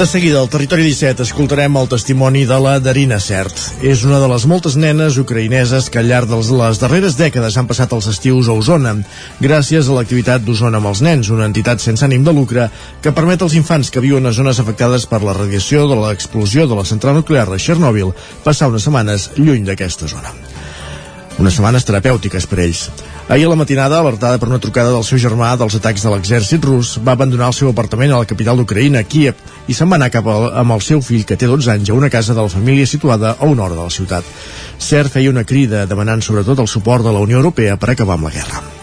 De seguida, al Territori 17, escoltarem el testimoni de la Darina Cert. És una de les moltes nenes ucraïneses que al llarg de les darreres dècades han passat els estius a Osona, gràcies a l'activitat d'Osona amb els nens, una entitat sense ànim de lucre que permet als infants que viuen a zones afectades per la radiació de l'explosió de la central nuclear de Chernobyl passar unes setmanes lluny d'aquesta zona unes setmanes terapèutiques per ells. Ahir a la matinada, alertada per una trucada del seu germà dels atacs de l'exèrcit rus, va abandonar el seu apartament a la capital d'Ucraïna, Kiev, i se'n va anar cap a, amb el seu fill, que té 12 anys, a una casa de la família situada a una hora de la ciutat. Cert feia una crida demanant sobretot el suport de la Unió Europea per acabar amb la guerra.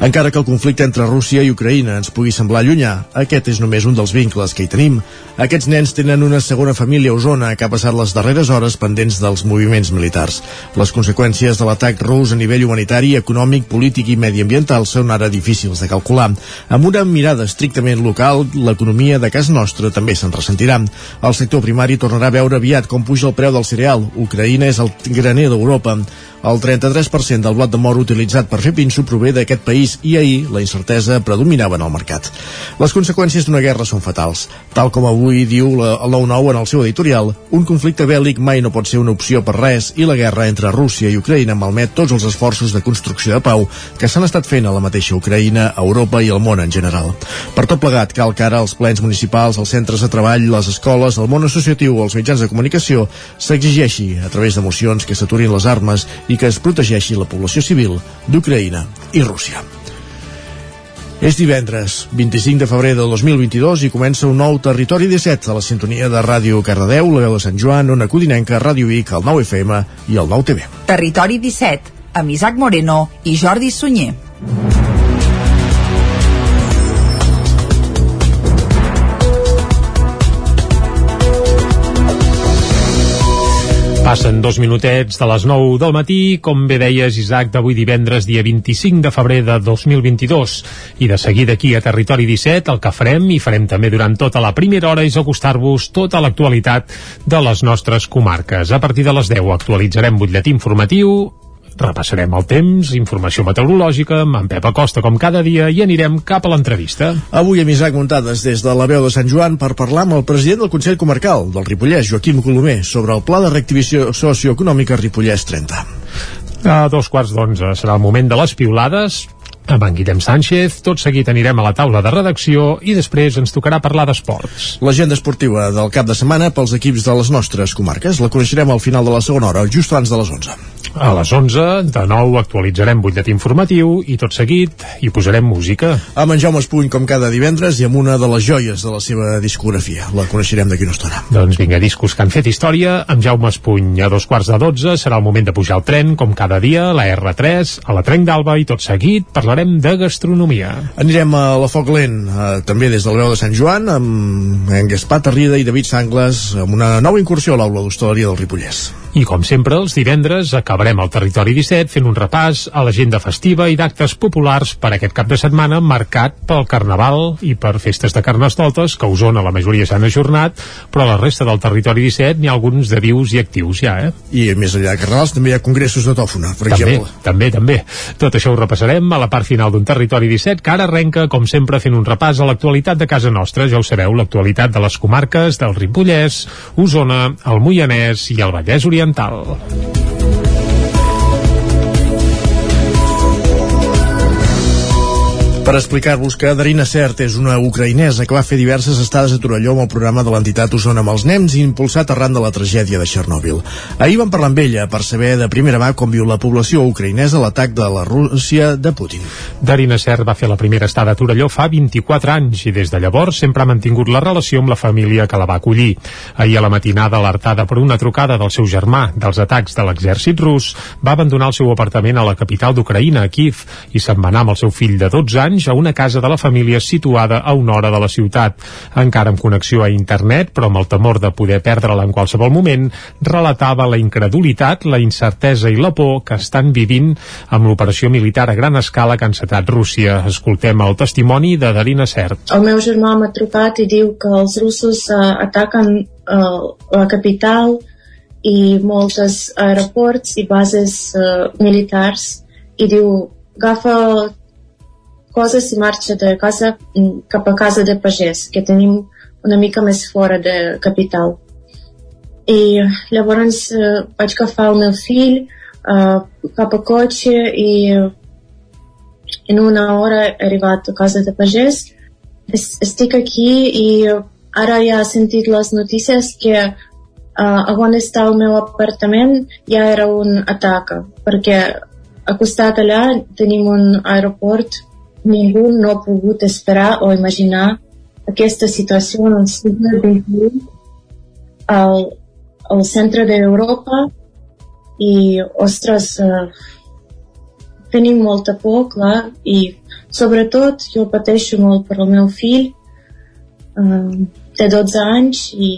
Encara que el conflicte entre Rússia i Ucraïna ens pugui semblar llunyà, aquest és només un dels vincles que hi tenim. Aquests nens tenen una segona família a Osona que ha passat les darreres hores pendents dels moviments militars. Les conseqüències de l'atac rus a nivell humanitari, econòmic, polític i mediambiental són ara difícils de calcular. Amb una mirada estrictament local, l'economia de casa nostra també se'n ressentirà. El sector primari tornarà a veure aviat com puja el preu del cereal. Ucraïna és el graner d'Europa. El 33% del blat de moro utilitzat per fer pinso prové d'aquest país i ahir la incertesa predominava en el mercat. Les conseqüències d'una guerra són fatals. Tal com avui diu la, el 9-9 en el seu editorial, un conflicte bèl·lic mai no pot ser una opció per res i la guerra entre Rússia i Ucraïna malmet tots els esforços de construcció de pau que s'han estat fent a la mateixa Ucraïna, a Europa i al món en general. Per tot plegat, cal que ara els plens municipals, els centres de treball, les escoles, el món associatiu o els mitjans de comunicació s'exigeixi, a través de mocions, que s'aturin les armes i que es protegeixi la població civil d'Ucraïna i Rússia. És divendres, 25 de febrer de 2022 i comença un nou Territori 17 a la sintonia de Ràdio Cardedeu, la veu de Sant Joan, Ona Codinenca, Ràdio Vic, el 9 FM i el 9 TV. Territori 17, amb Isaac Moreno i Jordi Sunyer. Passen dos minutets de les 9 del matí, com bé deies, Isaac, d'avui divendres, dia 25 de febrer de 2022. I de seguida aquí a Territori 17, el que farem, i farem també durant tota la primera hora, és acostar-vos tota l'actualitat de les nostres comarques. A partir de les 10 actualitzarem butlletí informatiu, repassarem el temps, informació meteorològica, amb en Pep Acosta com cada dia i anirem cap a l'entrevista. Avui amb Isaac Montades des de la veu de Sant Joan per parlar amb el president del Consell Comarcal del Ripollès, Joaquim Colomer, sobre el pla de reactivació socioeconòmica Ripollès 30. A dos quarts d'onze serà el moment de les piulades, amb en Guillem Sánchez. Tot seguit anirem a la taula de redacció i després ens tocarà parlar d'esports. L'agenda esportiva del cap de setmana pels equips de les nostres comarques la coneixerem al final de la segona hora, just abans de les 11. A les 11, de nou, actualitzarem butlletí informatiu i tot seguit hi posarem música. Amb en Jaume Espuny, com cada divendres, i amb una de les joies de la seva discografia. La coneixerem d'aquí una estona. Doncs vinga, discos que han fet història. Amb Jaume Espuny, a dos quarts de 12, serà el moment de pujar al tren, com cada dia, la R3, a la Trenc d'Alba, i tot seguit parlarem de gastronomia. Anirem a la Foc Lent, eh, també des del veu de Sant Joan, amb en Gaspar Tarrida i David Sangles, amb una nova incursió a l'aula d'hostaleria del Ripollès. I com sempre, els divendres acabarem al Territori 17 fent un repàs a l'agenda festiva i d'actes populars per aquest cap de setmana marcat pel Carnaval i per festes de Carnestoltes, que a Osona la majoria s'han ajornat, però a la resta del Territori 17 n'hi ha alguns de vius i actius ja, eh? I més enllà de Carnavals també hi ha congressos de tòfona, per també, exemple. també, també. Tot això ho repassarem a la part final d'un Territori 17 que ara arrenca, com sempre, fent un repàs a l'actualitat de casa nostra. Ja ho sabeu, l'actualitat de les comarques del Ripollès, Osona, el Moianès i el Vallès Oriental dental. Per explicar-vos que Darina Cert és una ucraïnesa que va fer diverses estades a Torelló amb el programa de l'entitat Osona amb els nens i impulsat arran de la tragèdia de Chernobyl. Ahir vam parlar amb ella per saber de primera mà com viu la població ucraïnesa l'atac de la Rússia de Putin. Darina Cert va fer la primera estada a Torelló fa 24 anys i des de llavors sempre ha mantingut la relació amb la família que la va acollir. Ahir a la matinada, alertada per una trucada del seu germà dels atacs de l'exèrcit rus, va abandonar el seu apartament a la capital d'Ucraïna, a Kiev, i se'n va anar amb el seu fill de 12 anys a una casa de la família situada a una hora de la ciutat. Encara amb connexió a internet, però amb el temor de poder perdre-la en qualsevol moment, relatava la incredulitat, la incertesa i la por que estan vivint amb l'operació militar a gran escala que ha encetat Rússia. Escoltem el testimoni de Darina Cert. El meu germà m'ha trucat i diu que els russos uh, ataquen uh, la capital i moltes aeroports i bases uh, militars i diu agafa coses i marxa de casa mm, cap a casa de pagès que tenim una mica més fora de capital. El meu fill uh, cap a cotxe i en una hora he arribat a casa de pagès estic aquí i ara ja he sentit les notícies que uh, on està el meu apartament ja era un atac, perquè a costat allà tenim un aeroport, ningú no ha pogut esperar o imaginar aquesta situació en el segle XXI al, al centre d'Europa i, ostres, uh, tenim molta por, clar, i sobretot jo pateixo molt per el meu fill, uh, té 12 anys i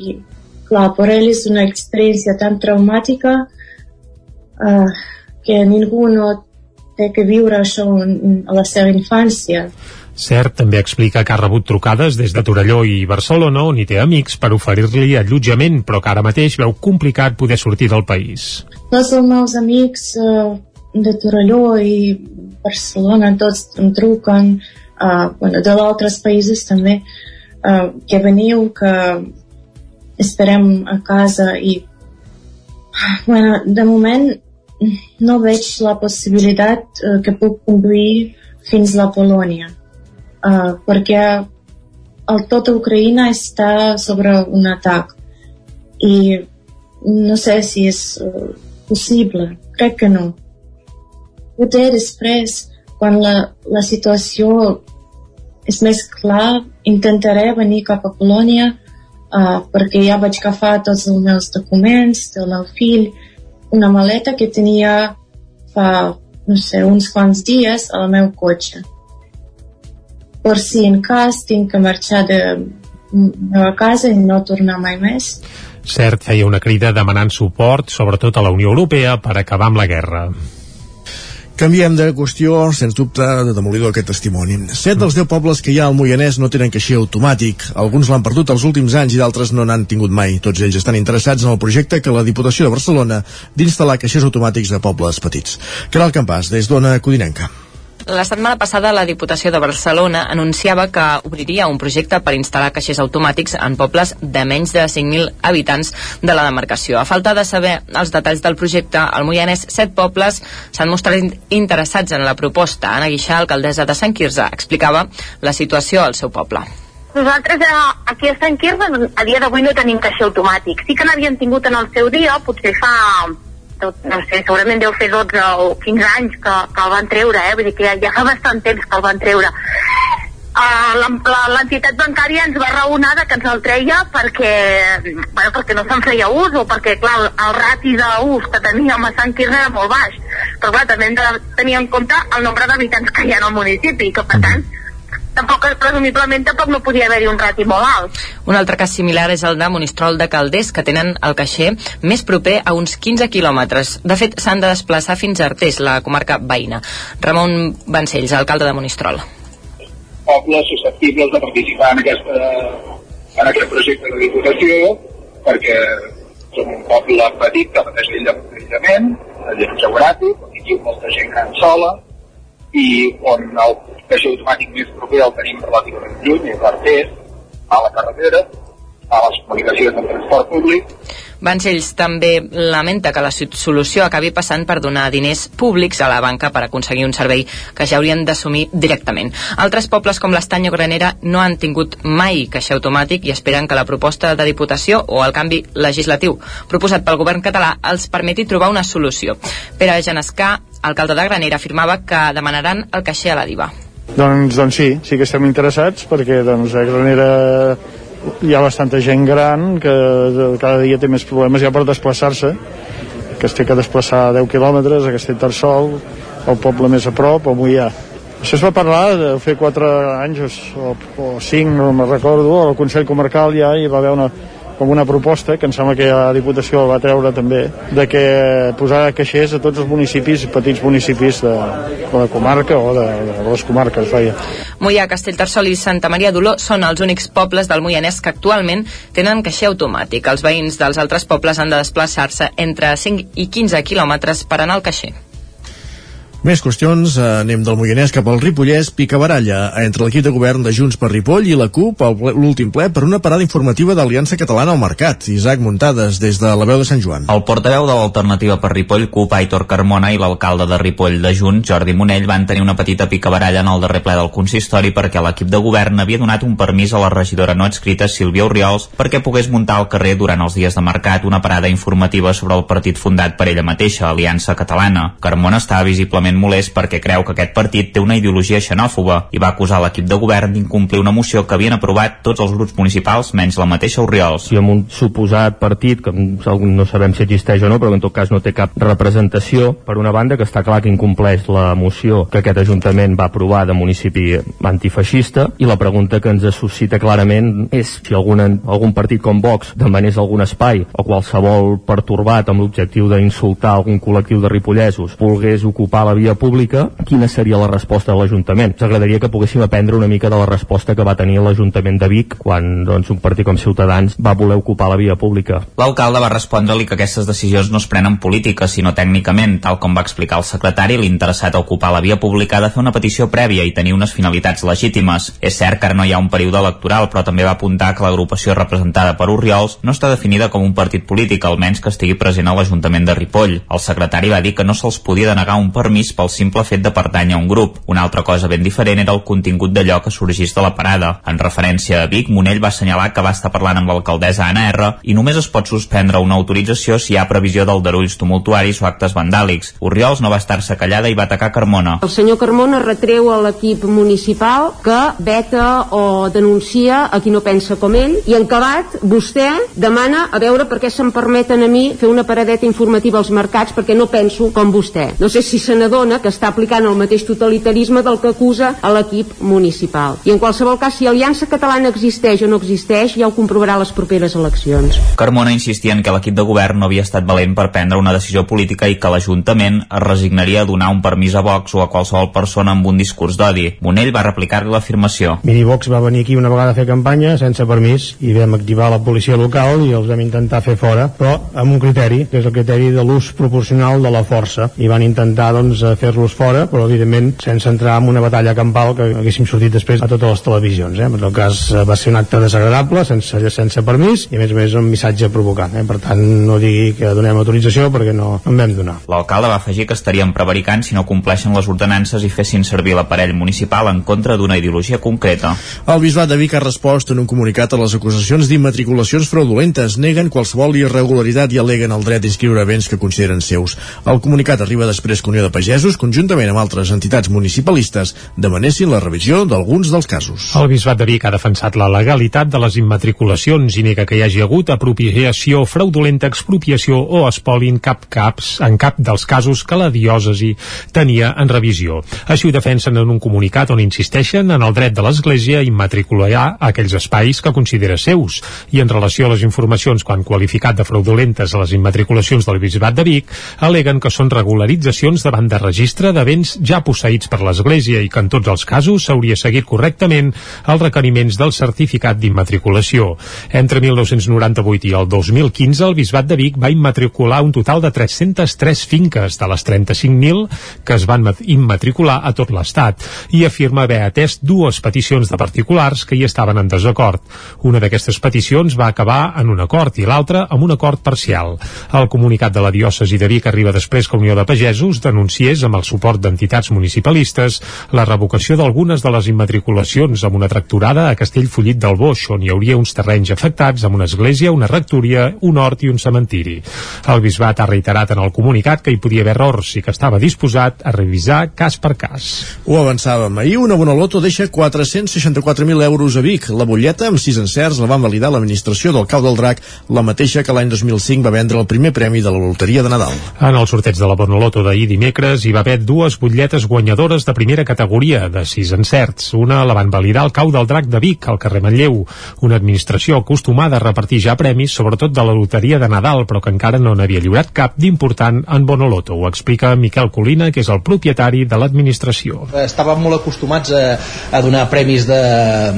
clar, per ell és una experiència tan traumàtica uh, que ningú no té que viure això a la seva infància. Cert, també explica que ha rebut trucades des de Torelló i Barcelona on hi té amics per oferir-li allotjament, però que ara mateix veu complicat poder sortir del país. Tots els meus amics uh, de Torelló i Barcelona, tots em truquen, uh, bueno, de d'altres països també, uh, que veniu, que esperem a casa i bueno, de moment no veig la possibilitat uh, que puc conduir fins a Polònia uh, perquè el tot Ucraïna està sobre un atac i no sé si és uh, possible, crec que no. Potser després quan la, la situació és més clar intentaré venir cap a Polònia uh, perquè ja vaig agafar tots els meus documents del meu fill, una maleta que tenia fa, no sé, uns quants dies al meu cotxe. Per si en cas tinc que marxar de meva casa i no tornar mai més. Cert, feia una crida demanant suport, sobretot a la Unió Europea, per acabar amb la guerra. Canviem de qüestió, sens dubte, de demolidor aquest testimoni. Set dels deu pobles que hi ha al Moianès no tenen caixer automàtic. Alguns l'han perdut els últims anys i d'altres no n'han tingut mai. Tots ells estan interessats en el projecte que la Diputació de Barcelona d'instal·lar caixers automàtics a pobles petits. Caral Campàs, des d'Ona Codinenca. La setmana passada la Diputació de Barcelona anunciava que obriria un projecte per instal·lar caixers automàtics en pobles de menys de 5.000 habitants de la demarcació. A falta de saber els detalls del projecte, al Moianès set pobles s'han mostrat interessats en la proposta. Anna Guixà, alcaldessa de Sant Quirze, explicava la situació al seu poble. Nosaltres eh, aquí a Sant Quirze a dia d'avui no tenim caixer automàtic. Sí que n'havien tingut en el seu dia, potser fa tot, no sé, segurament deu fer 12 o 15 anys que, que el van treure, eh? vull dir que ja, ja fa bastant temps que el van treure. Uh, l'entitat bancària ens va raonar que ens el treia perquè, bueno, perquè no se'n feia ús o perquè clar, el, rati d'ús que teníem a Sant Quirze era molt baix però clar, també hem de tenir en compte el nombre d'habitants que hi ha al municipi que per tant tampoc, presumiblement, tampoc no podia haver-hi un rati molt alt. Un altre cas similar és el de Monistrol de Calders, que tenen el caixer més proper a uns 15 quilòmetres. De fet, s'han de desplaçar fins a Artés, la comarca veïna. Ramon Vancells, alcalde de Monistrol. Pobles susceptibles de participar en, aquesta, en aquest projecte de diputació, perquè som un poble petit que pateix l'aïllament, l'aïllament geogràfic, on hi viu molta gent gran sola, i on el caixer automàtic més proper el tenim relativament lluny, és l'Artés, a la carretera, a les comunicacions de transport públic. Vancells també lamenta que la solució acabi passant per donar diners públics a la banca per aconseguir un servei que ja haurien d'assumir directament. Altres pobles com l'Estany o Granera no han tingut mai caixer automàtic i esperen que la proposta de Diputació o el canvi legislatiu proposat pel govern català els permeti trobar una solució. Pere Genescà, alcalde de Granera, afirmava que demanaran el caixer a la DIVA. Doncs, doncs sí, sí que estem interessats perquè doncs, a Granera hi ha bastanta gent gran que cada dia té més problemes ja per desplaçar-se que es té que desplaçar 10 quilòmetres a Castellterçol el poble més a prop o Mollà això es va parlar de fer 4 anys o, o 5, no me'n recordo al Consell Comarcal ja hi va haver una, com una proposta, que em sembla que la Diputació va treure també, de que posar caixers a tots els municipis, petits municipis de, de la comarca o de, de les comarques, vaja. Moià, Castellterçol i Santa Maria d'Oló són els únics pobles del Moianès que actualment tenen caixer automàtic. Els veïns dels altres pobles han de desplaçar-se entre 5 i 15 quilòmetres per anar al caixer. Més qüestions, eh, anem del Moianès cap al Ripollès, pica baralla entre l'equip de govern de Junts per Ripoll i la CUP a l'últim ple per una parada informativa d'Aliança Catalana al Mercat. Isaac Muntades, des de la veu de Sant Joan. El portaveu de l'alternativa per Ripoll, CUP, Aitor Carmona, i l'alcalde de Ripoll de Junts, Jordi Monell, van tenir una petita picabaralla en el darrer ple del consistori perquè l'equip de govern havia donat un permís a la regidora no escrita Sílvia Oriols perquè pogués muntar al carrer durant els dies de mercat una parada informativa sobre el partit fundat per ella mateixa, Aliança Catalana. Carmona estava visiblement molest perquè creu que aquest partit té una ideologia xenòfoba i va acusar l'equip de govern d'incomplir una moció que havien aprovat tots els grups municipals menys la mateixa Oriols. Si amb un suposat partit, que no sabem si existeix o no, però en tot cas no té cap representació, per una banda que està clar que incompleix la moció que aquest Ajuntament va aprovar de municipi antifeixista i la pregunta que ens suscita clarament és si algun, algun partit com Vox demanés algun espai o qualsevol pertorbat amb l'objectiu d'insultar algun col·lectiu de ripollesos volgués ocupar la via pública, quina seria la resposta de l'Ajuntament? Ens agradaria que poguéssim aprendre una mica de la resposta que va tenir l'Ajuntament de Vic quan doncs, un partit com Ciutadans va voler ocupar la via pública. L'alcalde va respondre-li que aquestes decisions no es prenen política, sinó tècnicament, tal com va explicar el secretari, l'interessat a ocupar la via pública ha de fer una petició prèvia i tenir unes finalitats legítimes. És cert que ara no hi ha un període electoral, però també va apuntar que l'agrupació representada per Oriols no està definida com un partit polític, almenys que estigui present a l'Ajuntament de Ripoll. El secretari va dir que no se'ls podia denegar un permís pel simple fet de pertànyer a un grup. Una altra cosa ben diferent era el contingut d'allò que sorgís de la parada. En referència a Vic, Monell va assenyalar que va estar parlant amb l'alcaldessa Anna R i només es pot suspendre una autorització si hi ha previsió d'aldarulls tumultuaris o actes vandàlics. Oriols no va estar-se callada i va atacar Carmona. El senyor Carmona retreu a l'equip municipal que veta o denuncia a qui no pensa com ell i en acabat vostè demana a veure per què se'm permeten a mi fer una paradeta informativa als mercats perquè no penso com vostè. No sé si se n'adona que està aplicant el mateix totalitarisme del que acusa a l'equip municipal. I en qualsevol cas, si Aliança Catalana existeix o no existeix, ja ho comprovarà les properes eleccions. Carmona insistia en que l'equip de govern no havia estat valent per prendre una decisió política i que l'Ajuntament es resignaria a donar un permís a Vox o a qualsevol persona amb un discurs d'odi. Monell va replicar-li l'afirmació. Miri, Vox va venir aquí una vegada a fer campanya sense permís i vam activar la policia local i els vam intentar fer fora, però amb un criteri, que és el criteri de l'ús proporcional de la força. I van intentar doncs, fer-los fora, però evidentment sense entrar en una batalla campal que haguéssim sortit després a totes les televisions. Eh? En tot cas va ser un acte desagradable, sense, sense permís, i a més a més un missatge provocant. Eh? Per tant, no digui que donem autorització perquè no, no en vam donar. L'alcalde va afegir que estarien prevaricant si no compleixen les ordenances i fessin servir l'aparell municipal en contra d'una ideologia concreta. El Bisbat de Vic ha respost en un comunicat a les acusacions d'immatriculacions fraudulentes. Neguen qualsevol irregularitat i aleguen el dret d'inscriure béns que consideren seus. El comunicat arriba després que Unió de Pagesos, conjuntament amb altres entitats municipalistes, demanessin la revisió d'alguns dels casos. El Bisbat de Vic ha defensat la legalitat de les immatriculacions i nega que hi hagi hagut apropiació fraudulenta, expropiació o espoli en cap caps en cap dels casos que la diòcesi tenia en revisió. Així ho defensen en un comunicat on insisteixen en el dret de l'Església a immatricular aquells espais que considera seus i en relació a les informacions quan qualificat de fraudulentes a les immatriculacions del Bisbat de Vic, aleguen que són regularitzacions davant de registre de béns ja posseïts per l'Església i que en tots els casos s'hauria seguit correctament els requeriments del certificat d'immatriculació. Entre 1998 i el 2015 el Bisbat de Vic va immatricular un total de 303 finques de les 35.000 que es van immatricular a tot l'Estat i afirma haver atès dues peticions de particulars que hi estaven en desacord. Una d'aquestes peticions va acabar en un acord i l'altra amb un acord parcial. El comunicat de la diòcesi de Vic arriba després que Unió de Pagesos denunciés amb el suport d'entitats municipalistes la revocació d'algunes de les immatriculacions amb una tracturada a Castellfollit del Boix, on hi hauria uns terrenys afectats amb una església, una rectoria, un hort i un cementiri. El bisbat ha reiterat en el comunicat que hi podia haver errors i que estava disposat a revisar cas per cas. Ho avançàvem. Ahir una bona loto deixa 464.000 euros a Vic. La butlleta, amb sis encerts, la van validar l'administració del Cau del Drac, la mateixa que l'any 2005 va vendre el primer premi de la loteria de Nadal. En el sorteig de la bona loto d'ahir dimecres, Terrades hi va haver dues butlletes guanyadores de primera categoria, de sis encerts. Una la van validar al cau del drac de Vic, al carrer Manlleu, una administració acostumada a repartir ja premis, sobretot de la loteria de Nadal, però que encara no n'havia lliurat cap d'important en Bonoloto. Ho explica Miquel Colina, que és el propietari de l'administració. Estàvem molt acostumats a, a donar premis de,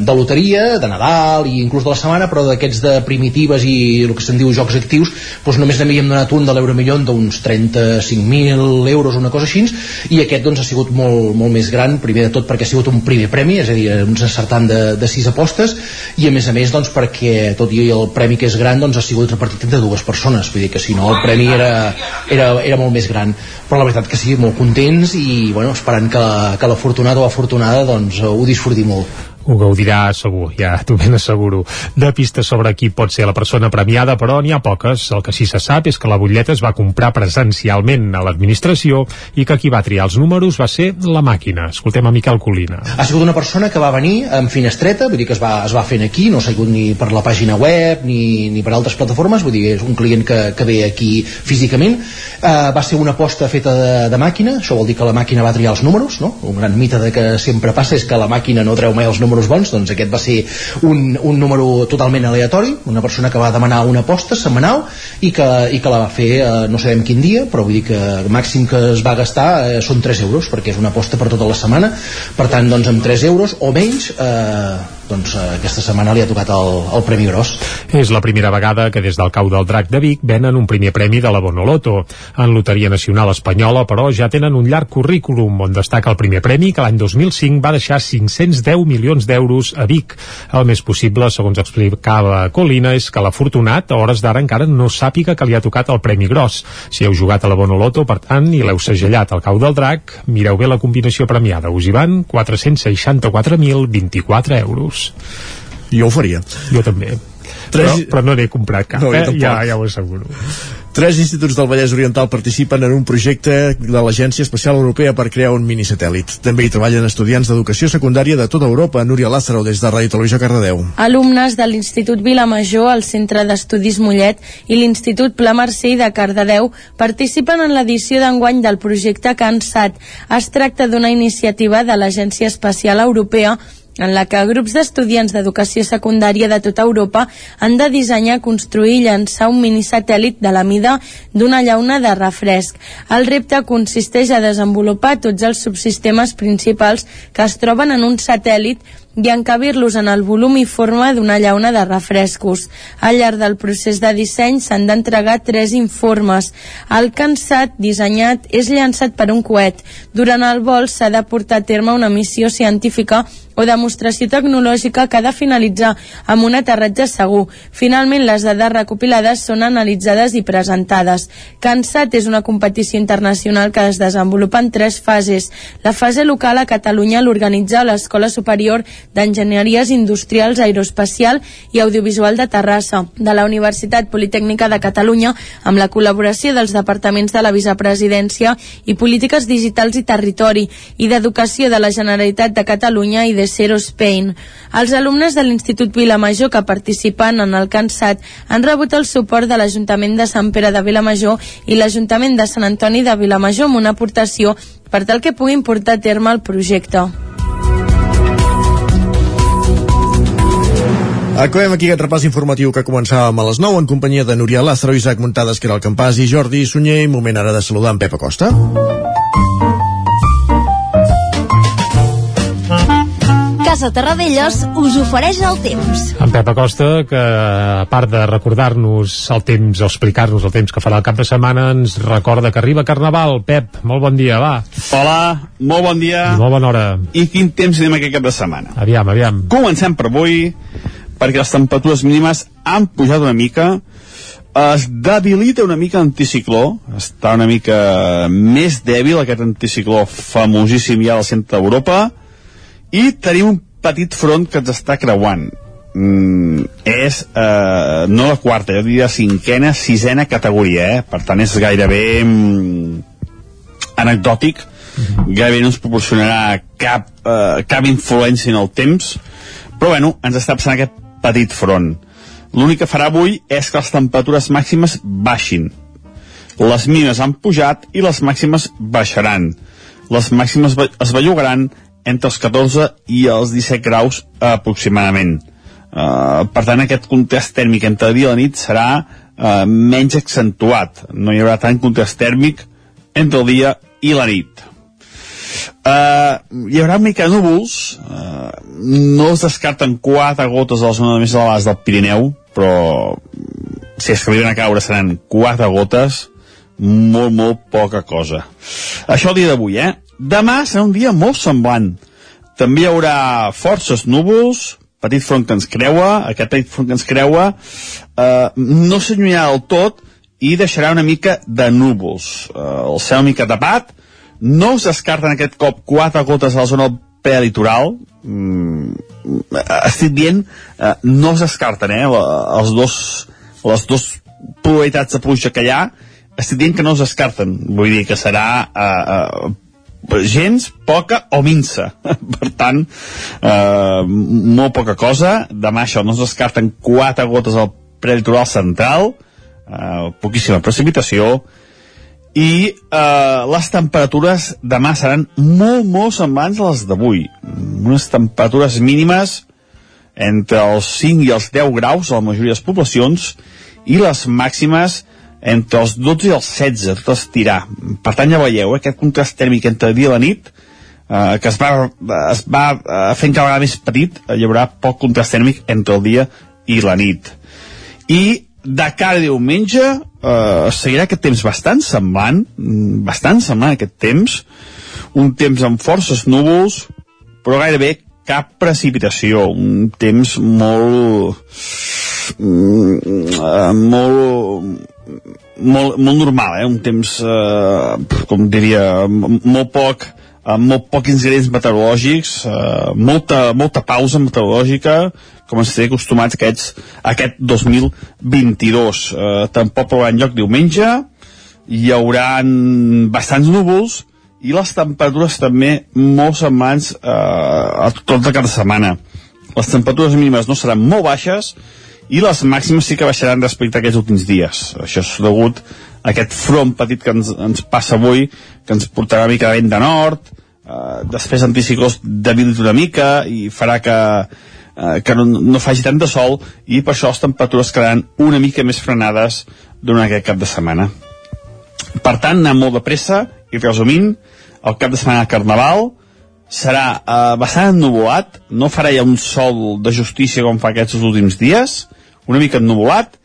de loteria, de Nadal i inclús de la setmana, però d'aquests de primitives i el que se'n diu jocs actius, doncs només n'havíem donat un de l'euromilló d'uns 35.000 euros, una cosa així, i aquest doncs, ha sigut molt, molt més gran, primer de tot perquè ha sigut un primer premi, és a dir, uns acertant de, de sis apostes, i a més a més doncs, perquè tot i el premi que és gran doncs, ha sigut repartit entre dues persones, vull dir que si no el premi era, era, era molt més gran. Però la veritat que sí, molt contents i bueno, esperant que, que l'afortunat o afortunada doncs, ho disfruti molt ho gaudirà segur, ja t'ho ben asseguro. De pistes sobre qui pot ser la persona premiada, però n'hi ha poques. El que sí se sap és que la butlleta es va comprar presencialment a l'administració i que qui va triar els números va ser la màquina. Escoltem a Miquel Colina. Ha sigut una persona que va venir amb finestreta, vull dir que es va, es va fent aquí, no s'ha sigut ni per la pàgina web ni, ni per altres plataformes, vull dir és un client que, que ve aquí físicament. Uh, va ser una aposta feta de, de màquina, això vol dir que la màquina va triar els números, no? Un gran mite de que sempre passa és que la màquina no treu mai els números números bons, doncs aquest va ser un, un número totalment aleatori, una persona que va demanar una aposta setmanal i que, i que la va fer eh, no sabem quin dia, però vull dir que el màxim que es va gastar eh, són 3 euros, perquè és una aposta per tota la setmana, per tant, doncs amb 3 euros o menys eh, doncs eh, aquesta setmana li ha tocat el, el Premi Gros. És la primera vegada que des del cau del Drac de Vic venen un primer premi de la Bonoloto. En Loteria Nacional Espanyola, però, ja tenen un llarg currículum on destaca el primer premi que l'any 2005 va deixar 510 milions d'euros a Vic. El més possible, segons explicava Colina, és que l'afortunat a hores d'ara encara no sàpiga que li ha tocat el Premi Gros. Si heu jugat a la Bonoloto, per tant, i l'heu segellat al cau del Drac, mireu bé la combinació premiada. Us hi van 464.024 euros. Jo ho faria. Jo també. Tres... Però, però no n'he comprat cap, no, eh? ja, ja ho asseguro. Tres instituts del Vallès Oriental participen en un projecte de l'Agència Espacial Europea per crear un minisatèl·lit. També hi treballen estudiants d'educació secundària de tota Europa. Núria Lázaro, des de Ràdio Televisió Cardedeu. Alumnes de l'Institut Vilamajor, el Centre d'Estudis Mollet i l'Institut Pla Mercè de Cardedeu participen en l'edició d'enguany del projecte CANSAT. Es tracta d'una iniciativa de l'Agència Espacial Europea en la que grups d'estudiants d'educació secundària de tota Europa han de dissenyar, construir i llançar un minisatèl·lit de la mida d'una llauna de refresc. El repte consisteix a desenvolupar tots els subsistemes principals que es troben en un satèl·lit i encabir-los en el volum i forma d'una llauna de refrescos. Al llarg del procés de disseny s'han d'entregar tres informes. El cansat dissenyat és llançat per un coet. Durant el vol s'ha de portar a terme una missió científica o demostració tecnològica que ha de finalitzar amb un aterratge segur. Finalment, les dades recopilades són analitzades i presentades. CANSAT és una competició internacional que es desenvolupa en tres fases. La fase local a Catalunya l'organitza l'Escola Superior d'Enginyeries Industrials Aeroespacial i Audiovisual de Terrassa, de la Universitat Politècnica de Catalunya, amb la col·laboració dels departaments de la Vicepresidència i Polítiques Digitals i Territori i d'Educació de la Generalitat de Catalunya i de Zero Spain. Els alumnes de l'Institut Vilamajor que participen en el CANSAT han rebut el suport de l'Ajuntament de Sant Pere de Vilamajor i l'Ajuntament de Sant Antoni de Vilamajor amb una aportació per tal que puguin portar a terme el projecte. Acabem aquí aquest repàs informatiu que començàvem a les 9 en companyia de Núria Lázaro, Isaac Muntades, que era el Campàs, i Jordi Sunyer. Moment ara de saludar en Pep Acosta. Casa Terradellos us ofereix el temps. En Pep Acosta, que a part de recordar-nos el temps o explicar-nos el temps que farà el cap de setmana, ens recorda que arriba Carnaval. Pep, molt bon dia, va. Hola, molt bon dia. I molt bona hora. I quin temps anem aquest cap de setmana? Aviam, aviam. Comencem per avui, perquè les temperatures mínimes han pujat una mica, es debilita una mica l'anticicló, està una mica més dèbil aquest anticicló famosíssim ja al centre d'Europa, i tenim un petit front que ens està creuant mm, és eh, no la quarta, jo diria cinquena, sisena categoria, eh? per tant és gairebé mm, anecdòtic mhm. gairebé no ens proporcionarà cap, eh, cap influència en el temps però bueno, ens està passant aquest petit front l'únic que farà avui és que les temperatures màximes baixin Les mínimes han pujat i les màximes baixaran. Les màximes es bellugaran entre els 14 i els 17 graus aproximadament. Uh, per tant, aquest contrast tèrmic entre dia i la nit serà uh, menys accentuat. No hi haurà tant contrast tèrmic entre el dia i la nit. Uh, hi haurà mica de núvols, uh, no es descarten quatre gotes a la zona més elevades del Pirineu, però si es arriben a caure seran quatre gotes, molt, molt poca cosa. Això el dia d'avui, eh? Demà serà un dia molt semblant. També hi haurà forces núvols, petit front que ens creua, aquest petit front que ens creua eh, no s'allunyarà del tot i deixarà una mica de núvols. Eh, el cel una mica tapat, no es descarten aquest cop quatre gotes a la zona prelitoral, mm, estic dient, eh, no es descarten, eh, els dos, les dues probabilitats de pluja que hi ha, estic dient que no es descarten, vull dir que serà eh, eh, gens, poca o minsa. per tant, eh, molt poca cosa. Demà això no es descarten quatre gotes al prelitoral central, eh, poquíssima precipitació, i eh, les temperatures demà seran molt, molt semblants a les d'avui. Unes temperatures mínimes entre els 5 i els 10 graus a la majoria de les poblacions i les màximes entre els 12 i els 16, tot estirar. Per tant, ja veieu, eh, aquest contrast tèrmic entre dia i la nit, eh, que es va, es va eh, fent cada vegada més petit, eh, hi haurà poc contrast tèrmic entre el dia i la nit. I de cara a diumenge eh, seguirà aquest temps bastant semblant, mm, bastant semblant aquest temps, un temps amb forces núvols, però gairebé cap precipitació, un temps molt mm, eh, molt molt, molt normal, eh? un temps, eh, com diria, molt poc, amb molt poc incidents meteorològics, eh, molta, molta pausa meteorològica, com ens té acostumats aquests, aquest 2022. Eh, tampoc plourà lloc diumenge, hi haurà bastants núvols, i les temperatures també molt semblants eh, a tot de cada setmana. Les temperatures mínimes no seran molt baixes, i les màximes sí que baixaran respecte a aquests últims dies. Això és degut a aquest front petit que ens, ens passa avui, que ens portarà una mica de vent de nord, eh, després anticiclós debilit una mica i farà que, eh, que no, no faci tant de sol i per això les temperatures quedaran una mica més frenades durant aquest cap de setmana. Per tant, anem molt de pressa i resumint, el cap de setmana de Carnaval serà eh, bastant ennuvolat, no farà ja un sol de justícia com fa aquests últims dies, una mica ennuvolat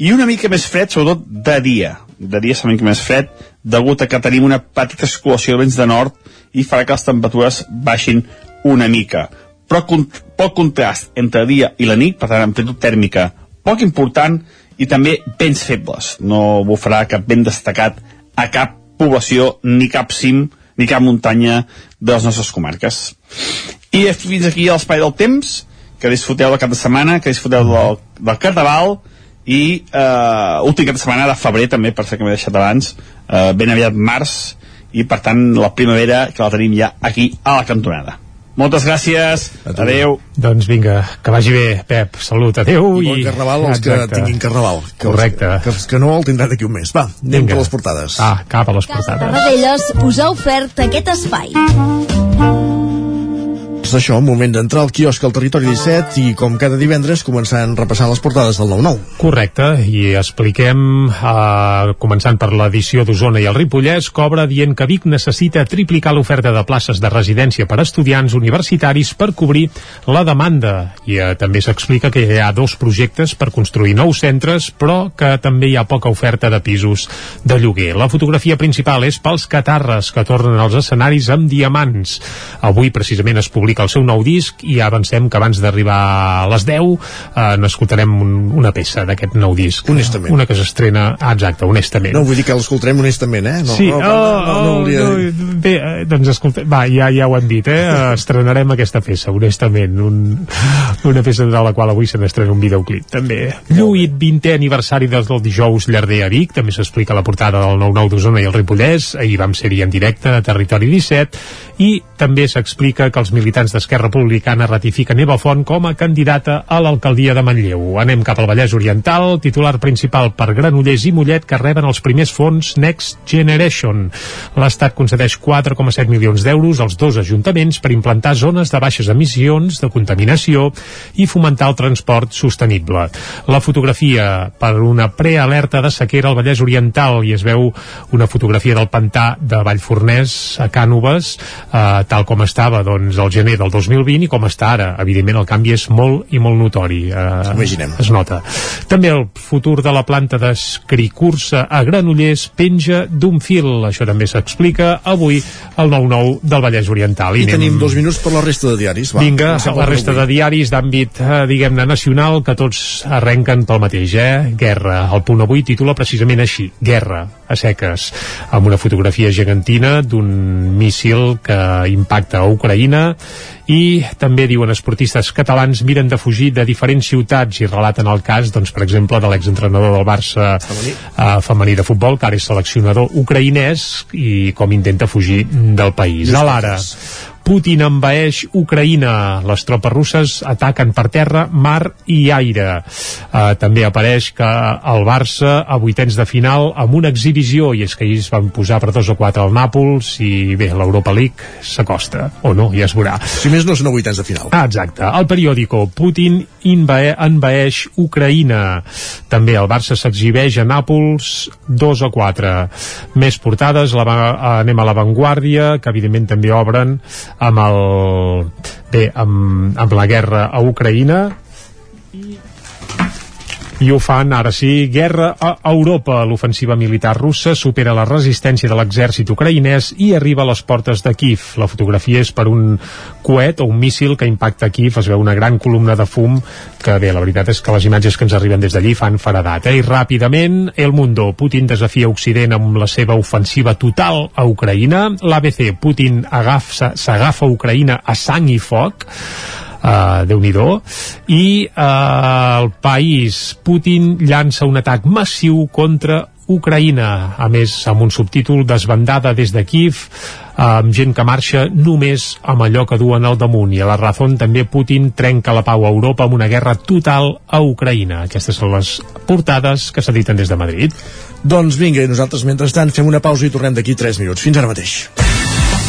i una mica més fred, sobretot de dia. De dia serà una mica més fred, degut a que tenim una petita circulació de vents de nord i farà que les temperatures baixin una mica. Però con poc contrast entre dia i la nit, per tant, amplitud tèrmica poc important i també vents febles. No bufarà cap vent destacat a cap població ni cap cim ni cap muntanya de les nostres comarques. I fins aquí l'espai del temps que disfruteu del cap de setmana, que disfruteu del, del Carnaval i eh, últim cap de setmana de febrer també, per ser que m'he deixat abans, eh, ben aviat març i per tant la primavera que la tenim ja aquí a la cantonada. Moltes gràcies, adeu. Doncs vinga, que vagi bé, Pep. Salut, adeu. I bon carnaval als Exacte. que tinguin carnaval. Que Correcte. Els, que, els que no el tindran d'aquí un mes. Va, anem vinga. a les portades. Ah, cap a les portades. Casa Tarradellas us ha ofert aquest espai. Doncs això, moment d'entrar al quiosc al Territori 17 i com cada divendres començant repassant les portades del 9-9. Correcte, i expliquem, eh, començant per l'edició d'Osona i el Ripollès, cobra dient que Vic necessita triplicar l'oferta de places de residència per a estudiants universitaris per cobrir la demanda. I eh, també s'explica que hi ha dos projectes per construir nous centres, però que també hi ha poca oferta de pisos de lloguer. La fotografia principal és pels catarres que tornen als escenaris amb diamants. Avui precisament es publica el seu nou disc i avancem que abans d'arribar a les 10 eh, n'escoltarem un, una peça d'aquest nou disc. Honestament. Una que s'estrena, ah, exacte, honestament. No, vull dir que l'escoltarem honestament, eh? No, sí, no, no, oh, no, no, volia. No, bé, eh, doncs escolta, va, ja, ja ho han dit, eh? Estrenarem aquesta peça, honestament. Un, una peça de la qual avui se n'estrena un videoclip, també. Lluït, 20è aniversari des del dijous Llarder a Vic, també s'explica la portada del 9-9 d'Osona i el Ripollès, ahir vam ser-hi en directe a Territori 17, i també s'explica que els militants ciutadans d'Esquerra Republicana ratifiquen Eva Font com a candidata a l'alcaldia de Manlleu. Anem cap al Vallès Oriental, titular principal per Granollers i Mollet que reben els primers fons Next Generation. L'Estat concedeix 4,7 milions d'euros als dos ajuntaments per implantar zones de baixes emissions, de contaminació i fomentar el transport sostenible. La fotografia per una prealerta de sequera al Vallès Oriental i es veu una fotografia del pantà de Vallfornès a Cànoves, eh, tal com estava doncs, el gener del 2020 i com està ara. Evidentment el canvi és molt i molt notori. Eh, Imaginem. Es nota. També el futur de la planta d'escricursa a Granollers penja d'un fil. Això també s'explica avui al 9-9 del Vallès Oriental. I tenim dos minuts per la resta de diaris. Va, Vinga, la resta de diaris d'àmbit, eh, diguem-ne, nacional, que tots arrenquen pel mateix, eh? Guerra. El punt avui titula precisament així, Guerra, a seques, amb una fotografia gegantina d'un míssil que impacta a Ucraïna i també diuen esportistes catalans miren de fugir de diferents ciutats i relaten el cas, doncs, per exemple, de l'exentrenador del Barça femení, uh, femení de futbol, que ara és seleccionador ucraïnès i com intenta fugir del país. A l'ara, Putin envaeix Ucraïna. Les tropes russes ataquen per terra, mar i aire. Uh, també apareix que el Barça a vuitens de final amb una exhibició i és que es van posar per 2 o 4 al Nàpols i bé, l'Europa League s'acosta o no, ja es veurà. Si més no és una vuitens de final. Ah, exacte. El periòdico Putin invae, envaeix Ucraïna. També el Barça s'exhibeix a Nàpols 2 o 4. Més portades, la, va- anem a l'avantguàrdia, que evidentment també obren amb el... Bé, amb, amb la guerra a Ucraïna. i ho fan, ara sí, guerra a Europa. L'ofensiva militar russa supera la resistència de l'exèrcit ucraïnès i arriba a les portes de Kiev. La fotografia és per un coet o un míssil que impacta a Kiev. Es veu una gran columna de fum que, bé, la veritat és que les imatges que ens arriben des d'allí fan faradat. Eh? I ràpidament, El Mundo. Putin desafia Occident amb la seva ofensiva total a Ucraïna. L'ABC. Putin agafa- s'agafa Ucraïna a sang i foc uh, déu nhi i uh, el país Putin llança un atac massiu contra Ucraïna, a més amb un subtítol desbandada des de Kiev amb gent que marxa només amb allò que duen al damunt. I a la raó també Putin trenca la pau a Europa amb una guerra total a Ucraïna. Aquestes són les portades que s'editen des de Madrid. Doncs vinga, i nosaltres mentrestant fem una pausa i tornem d'aquí 3 minuts. Fins ara mateix.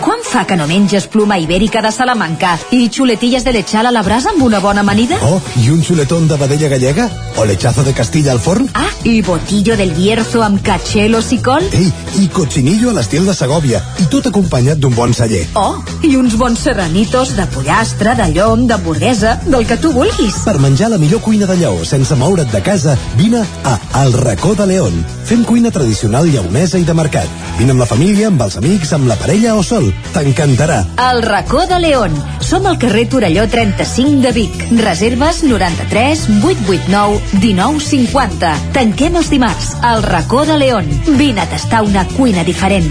Quan fa que no menges pluma ibèrica de Salamanca i xuletilles de lechal a la brasa amb una bona amanida? Oh, ¿y un chuletón de vedella gallega? ¿O lechazo de Castilla al forn? Ah, i botillo del Bierzo amb cachelos i col? Ei, i cochinillo a l'estil de Segòvia, i tot acompanyat d'un bon celler. Oh, i uns bons serranitos de pollastre, de llom, d'hamburguesa, del que tu vulguis. Per menjar la millor cuina de Lleó sense moure't de casa, vine a El Racó de León. Fem cuina tradicional lleonesa i de mercat. Vine amb la família, amb els amics, amb la parella o sol. T'encantarà. El racó de León. Som al carrer Torelló 35 de Vic. Reserves 93 889 1950. Tanquem els dimarts. El racó de León. Vine a tastar una cuina diferent.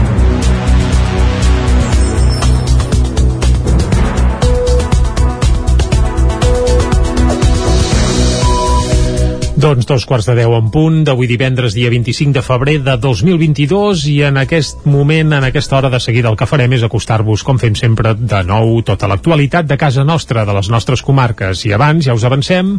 Doncs dos quarts de deu en punt, d'avui divendres, dia 25 de febrer de 2022, i en aquest moment, en aquesta hora de seguida, el que farem és acostar-vos, com fem sempre, de nou, tota l'actualitat de casa nostra, de les nostres comarques. I abans, ja us avancem,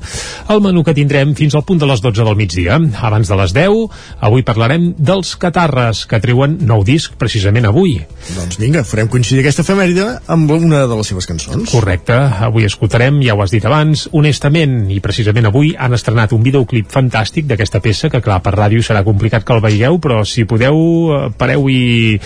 el menú que tindrem fins al punt de les 12 del migdia. Abans de les 10, avui parlarem dels Catarres, que treuen nou disc precisament avui. Doncs vinga, farem coincidir aquesta efemèride amb una de les seves cançons. Correcte, avui escoltarem, ja ho has dit abans, Honestament, i precisament avui han estrenat un videoclip fantàstic d'aquesta peça, que clar, per ràdio serà complicat que el veieu, però si podeu, eh, pareu-hi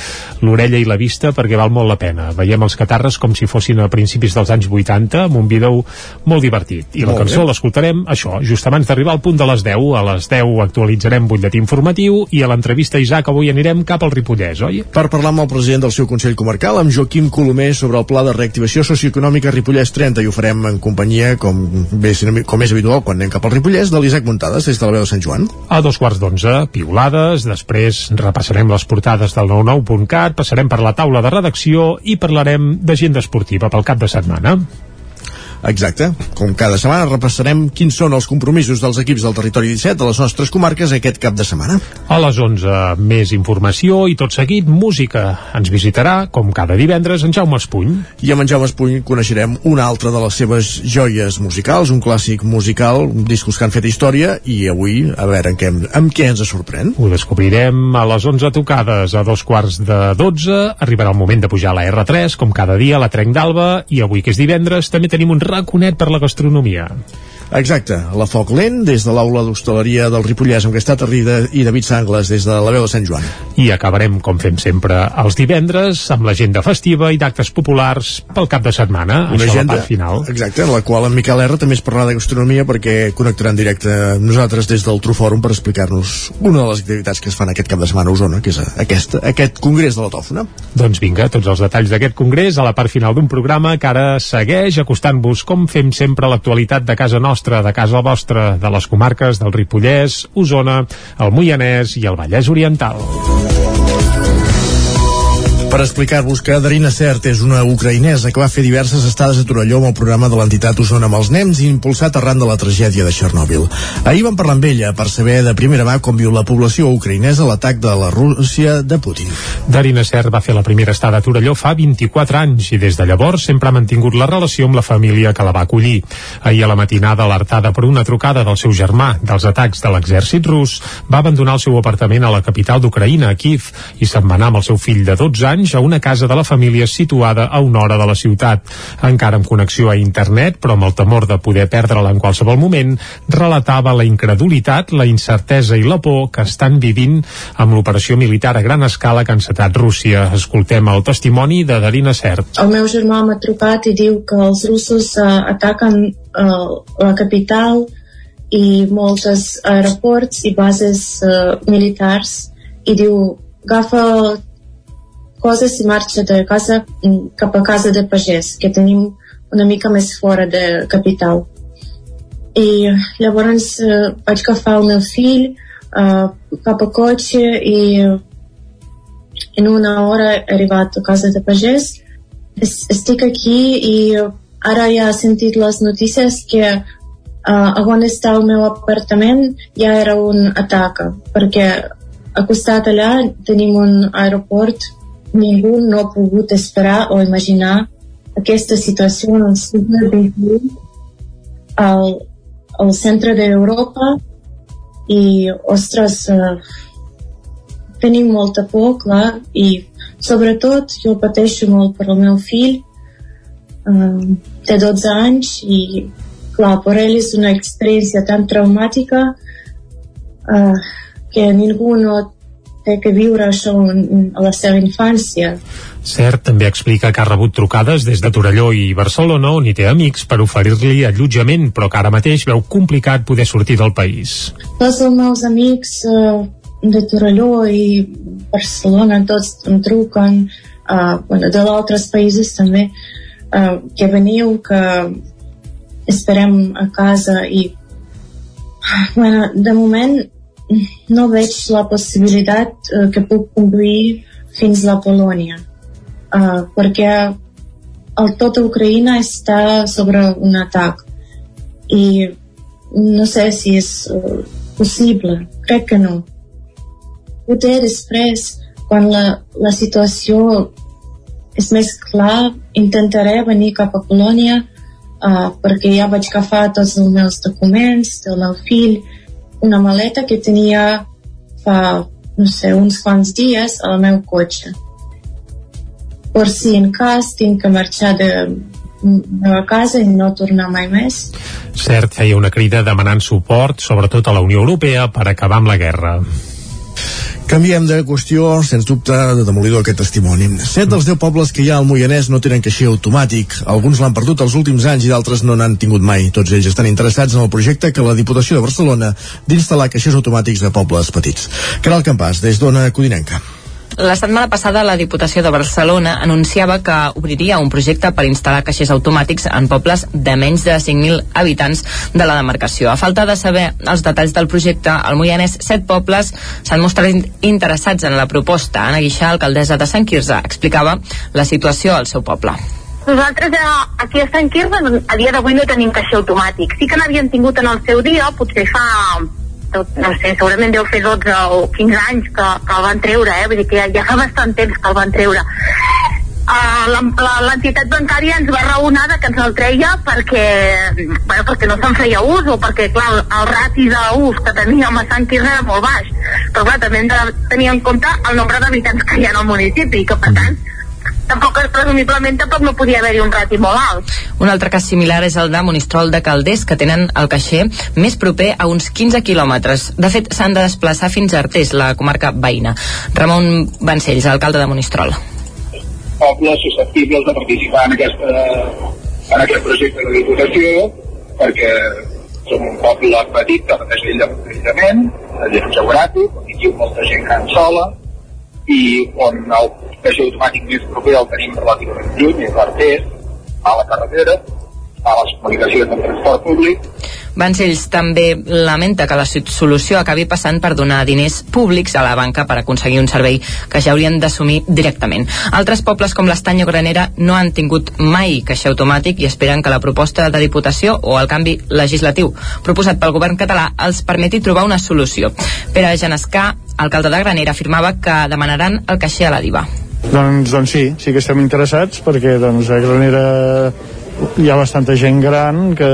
l'orella i la vista perquè val molt la pena. Veiem els catarres com si fossin a principis dels anys 80, amb un vídeo molt divertit. I la Molt cançó bé. l'escoltarem, això, just abans d'arribar al punt de les 10. A les 10 actualitzarem butlletí informatiu i a l'entrevista, Isaac, avui anirem cap al Ripollès, oi? Per parlar amb el president del seu Consell Comarcal, amb Joaquim Colomer, sobre el pla de reactivació socioeconòmica Ripollès 30, i ho farem en companyia, com, bé, com és habitual quan anem cap al Ripollès, de l'Isaac Muntades, des de la veu de Sant Joan. A dos quarts d'onze, piulades, després repassarem les portades del 99.cat, passarem per la taula de redacció i parlarem d'agenda esportiva pel cap de setmana. Exacte. Com cada setmana repassarem quins són els compromisos dels equips del territori 17 de les nostres comarques aquest cap de setmana. A les 11, més informació i tot seguit, música. Ens visitarà, com cada divendres, en Jaume Espuny. I amb en Jaume Espuny coneixerem una altra de les seves joies musicals, un clàssic musical, discos que han fet història, i avui, a veure en què, amb què ens sorprèn. Ho descobrirem a les 11 tocades, a dos quarts de 12. Arribarà el moment de pujar a la R3, com cada dia, a la Trenc d'Alba, i avui, que és divendres, també tenim un raconet per la gastronomia. Exacte, la Foc Lent, des de l'aula d'hostaleria del Ripollès, amb Cristat Arrida i David Sangles, des de la veu de Sant Joan. I acabarem, com fem sempre, els divendres, amb l'agenda festiva i d'actes populars pel cap de setmana. Una Això agenda, la part final. exacte, en la qual en Miquel R també es parlarà de gastronomia perquè connectarà en directe amb nosaltres des del Trufòrum per explicar-nos una de les activitats que es fan aquest cap de setmana a Osona, que és aquest, aquest congrés de la tòfona. Doncs vinga, tots els detalls d'aquest congrés a la part final d'un programa que ara segueix acostant-vos, com fem sempre, l'actualitat de casa nostra, de casa vostra, de les comarques del Ripollès, Osona, el Moianès i el Vallès Oriental. Per explicar-vos que Darina Cert és una ucraïnesa que va fer diverses estades a Torelló amb el programa de l'entitat Osona amb els nens impulsat arran de la tragèdia de Txernòbil. Ahir vam parlar amb ella per saber de primera mà com viu la població ucraïnesa l'atac de la Rússia de Putin. Darina Cert va fer la primera estada a Torelló fa 24 anys i des de llavors sempre ha mantingut la relació amb la família que la va acollir. Ahir a la matinada, alertada per una trucada del seu germà dels atacs de l'exèrcit rus, va abandonar el seu apartament a la capital d'Ucraïna, a Kiev, i se'n va anar amb el seu fill de 12 anys a una casa de la família situada a una hora de la ciutat. Encara amb connexió a internet, però amb el temor de poder perdre-la en qualsevol moment, relatava la incredulitat, la incertesa i la por que estan vivint amb l'operació militar a gran escala que ha encetat Rússia. Escoltem el testimoni de Darina Cert. El meu germà m'ha trucat i diu que els russos uh, ataquen uh, la capital i molts aeroports i bases uh, militars i diu agafa coses i marxa de casa cap a casa de pagès que tenim una mica més fora de capital. I llavors vaig agafar el meu fill uh, cap a cotxe i en una hora arribat a casa de pagès estic aquí i ara ja he sentit les notícies que uh, on està el meu apartament ja era un atac perquè a costat allà tenim un aeroport ningú no ha pogut esperar o imaginar aquesta situació en el segle XXI al, al centre d'Europa. I, ostres, uh, tenim molta por, clar, i sobretot jo pateixo molt per al meu fill, uh, té 12 anys, i clar, per ell és una experiència tan traumàtica uh, que ningú no té que viure en, a la seva infància. Cert, també explica que ha rebut trucades des de Torelló i Barcelona on hi té amics per oferir-li allotjament, però que ara mateix veu complicat poder sortir del país. Tots els meus amics uh, de Torelló i Barcelona tots em truquen uh, bueno, de d'altres països també uh, que veniu que esperem a casa i bueno, de moment no veig la possibilitat uh, que puc conduir fins a Polònia. Uh, perquè el tot Ucraïna està sobre un atac. I no sé si és uh, possible. Crec que no. Poder després, quan la, la situació és més clar, intentaré venir cap a Polònia uh, perquè ja vaig agafar tots els meus documents del meu fill, una maleta que tenia fa, no sé, uns quants dies al meu cotxe. Per si en cas tinc que marxar de meva casa i no tornar mai més. Cert, feia una crida demanant suport, sobretot a la Unió Europea, per acabar amb la guerra. Canviem de qüestió, sens dubte, de demolidor aquest testimoni. Set dels deu pobles que hi ha al Moianès no tenen caixer automàtic. Alguns l'han perdut els últims anys i d'altres no n'han tingut mai. Tots ells estan interessats en el projecte que la Diputació de Barcelona d'instal·lar caixers automàtics a pobles petits. Caral Campàs, des d'Ona Codinenca. La setmana passada la Diputació de Barcelona anunciava que obriria un projecte per instal·lar caixers automàtics en pobles de menys de 5.000 habitants de la demarcació. A falta de saber els detalls del projecte, al Moianès set pobles s'han mostrat interessats en la proposta. Anna Guixà, alcaldessa de Sant Quirze, explicava la situació al seu poble. Nosaltres eh, aquí a Sant Quirze a dia d'avui no tenim caixer automàtic. Sí que n'havien tingut en el seu dia, potser fa tot, no sé, segurament deu fer 12 o 15 anys que, que el van treure, eh? vull dir que ja, ja fa bastant temps que el van treure. Uh, l'entitat bancària ens va raonar que ens el treia perquè, bueno, perquè no se'n feia ús o perquè clar, el rati d'ús que teníem a Sant Quirze era molt baix però clar, també hem de tenir en compte el nombre d'habitants que hi ha al municipi que per tant tampoc presumiblement tampoc no podia haver-hi un rati molt alt. Un altre cas similar és el de Monistrol de Calders, que tenen el caixer més proper a uns 15 quilòmetres. De fet, s'han de desplaçar fins a Artés, la comarca veïna. Ramon Vancells, alcalde de Monistrol. Pobles susceptibles de participar en, aquesta, en aquest projecte de diputació, perquè som un poble petit que pateix aïllament, gent geogràfic, on hi viu molta gent gran sola, i on el caixer automàtic més proper el tenim relativament lluny, és l'Artés, a la carretera, a les comunicacions del transport públic. Vancells també lamenta que la solució acabi passant per donar diners públics a la banca per aconseguir un servei que ja haurien d'assumir directament. Altres pobles com l'Estany o Granera no han tingut mai caixer automàtic i esperen que la proposta de Diputació o el canvi legislatiu proposat pel govern català els permeti trobar una solució. Pere Genescà, alcalde de Granera, afirmava que demanaran el caixer a la DIVA. Doncs, doncs sí, sí que estem interessats perquè doncs, a Granera hi ha bastanta gent gran que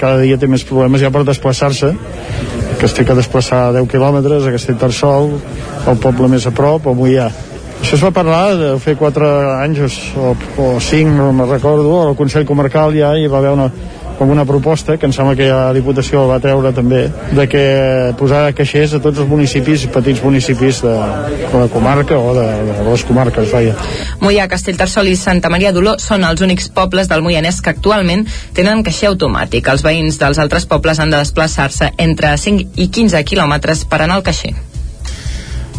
cada dia té més problemes ja per desplaçar-se que es té que desplaçar 10 quilòmetres a Castellterçol, el poble més a prop o Mollà. Això es va parlar de fer 4 anys o, o 5, no me'n recordo, al Consell Comarcal ja hi va haver una, com una proposta que em sembla que la Diputació va treure també de que posar caixers a tots els municipis, petits municipis de, de la comarca o de, de les comarques, vaja. Mollà, Castellterçol i Santa Maria d'Oló són els únics pobles del Moianès que actualment tenen caixer automàtic. Els veïns dels altres pobles han de desplaçar-se entre 5 i 15 quilòmetres per anar al caixer.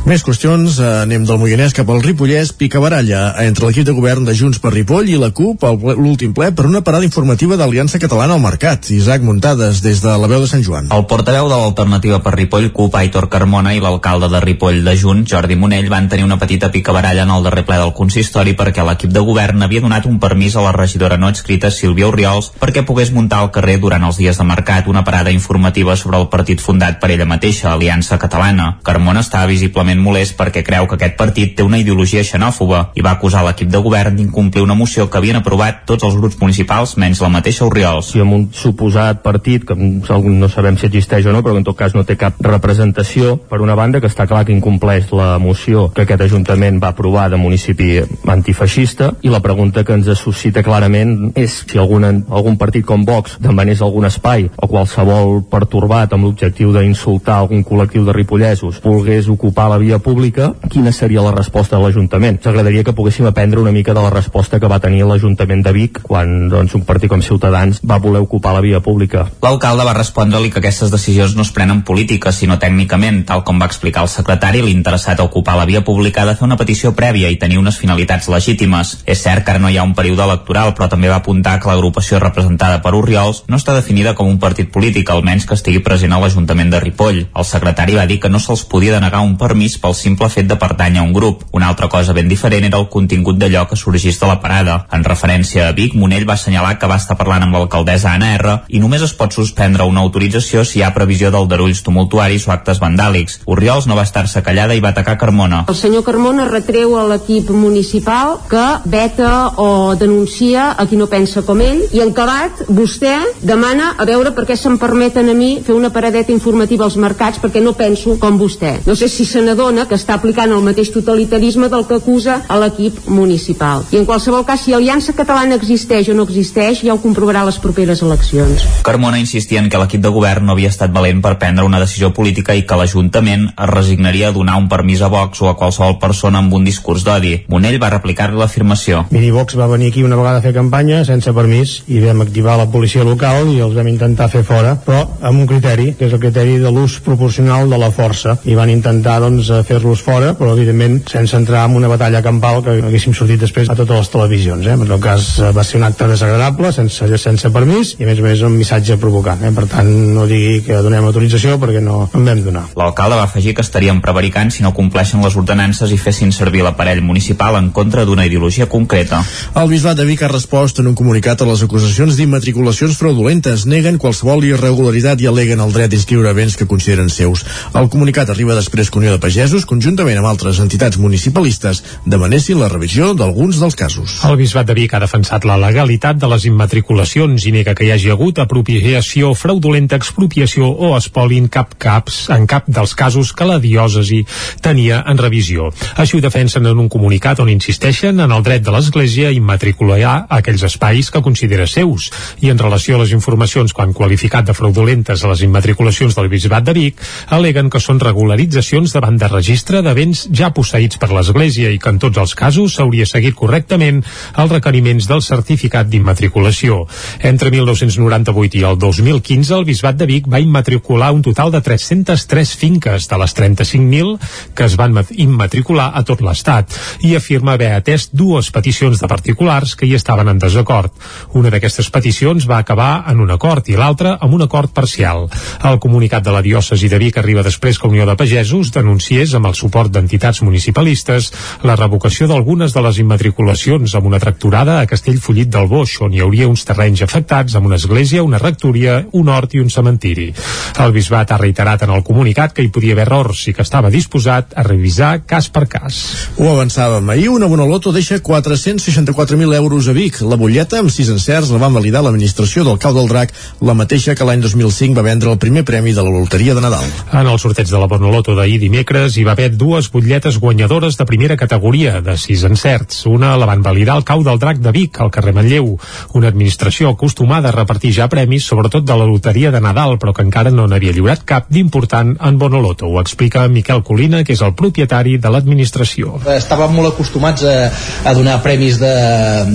Més qüestions, eh, anem del Moianès cap al Ripollès, pica baralla entre l'equip de govern de Junts per Ripoll i la CUP l'últim ple per una parada informativa d'Aliança Catalana al Mercat. Isaac Muntades, des de la veu de Sant Joan. El portaveu de l'alternativa per Ripoll, CUP, Aitor Carmona, i l'alcalde de Ripoll de Junts, Jordi Monell, van tenir una petita picabaralla en el darrer ple del consistori perquè l'equip de govern havia donat un permís a la regidora no escrita Sílvia Oriols perquè pogués muntar al carrer durant els dies de mercat una parada informativa sobre el partit fundat per ella mateixa, Aliança Catalana. Carmona estava visiblement molest perquè creu que aquest partit té una ideologia xenòfoba i va acusar l'equip de govern d'incomplir una moció que havien aprovat tots els grups municipals menys la mateixa Oriols. I amb un suposat partit que no sabem si existeix o no, però en tot cas no té cap representació, per una banda que està clar que incompleix la moció que aquest Ajuntament va aprovar de municipi antifeixista i la pregunta que ens suscita clarament és si algun, algun partit com Vox demanés algun espai o qualsevol pertorbat amb l'objectiu d'insultar algun col·lectiu de ripollesos volgués ocupar la via pública, quina seria la resposta de l'Ajuntament? Ens agradaria que poguéssim aprendre una mica de la resposta que va tenir l'Ajuntament de Vic quan doncs, un partit com Ciutadans va voler ocupar la via pública. L'alcalde va respondre-li que aquestes decisions no es prenen política, sinó tècnicament, tal com va explicar el secretari, l'interessat a ocupar la via pública ha de fer una petició prèvia i tenir unes finalitats legítimes. És cert que ara no hi ha un període electoral, però també va apuntar que l'agrupació representada per Oriols no està definida com un partit polític, almenys que estigui present a l'Ajuntament de Ripoll. El secretari va dir que no se'ls podia denegar un permís pel simple fet de pertànyer a un grup. Una altra cosa ben diferent era el contingut d'allò que sorgís de la parada. En referència a Vic, Monell va assenyalar que va estar parlant amb l'alcaldessa Anna R i només es pot suspendre una autorització si hi ha previsió d'aldarulls tumultuaris o actes vandàlics. Oriols no va estar-se callada i va atacar Carmona. El senyor Carmona retreu a l'equip municipal que veta o denuncia a qui no pensa com ell i en acabat vostè demana a veure per què se'm permeten a mi fer una paradeta informativa als mercats perquè no penso com vostè. No sé si se n'adona que està aplicant el mateix totalitarisme del que acusa a l'equip municipal. I en qualsevol cas, si Aliança Catalana existeix o no existeix, ja ho comprovarà les properes eleccions. Carmona insistia en que l'equip de govern no havia estat valent per prendre una decisió política i que l'Ajuntament es resignaria a donar un permís a Vox o a qualsevol persona amb un discurs d'odi. Monell va replicar-li l'afirmació. Miri, Vox va venir aquí una vegada a fer campanya sense permís i vam activar la policia local i els vam intentar fer fora, però amb un criteri, que és el criteri de l'ús proporcional de la força. I van intentar doncs, fer-los fora, però evidentment sense entrar en una batalla campal que haguéssim sortit després a totes les televisions. Eh? En tot cas va ser un acte desagradable, sense, sense permís, i a més a més un missatge provocant. Eh? Per tant, no digui que donem autorització perquè no en vam donar. L'alcalde va afegir que estarien prevaricant si no compleixen les ordenances i fessin servir l'aparell municipal en contra d'una ideologia concreta. El Bisbat de Vic ha respost en un comunicat a les acusacions d'immatriculacions fraudulentes. Neguen qualsevol irregularitat i aleguen el dret d'inscriure béns que consideren seus. El comunicat arriba després que Unió de Pagesos, conjuntament amb altres entitats municipalistes, demanessin la revisió d'alguns dels casos. El Bisbat de Vic ha defensat la legalitat de les immatriculacions i nega que hi hagi hagut apropiació fraudulenta, expropiació o espoli en cap caps en cap dels casos que la diòcesi tenia en revisió. Així ho defensen en un comunicat on insisteixen en el dret de l'Església a immatricular aquells espais que considera seus i en relació a les informacions quan qualificat de fraudulentes a les immatriculacions del Bisbat de Vic aleguen que són regularitzacions davant de registre de béns ja posseïts per l'Església i que en tots els casos s'hauria seguit correctament els requeriments del certificat d'immatriculació. Entre 1998 i el 2015 el Bisbat de Vic va immatricular un total de 303 finques de les 35.000 que es van immatricular a tot l'Estat i afirma haver atès dues peticions de particulars que hi estaven en desacord. Una d'aquestes peticions va acabar en un acord i l'altra amb un acord parcial. El comunicat de la diòcesi de Vic arriba després que Unió de Pagesos denunciés amb el suport d'entitats municipalistes la revocació d'algunes de les immatriculacions amb una tracturada a Castellfollit del Boix, on hi hauria uns terrenys afectats amb una església, una rectoria, un hort i un cementiri. El bisbat ha reiterat en el comunicat que hi podia haver errors i que estava disposat a revisar cas per cas. Ho avançàvem ahir, una Bonoloto deixa 464.000 euros a Vic. La butlleta, amb sis encerts, la van validar l'administració del Cau del Drac, la mateixa que l'any 2005 va vendre el primer premi de la loteria de Nadal. En el sorteig de la Bonoloto d'ahir dimecres hi va haver dues butlletes guanyadores de primera categoria, de sis encerts. Una la van validar al Cau del Drac de Vic, al carrer Manlleu, una administració acostumada a repartir ja premis, sobretot de la loteria de Nadal, però que encara no n'havia lliurat cap d'important en Bonoloto. Ho explica Miquel Colina, que és el propietari de l'administració. Estàvem molt acostumats a, a donar premis de,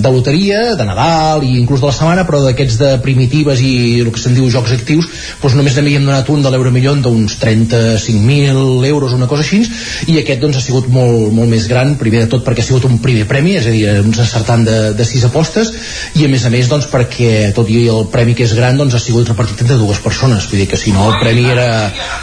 de loteria, de Nadal i inclús de la setmana, però d'aquests de primitives i el que se'n diu jocs actius, doncs només n'havíem donat un de l'euro milió d'uns 35.000 euros, una cosa cosa així i aquest doncs ha sigut molt, molt més gran primer de tot perquè ha sigut un primer premi és a dir, uns acertant de, de sis apostes i a més a més doncs perquè tot i el premi que és gran doncs ha sigut repartit entre dues persones vull dir que si no el premi era,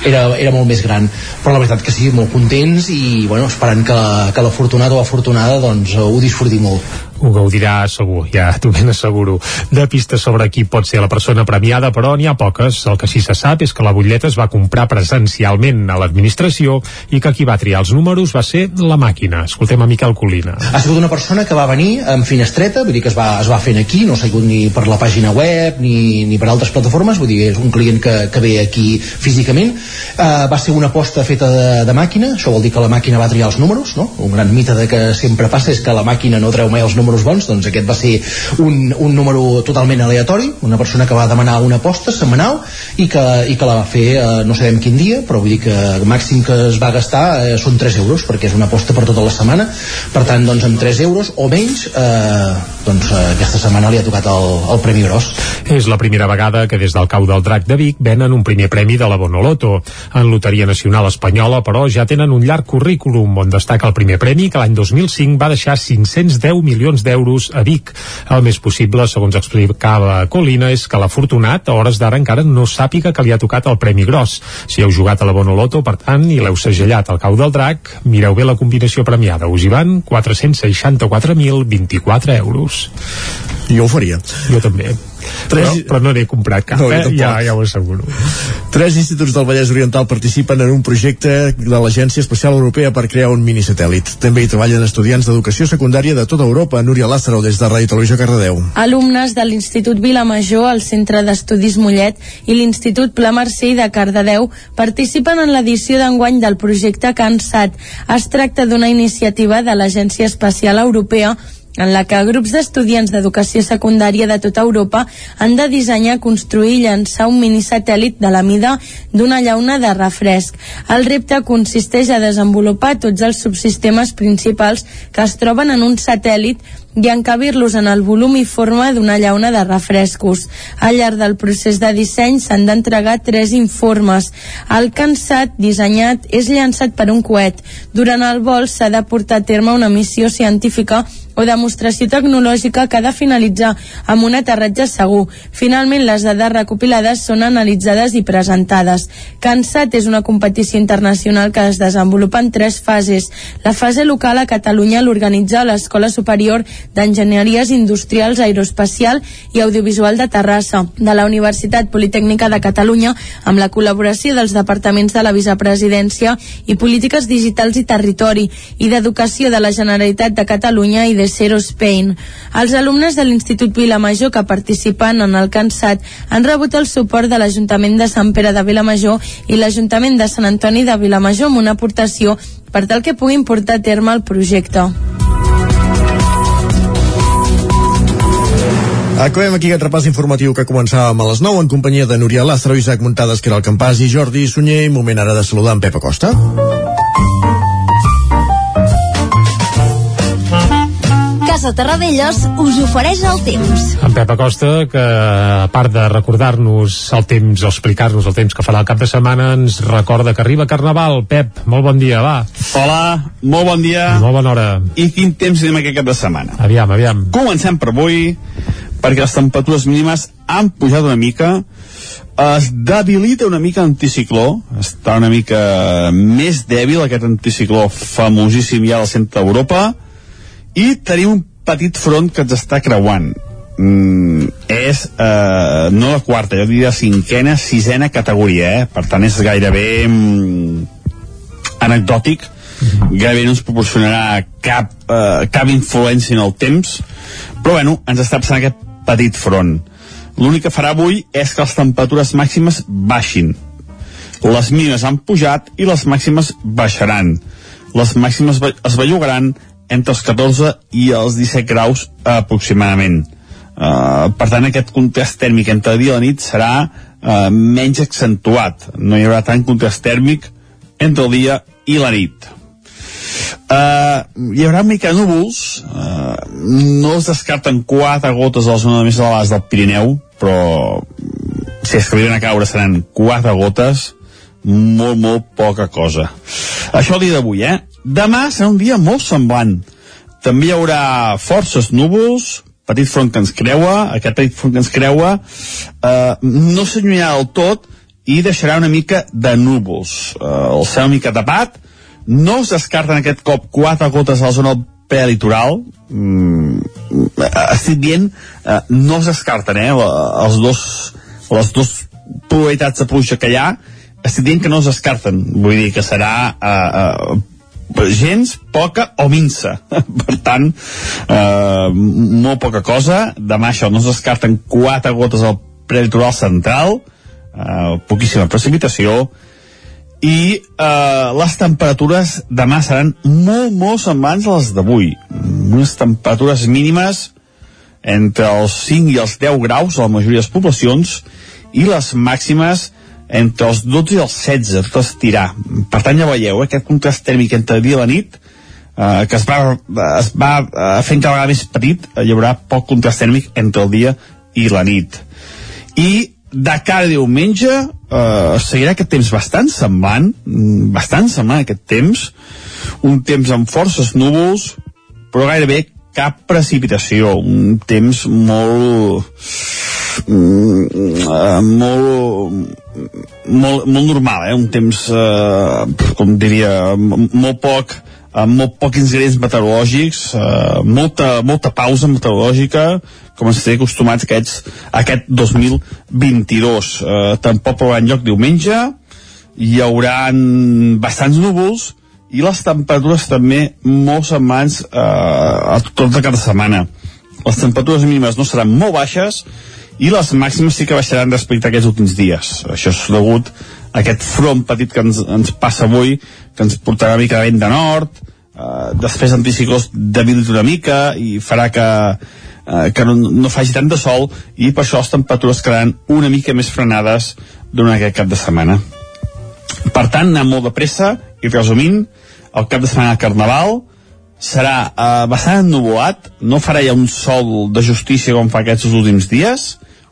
era, era molt més gran. Però la veritat que sí, molt contents i bueno, esperant que, que l'afortunat o afortunada doncs ho disfruti molt ho gaudirà segur, ja t'ho ben asseguro. De pistes sobre qui pot ser la persona premiada, però n'hi ha poques. El que sí se sap és que la butlleta es va comprar presencialment a l'administració i que qui va triar els números va ser la màquina. Escoltem a Miquel Colina. Ha sigut una persona que va venir amb finestreta, vull dir que es va, es va fent aquí, no s'ha sigut ni per la pàgina web ni, ni per altres plataformes, vull dir, és un client que, que ve aquí físicament. Uh, va ser una aposta feta de, de màquina, això vol dir que la màquina va triar els números, no? Un gran mite de que sempre passa és que la màquina no treu mai els números números bons, doncs aquest va ser un, un número totalment aleatori, una persona que va demanar una aposta setmanal i que, i que la va fer eh, no sabem quin dia, però vull dir que el màxim que es va gastar eh, són 3 euros, perquè és una aposta per tota la setmana, per tant, doncs amb 3 euros o menys, eh, doncs eh, aquesta setmana li ha tocat el, el Premi Gros. És la primera vegada que des del cau del Drac de Vic venen un primer premi de la Bonoloto. En Loteria Nacional Espanyola, però, ja tenen un llarg currículum on destaca el primer premi que l'any 2005 va deixar 510 milions d'euros a Vic. El més possible, segons explicava Colina, és que l'afortunat a hores d'ara encara no sàpiga que li ha tocat el Premi Gros. Si heu jugat a la Bonoloto, per tant, i l'heu segellat al cau del drac, mireu bé la combinació premiada. Us hi van 464.024 euros. Jo ho faria. Jo també. Tres... Però, però no n'he comprat cap, no, eh? ja, ja ho asseguro. Tres instituts del Vallès Oriental participen en un projecte de l'Agència Espacial Europea per crear un minisatèl·lit. També hi treballen estudiants d'educació secundària de tota Europa. Núria Lázaro, des de Ràdio Televisió Cardedeu. Alumnes de l'Institut Vilamajor, el Centre d'Estudis Mollet i l'Institut Pla Mercè de Cardedeu participen en l'edició d'enguany del projecte CANSAT. Es tracta d'una iniciativa de l'Agència Espacial Europea en la que grups d'estudiants d'educació secundària de tota Europa han de dissenyar, construir i llançar un minisatèl·lit de la mida d'una llauna de refresc. El repte consisteix a desenvolupar tots els subsistemes principals que es troben en un satèl·lit i encabir-los en el volum i forma d'una llauna de refrescos. Al llarg del procés de disseny s'han d'entregar tres informes. El cansat dissenyat és llançat per un coet. Durant el vol s'ha de portar a terme una missió científica o demostració tecnològica que ha de finalitzar amb un aterratge segur. Finalment, les dades recopilades són analitzades i presentades. CANSAT és una competició internacional que es desenvolupa en tres fases. La fase local a Catalunya l'organitza l'Escola Superior d'Enginyeries Industrials Aeroespacial i Audiovisual de Terrassa, de la Universitat Politècnica de Catalunya, amb la col·laboració dels departaments de la Vicepresidència i Polítiques Digitals i Territori i d'Educació de la Generalitat de Catalunya i de Zero Spain. Els alumnes de l'Institut Vilamajor que participen en el Cansat han rebut el suport de l'Ajuntament de Sant Pere de Vilamajor i l'Ajuntament de Sant Antoni de Vilamajor amb una aportació per tal que puguin portar a terme el projecte. Acabem aquí aquest repàs informatiu que començàvem a les 9 en companyia de Núria Lázaro, Isaac Muntades, que era el Campàs i Jordi Sunyer. Moment ara de saludar en Pep Acosta. Casa Terradellos us ofereix el temps. En Pep Acosta, que a part de recordar-nos el temps o explicar-nos el temps que farà el cap de setmana, ens recorda que arriba Carnaval. Pep, molt bon dia, va. Hola, molt bon dia. Molt bona hora. I quin temps tenim aquest cap de setmana? Aviam, aviam. Comencem per avui, perquè les temperatures mínimes han pujat una mica, es debilita una mica l'anticicló, està una mica més dèbil aquest anticicló famosíssim ja al centre d'Europa, i tenim un petit front que ens està creuant. Mm, és eh, no la quarta, jo diria cinquena, sisena categoria, eh? per tant és gairebé mm, anecdòtic. Mhm. gairebé no ens proporcionarà cap, eh, cap influència en el temps. Però bueno, ens està passant aquest petit front. L'únic que farà avui és que les temperatures màximes baixin. Les mínimes han pujat i les màximes baixaran. Les màximes es bellugaran entre els 14 i els 17 graus aproximadament. Uh, per tant, aquest contrast tèrmic entre dia i la nit serà uh, menys accentuat. No hi haurà tant contrast tèrmic entre el dia i la nit. Uh, hi haurà mica núvols, uh, no es descarten quatre gotes a la zona més elevades del Pirineu, però si es que a caure seran quatre gotes, molt, molt poca cosa. Això el dia d'avui, eh? Demà serà un dia molt semblant. També hi haurà forces núvols, petit front que ens creua, aquest petit front que ens creua eh, no s'allunyarà del tot i deixarà una mica de núvols. Eh, el cel una mica tapat, no es descarten aquest cop quatre gotes a la zona prelitoral, mm, estic dient, eh, no es descarten, eh, els dos, les dues probabilitats de pluja que hi ha, estic dient que no es descarten, vull dir que serà eh, eh, gens, poca o minsa. per tant, eh, molt poca cosa. Demà això, no es descarten quatre gotes al prelitoral central, eh, poquíssima precipitació, i eh, les temperatures demà seran molt, molt semblants a les d'avui. Unes temperatures mínimes entre els 5 i els 10 graus a la majoria de les poblacions i les màximes entre els 12 i els 16, tot estirar. Per tant, ja veieu, eh, aquest contrast tèrmic entre dia i la nit, eh, que es va, es va eh, fent cada vegada més petit, eh, hi haurà poc contrast tèrmic entre el dia i la nit. I de cara a diumenge eh, seguirà aquest temps bastant semblant, mm, bastant semblant aquest temps, un temps amb forces núvols, però gairebé cap precipitació, un temps molt mm, molt molt, molt normal, eh? un temps eh, com diria molt poc amb molt pocs ingredients meteorològics, eh, molta, molta pausa meteorològica, com ens té acostumats aquests, aquest 2022. Eh, tampoc haurà lloc diumenge, hi haurà bastants núvols i les temperatures també molt setmans eh, a tot de cada setmana. Les temperatures mínimes no seran molt baixes i les màximes sí que baixaran respecte a aquests últims dies. Això és degut a aquest front petit que ens, ens passa avui, que ens portarà una mica de vent de nord, eh, després anticiclós debilitat una mica i farà que, eh, que no, no faci tant de sol i per això les temperatures quedaran una mica més frenades durant aquest cap de setmana. Per tant, anem molt de pressa i resumint, el cap de setmana de Carnaval serà eh, bastant ennuvolat, no farà ja un sol de justícia com fa aquests últims dies,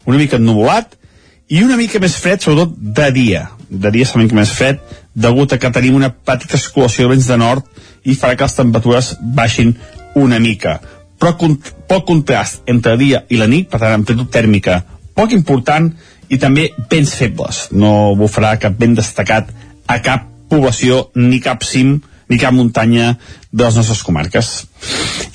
una mica ennuvolat i una mica més fred, sobretot de dia. De dia serà una mica més fred, degut a que tenim una petita circulació de vents de nord i farà que les temperatures baixin una mica. Però con poc contrast entre dia i la nit, per tant, amplitud tèrmica poc important i també vents febles. No bufarà cap vent destacat a cap població ni cap cim ni cap muntanya de les nostres comarques.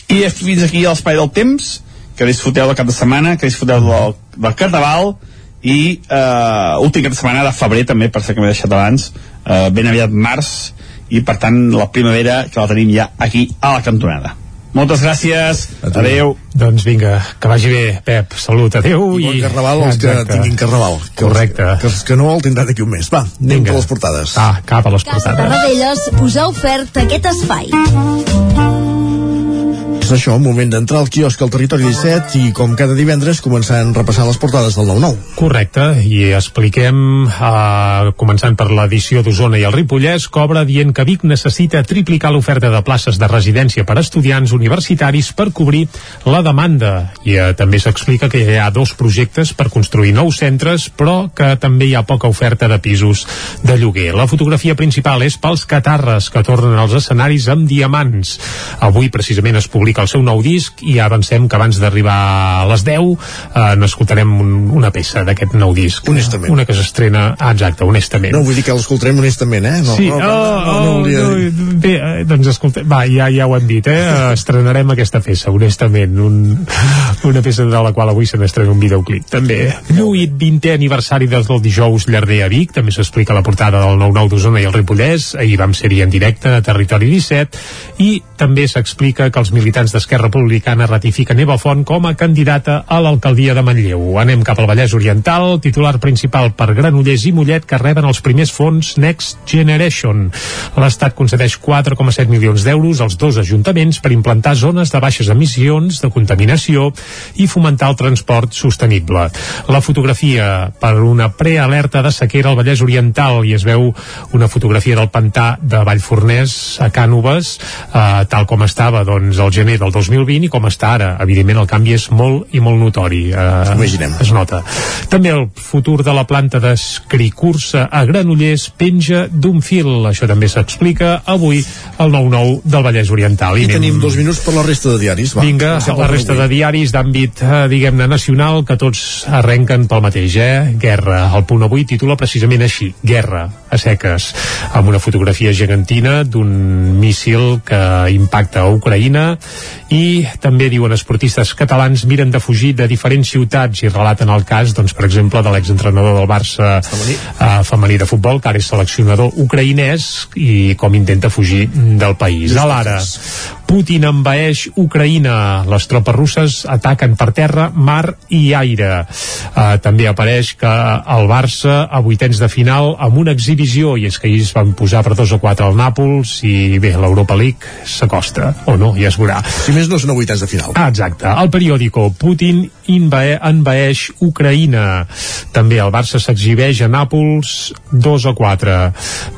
I fins aquí l'espai del temps, que disfruteu del cap de setmana, que disfruteu del, del carnaval, i eh, últim de setmana de febrer també, per ser que m'he deixat abans, eh, ben aviat març, i per tant la primavera que la tenim ja aquí a la cantonada. Moltes gràcies, adeu. Doncs vinga, que vagi bé, Pep. Salut, adeu. I bon carnaval als que tinguin carnaval. Que Correcte. Els, que els que no el tindran d'aquí un mes. Va, anem Vinga. a les portades. Ah, cap a les Casa portades. Tarradellas us ha ofert aquest espai. Doncs això, moment d'entrar al quiosc al Territori 17 i com cada divendres començant repassant les portades del 9-9. Correcte, i expliquem, eh, començant per l'edició d'Osona i el Ripollès, cobra dient que Vic necessita triplicar l'oferta de places de residència per a estudiants universitaris per cobrir la demanda. I eh, també s'explica que hi ha dos projectes per construir nous centres, però que també hi ha poca oferta de pisos de lloguer. La fotografia principal és pels catarres, que tornen als escenaris amb diamants. Avui, precisament, es publica el seu nou disc i avancem que abans d'arribar a les 10 eh, n'escoltarem un, una peça d'aquest nou disc. Honestament. Una que s'estrena, ah, exacte, honestament. No vull dir que l'escoltarem honestament, eh? No, sí, no, no, oh, no, no, volia oh, dir. no, bé, eh, doncs escolta, va, ja, ja ho hem dit, eh? Estrenarem aquesta peça, honestament, un, una peça de la qual avui se n'estrena un videoclip. També, 8 20è aniversari des del dijous Llarder a Vic, també s'explica la portada del 9-9 d'Osona i el Ripollès, ahir vam ser-hi en directe a Territori 17, i també s'explica que els militants d'Esquerra Republicana ratifiquen Eva Font com a candidata a l'alcaldia de Manlleu. Anem cap al Vallès Oriental, titular principal per Granollers i Mollet que reben els primers fons Next Generation. L'Estat concedeix 4,7 milions d'euros als dos ajuntaments per implantar zones de baixes emissions, de contaminació i fomentar el transport sostenible. La fotografia per una prealerta de sequera al Vallès Oriental i es veu una fotografia del pantà de Vallfornès a Cànoves, eh, tal com estava doncs, el gener del 2020 i com està ara. Evidentment el canvi és molt i molt notori. Eh, Imaginem. Es nota. També el futur de la planta d'escricursa a Granollers penja d'un fil. Això també s'explica avui al 9-9 del Vallès Oriental. I anem- tenim dos minuts per la resta de diaris. Va, Vinga, la resta avui. de diaris d'àmbit, eh, diguem-ne, nacional, que tots arrenquen pel mateix, eh? Guerra. El punt avui titula precisament així, Guerra, a seques, amb una fotografia gegantina d'un míssil que impacta a Ucraïna i també diuen esportistes catalans miren de fugir de diferents ciutats i relaten el cas, doncs, per exemple, de l'exentrenador del Barça femení, uh, femení de futbol, que ara és seleccionador ucraïnès i com intenta fugir del país. A l'ara, Putin envaeix Ucraïna. Les tropes russes ataquen per terra, mar i aire. Uh, també apareix que el Barça a vuitens de final amb una exhibició i és que ahir es van posar per 2 o 4 al Nàpols i bé, l'Europa League s'acosta o no, ja es veurà. Si més no són a vuitens de final. Ah, exacte. El periòdico Putin invae, envaeix Ucraïna. També el Barça s'exhibeix a Nàpols 2 a 4.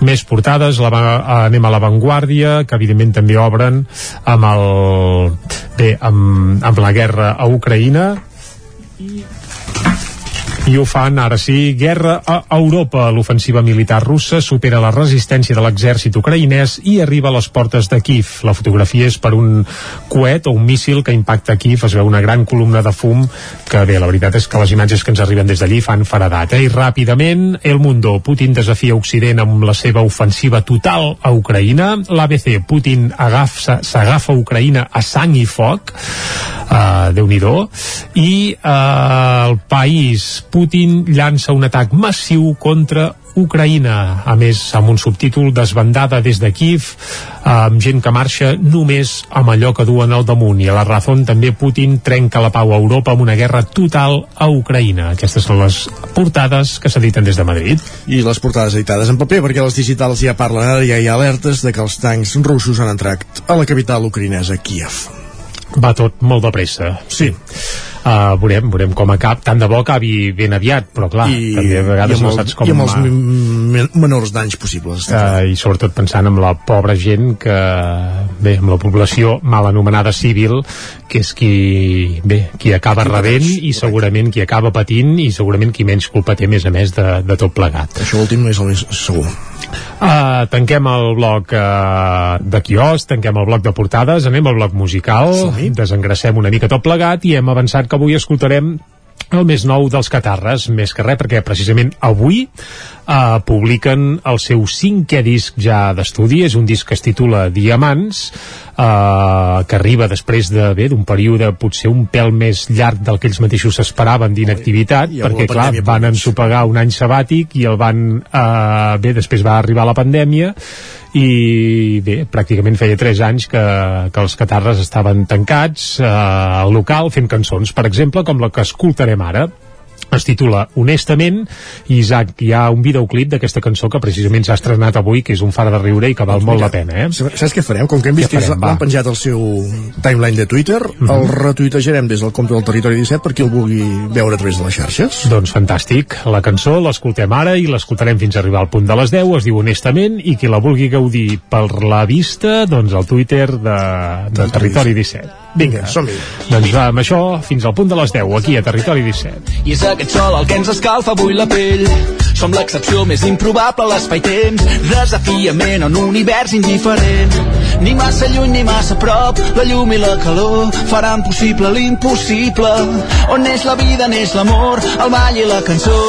Més portades, la, va- anem a l'avantguàrdia, que evidentment també obren amb el... Bé, amb, amb la guerra a Ucraïna. i ho fan, ara sí, guerra a Europa. L'ofensiva militar russa supera la resistència de l'exèrcit ucraïnès i arriba a les portes de Kiev. La fotografia és per un coet o un míssil que impacta Kiev. Es veu una gran columna de fum que, bé, la veritat és que les imatges que ens arriben des d'allí fan faradat. Eh? I ràpidament, El Mundo. Putin desafia Occident amb la seva ofensiva total a Ucraïna. L'ABC. Putin agafa- s'agafa Ucraïna a sang i foc. Uh, Déu-n'hi-do. I uh, el país, Putin llança un atac massiu contra Ucraïna, a més amb un subtítol desbandada des de Kiev amb gent que marxa només amb allò que duen al damunt. I a la Razón també Putin trenca la pau a Europa amb una guerra total a Ucraïna. Aquestes són les portades que s'editen des de Madrid. I les portades editades en paper, perquè les digitals ja parlen. Ara, ja hi ha alertes de que els tancs russos han entrat a la capital ucraïnesa, Kiev. va tot molt de pressa. Sí. Uh, veurem, veurem com acaba tant de bo acabi ben aviat però clar, I, també a vegades no saps com I amb els men- menors danys possibles. uh, i sobretot pensant en la pobra gent que, bé, amb la població mal anomenada civil, que és qui, bé, qui acaba Qui rebent pateix, i segurament qui acaba patint i segurament qui menys culpa té a més a més de, de tot plegat. Això últim no és el més segur. Uh, tanquem el bloc uh, de quios, tanquem el bloc de portades, anem al bloc musical, desengracem una mica tot plegat i hem avançat que avui escoltarem el més nou dels Catarres, més que res perquè precisament avui uh, publiquen el seu cinquè disc ja d'estudi, és un disc que es titula Diamants, uh, que arriba després de bé d'un període potser un pèl més llarg del que ells mateixos s'esperaven d'inactivitat, perquè la clar, van ensopegar un any sabàtic i el van, uh, bé, després va arribar la pandèmia i bé, pràcticament feia 3 anys que, que els catarres estaven tancats eh, al local fent cançons, per exemple, com la que escoltarem ara es titula Honestament i Isaac, hi ha un videoclip d'aquesta cançó que precisament s'ha estrenat avui que és un far de riure i que val Doncs molt mira, la pena eh? Saps què farem? Com que hem vist que l'han penjat al seu timeline de Twitter, Mhm. el retuitejarem des del compte del Territori 17 per qui el vulgui veure a través de les xarxes. Doncs fantàstic, la cançó l'escoltem ara i l'escoltarem fins a arribar al punt de les 10 es diu honestament i qui la vulgui gaudir per la vista, doncs al Twitter de, de Territori 17 Vinga, som-hi Doncs va, amb això, fins al punt de les 10 aquí a Territori 17 I és aquest sol el que ens escalfa avui la pell. Som l'excepció més improbable a l'espai-temps. Desafiament en un univers indiferent. Ni massa lluny ni massa prop, la llum i la calor faran possible l'impossible. On neix la vida, neix l'amor, el ball i la cançó.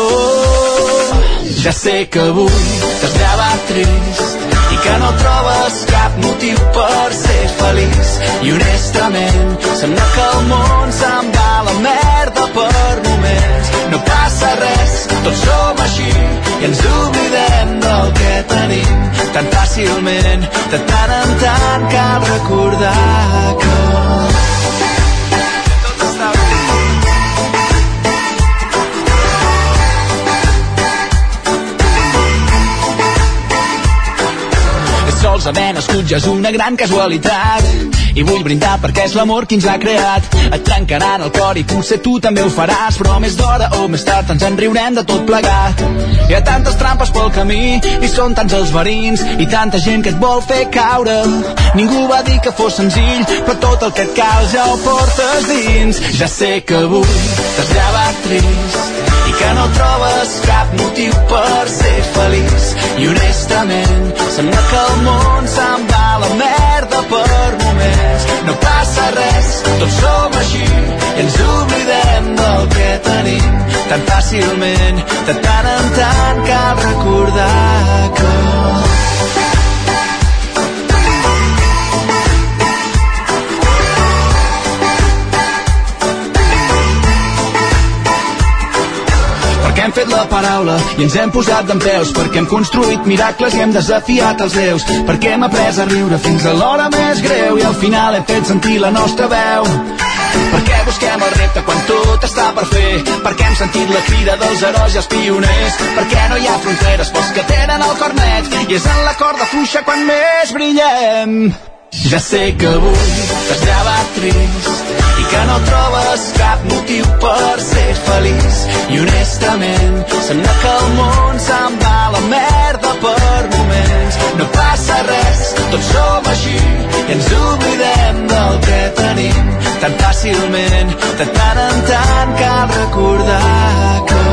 Ja sé que avui t'has llevat trist que no trobes cap motiu per ser feliç. I honestament, sembla que el món se'n va a la merda per moments. No passa res, tots som així i ens oblidem del que tenim tan fàcilment. De tant en tant cal recordar que sols haver nascut ja és una gran casualitat. I vull brindar perquè és l'amor qui ens ha creat. Et trencaran el cor i potser tu també ho faràs, però més d'hora o més tard ens en riurem de tot plegat. Hi ha tantes trampes pel camí i són tants els verins i tanta gent que et vol fer caure. Ningú va dir que fos senzill, però tot el que et cal ja ho portes dins. Ja sé que avui t'has llevat trist que no trobes cap motiu per ser feliç. I honestament, sembla que el món se'n va a la merda per moments. No passa res, tots som així i ens oblidem del que tenim tan fàcilment. De tant en tant cal recordar que perquè hem fet la paraula i ens hem posat d'en peus, perquè hem construït miracles i hem desafiat els déus, perquè hem après a riure fins a l'hora més greu i al final hem fet sentir la nostra veu. Perquè busquem el repte quan tot està per fer, perquè hem sentit la crida dels herois i els pioners, perquè no hi ha fronteres pels que tenen el cor net i és en la corda fluixa quan més brillem. Ja sé que avui t'has llevat trist i que no trobes cap motiu per ser feliç. I honestament, sembla que el món se'n va a la merda per moments. No passa res, tots som així i ens oblidem del que tenim tan fàcilment. De tant en tant cal recordar que,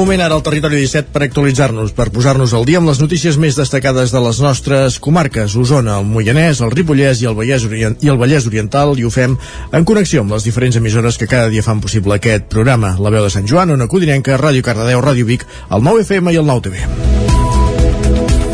Moment ara al territori 17 per actualitzar-nos, per posar-nos al dia amb les notícies més destacades de les nostres comarques, Osona, el Moianès, el Ripollès i el Vallès, Orient i el Vallès Oriental, i ho fem en connexió amb les diferents emissores que cada dia fan possible aquest programa. La veu de Sant Joan, Ona Codinenca, Ràdio Cardedeu, Ràdio Vic, el 9 FM i el 9 TV.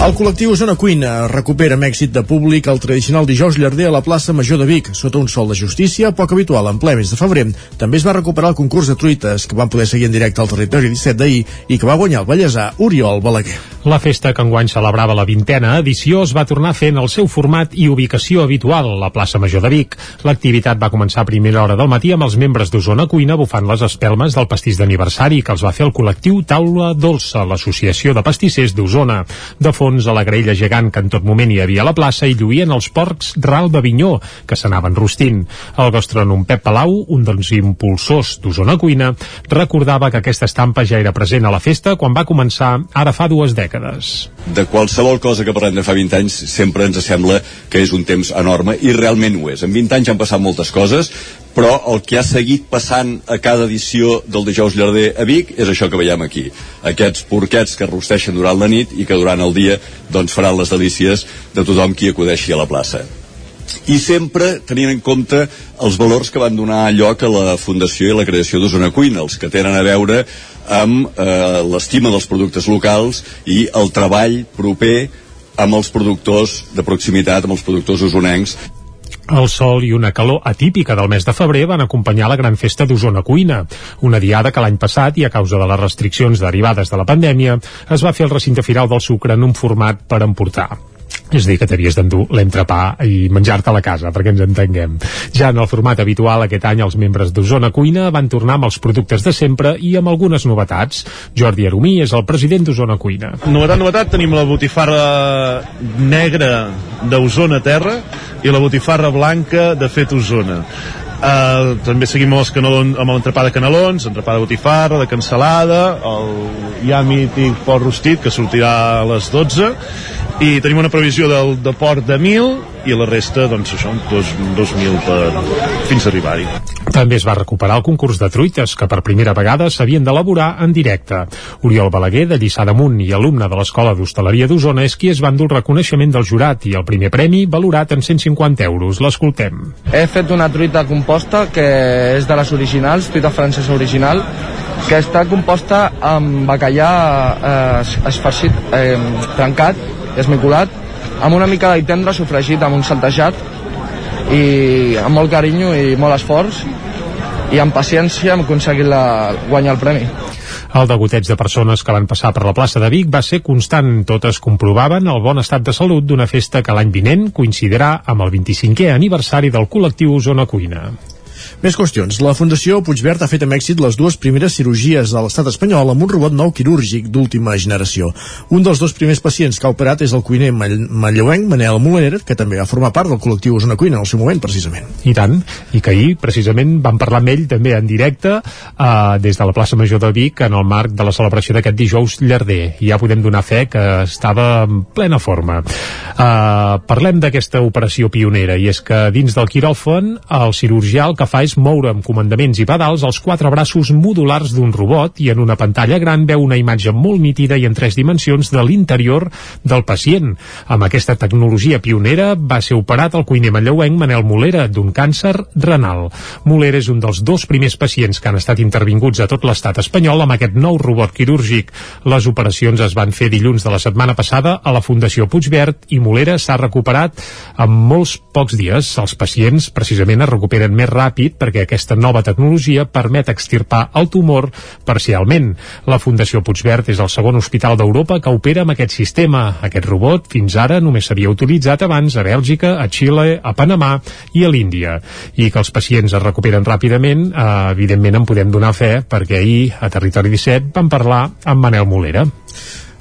El col·lectiu Zona Cuina recupera amb èxit de públic el tradicional dijous llarder a la plaça Major de Vic, sota un sol de justícia poc habitual en ple mes de febrer. També es va recuperar el concurs de truites, que van poder seguir en directe al territori 17 d'ahir i que va guanyar el ballesà Oriol Balaguer. La festa que enguany celebrava la vintena edició es va tornar en el seu format i ubicació habitual, la plaça Major de Vic. L'activitat va començar a primera hora del matí amb els membres d'Osona Cuina bufant les espelmes del pastís d'aniversari que els va fer el col·lectiu Taula Dolça, l'associació de pastissers d'Osona. De fons a la graella gegant que en tot moment hi havia a la plaça i lluïen els porcs ral d'Avinyó, que s'anaven rostint. El gastronòm Pep Palau, un dels impulsors d'Osona Cuina, recordava que aquesta estampa ja era present a la festa quan va començar ara fa dues dècades. De qualsevol cosa que parlem de fa 20 anys sempre ens sembla que és un temps enorme i realment ho és. En 20 anys han passat moltes coses, però el que ha seguit passant a cada edició del dijous llarder a Vic és això que veiem aquí. Aquests porquets que rosteixen durant la nit i que durant el dia doncs, faran les delícies de tothom qui acudeixi a la plaça. I sempre tenint en compte els valors que van donar lloc a la fundació i la creació d'Osona Cuina, els que tenen a veure amb eh, l'estima dels productes locals i el treball proper amb els productors de proximitat, amb els productors usonencs el sol i una calor atípica del mes de febrer van acompanyar la gran festa d'Osona Cuina, una diada que l'any passat, i a causa de les restriccions derivades de la pandèmia, es va fer al recinte firal del Sucre en un format per emportar. És a dir, que t'havies d'endur l'entrepà i menjar-te a la casa, perquè ens entenguem. Ja en el format habitual, aquest any els membres d'Osona Cuina van tornar amb els productes de sempre i amb algunes novetats. Jordi Arumí és el president d'Osona Cuina. Novetat, novetat, tenim la botifarra negra d'Osona Terra i la botifarra blanca de Fet Osona. Uh, també seguim amb, els canelons, amb l'entrepà de canelons, entrepà de botifarra, de cansalada, el ja mític porc rostit que sortirà a les 12 i tenim una previsió del, de port de 1.000 i la resta, doncs això, 2.000 per, fins a arribar-hi. També es va recuperar el concurs de truites, que per primera vegada s'havien d'elaborar en directe. Oriol Balaguer, de Lliçà d'Amunt i alumne de l'Escola d'Hostaleria d'Osona, és qui es va endur el reconeixement del jurat i el primer premi valorat en 150 euros. L'escoltem. He fet una truita composta que és de les originals, truita francesa original, que està composta amb bacallà eh, esfarcit, eh, trencat, esmiculat, amb una mica d'all tendre sofregit amb un saltejat i amb molt carinyo i molt esforç i amb paciència hem aconseguit la, guanyar el premi. El degoteig de persones que van passar per la plaça de Vic va ser constant. Totes comprovaven el bon estat de salut d'una festa que l'any vinent coincidirà amb el 25è aniversari del col·lectiu Zona Cuina. Més qüestions. La Fundació Puigverd ha fet amb èxit les dues primeres cirurgies de l'estat espanyol amb un robot nou quirúrgic d'última generació. Un dels dos primers pacients que ha operat és el cuiner malleuenc Manel Moler, que també va formar part del col·lectiu Zona Cuina en el seu moment, precisament. I tant, i que ahir, precisament, vam parlar amb ell també en directe eh, des de la plaça Major de Vic en el marc de la celebració d'aquest dijous llarder. I ja podem donar fe que estava en plena forma. Eh, parlem d'aquesta operació pionera, i és que dins del quiròfon el cirurgià el que fa és moure amb comandaments i pedals els quatre braços modulars d'un robot i en una pantalla gran veu una imatge molt nítida i en tres dimensions de l'interior del pacient. Amb aquesta tecnologia pionera va ser operat el cuiner manlleuenc Manel Molera d'un càncer renal. Molera és un dels dos primers pacients que han estat intervinguts a tot l'estat espanyol amb aquest nou robot quirúrgic. Les operacions es van fer dilluns de la setmana passada a la Fundació Puigverd i Molera s'ha recuperat en molts pocs dies. Els pacients precisament es recuperen més ràpid perquè aquesta nova tecnologia permet extirpar el tumor parcialment. La Fundació Puigverd és el segon hospital d'Europa que opera amb aquest sistema. Aquest robot fins ara només s'havia utilitzat abans a Bèlgica, a Xile, a Panamà i a l'Índia. I que els pacients es recuperen ràpidament, eh, evidentment en podem donar fe perquè ahir a Territori 17 vam parlar amb Manel Molera.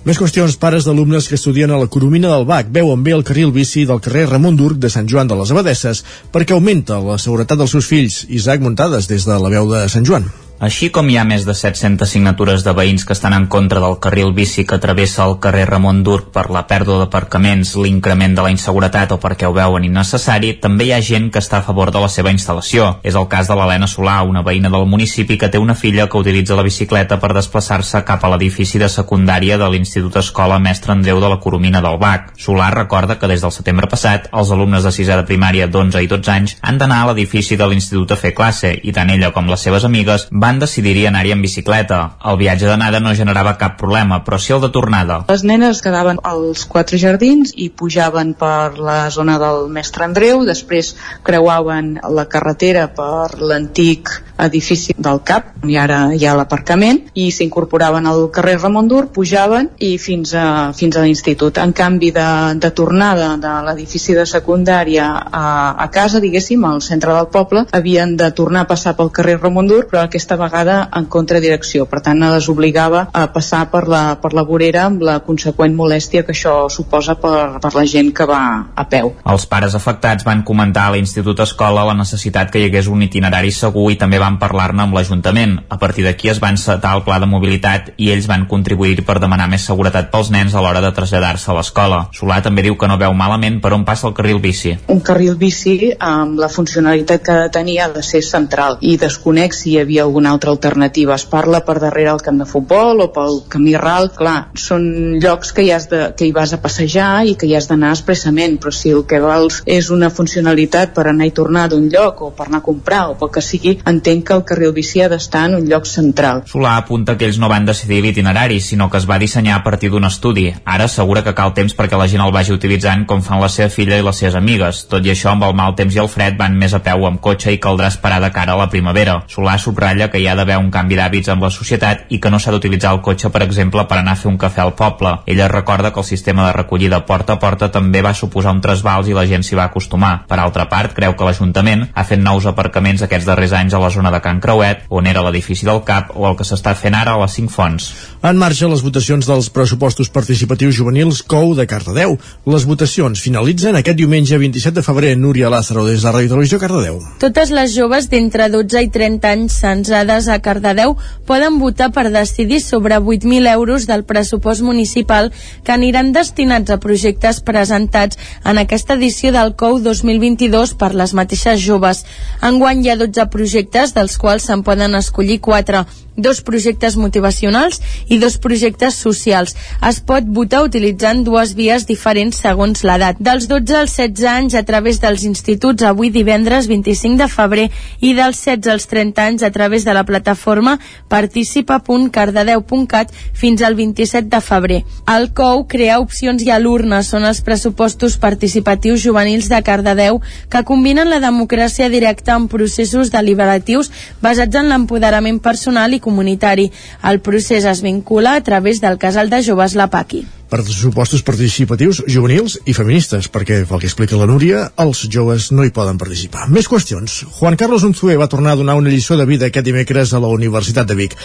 Més qüestions. Pares d'alumnes que estudien a la Coromina del Bac veuen bé el carril bici del carrer Ramon Durc de Sant Joan de les Abadesses perquè augmenta la seguretat dels seus fills. Isaac Muntades, des de la veu de Sant Joan. Així com hi ha més de 700 signatures de veïns que estan en contra del carril bici que travessa el carrer Ramon Durc per la pèrdua d'aparcaments, l'increment de la inseguretat o perquè ho veuen innecessari, també hi ha gent que està a favor de la seva instal·lació. És el cas de l'Helena Solà, una veïna del municipi que té una filla que utilitza la bicicleta per desplaçar-se cap a l'edifici de secundària de l'Institut Escola Mestre Andreu de la Coromina del Bac. Solà recorda que des del setembre passat els alumnes de sisè de primària d'11 i 12 anys han d'anar a l'edifici de l'institut a fer classe i tant ella com les seves amigues van decidir anar-hi en bicicleta. El viatge d'anada no generava cap problema, però sí el de tornada. Les nenes quedaven als quatre jardins i pujaven per la zona del Mestre Andreu, després creuaven la carretera per l'antic edifici del CAP, on ara hi ha l'aparcament, i s'incorporaven al carrer Ramon Dur, pujaven i fins a, fins a l'institut. En canvi de, de tornada de l'edifici de secundària a, a casa, diguéssim, al centre del poble, havien de tornar a passar pel carrer Ramon Dur, però aquesta vegada en contradirecció. Per tant, les obligava a passar per la, per la vorera amb la conseqüent molèstia que això suposa per, per la gent que va a peu. Els pares afectats van comentar a l'Institut Escola la necessitat que hi hagués un itinerari segur i també van parlar-ne amb l'Ajuntament. A partir d'aquí es va encetar el pla de mobilitat i ells van contribuir per demanar més seguretat pels nens a l'hora de traslladar-se a l'escola. Solà també diu que no veu malament per on passa el carril bici. Un carril bici amb la funcionalitat que ha de tenir ha de ser central i desconec si hi havia alguna altra alternativa. Es parla per darrere el camp de futbol o pel camí ral. Clar, són llocs que hi, has de, que hi vas a passejar i que hi has d'anar expressament, però si el que vols és una funcionalitat per anar i tornar d'un lloc o per anar a comprar o pel que sigui, entenc que el carril bici ha d'estar en un lloc central. Solà apunta que ells no van decidir l'itinerari, sinó que es va dissenyar a partir d'un estudi. Ara assegura que cal temps perquè la gent el vagi utilitzant com fan la seva filla i les seves amigues. Tot i això, amb el mal temps i el fred, van més a peu amb cotxe i caldrà esperar de cara a la primavera. Solà subratlla que hi ha d'haver un canvi d'hàbits amb la societat i que no s'ha d'utilitzar el cotxe, per exemple, per anar a fer un cafè al poble. Ella recorda que el sistema de recollida porta a porta també va suposar un trasbals i la gent s'hi va acostumar. Per altra part, creu que l'Ajuntament ha fet nous aparcaments aquests darrers anys a la zona de Can Creuet, on era l'edifici del CAP o el que s'està fent ara a les Cinc Fonts. En marxa les votacions dels pressupostos participatius juvenils COU de Cardedeu. Les votacions finalitzen aquest diumenge 27 de febrer. Núria Lázaro, des de Ràdio Televisió Cardedeu. Totes les joves d'entre 12 i 30 anys censades a Cardedeu poden votar per decidir sobre 8.000 euros del pressupost municipal que aniran destinats a projectes presentats en aquesta edició del COU 2022 per les mateixes joves. Enguany hi ha 12 projectes, dels quals se'n poden escollir 4. Dos projectes motivacionals i dos projectes socials. Es pot votar utilitzant dues vies diferents segons l'edat. Dels 12 als 16 anys a través dels instituts avui divendres 25 de febrer i dels 16 als 30 anys a través de la plataforma participa.cardedeu.cat fins al 27 de febrer. El COU crea opcions i a l'urna són els pressupostos participatius juvenils de Cardedeu que combinen la democràcia directa amb processos deliberatius basats en l'empoderament personal i comunitari. El procés es vincula a través del casal de joves La Paqui per pressupostos participatius juvenils i feministes, perquè, pel que explica la Núria, els joves no hi poden participar. Més qüestions. Juan Carlos Unzué va tornar a donar una lliçó de vida aquest dimecres a la Universitat de Vic.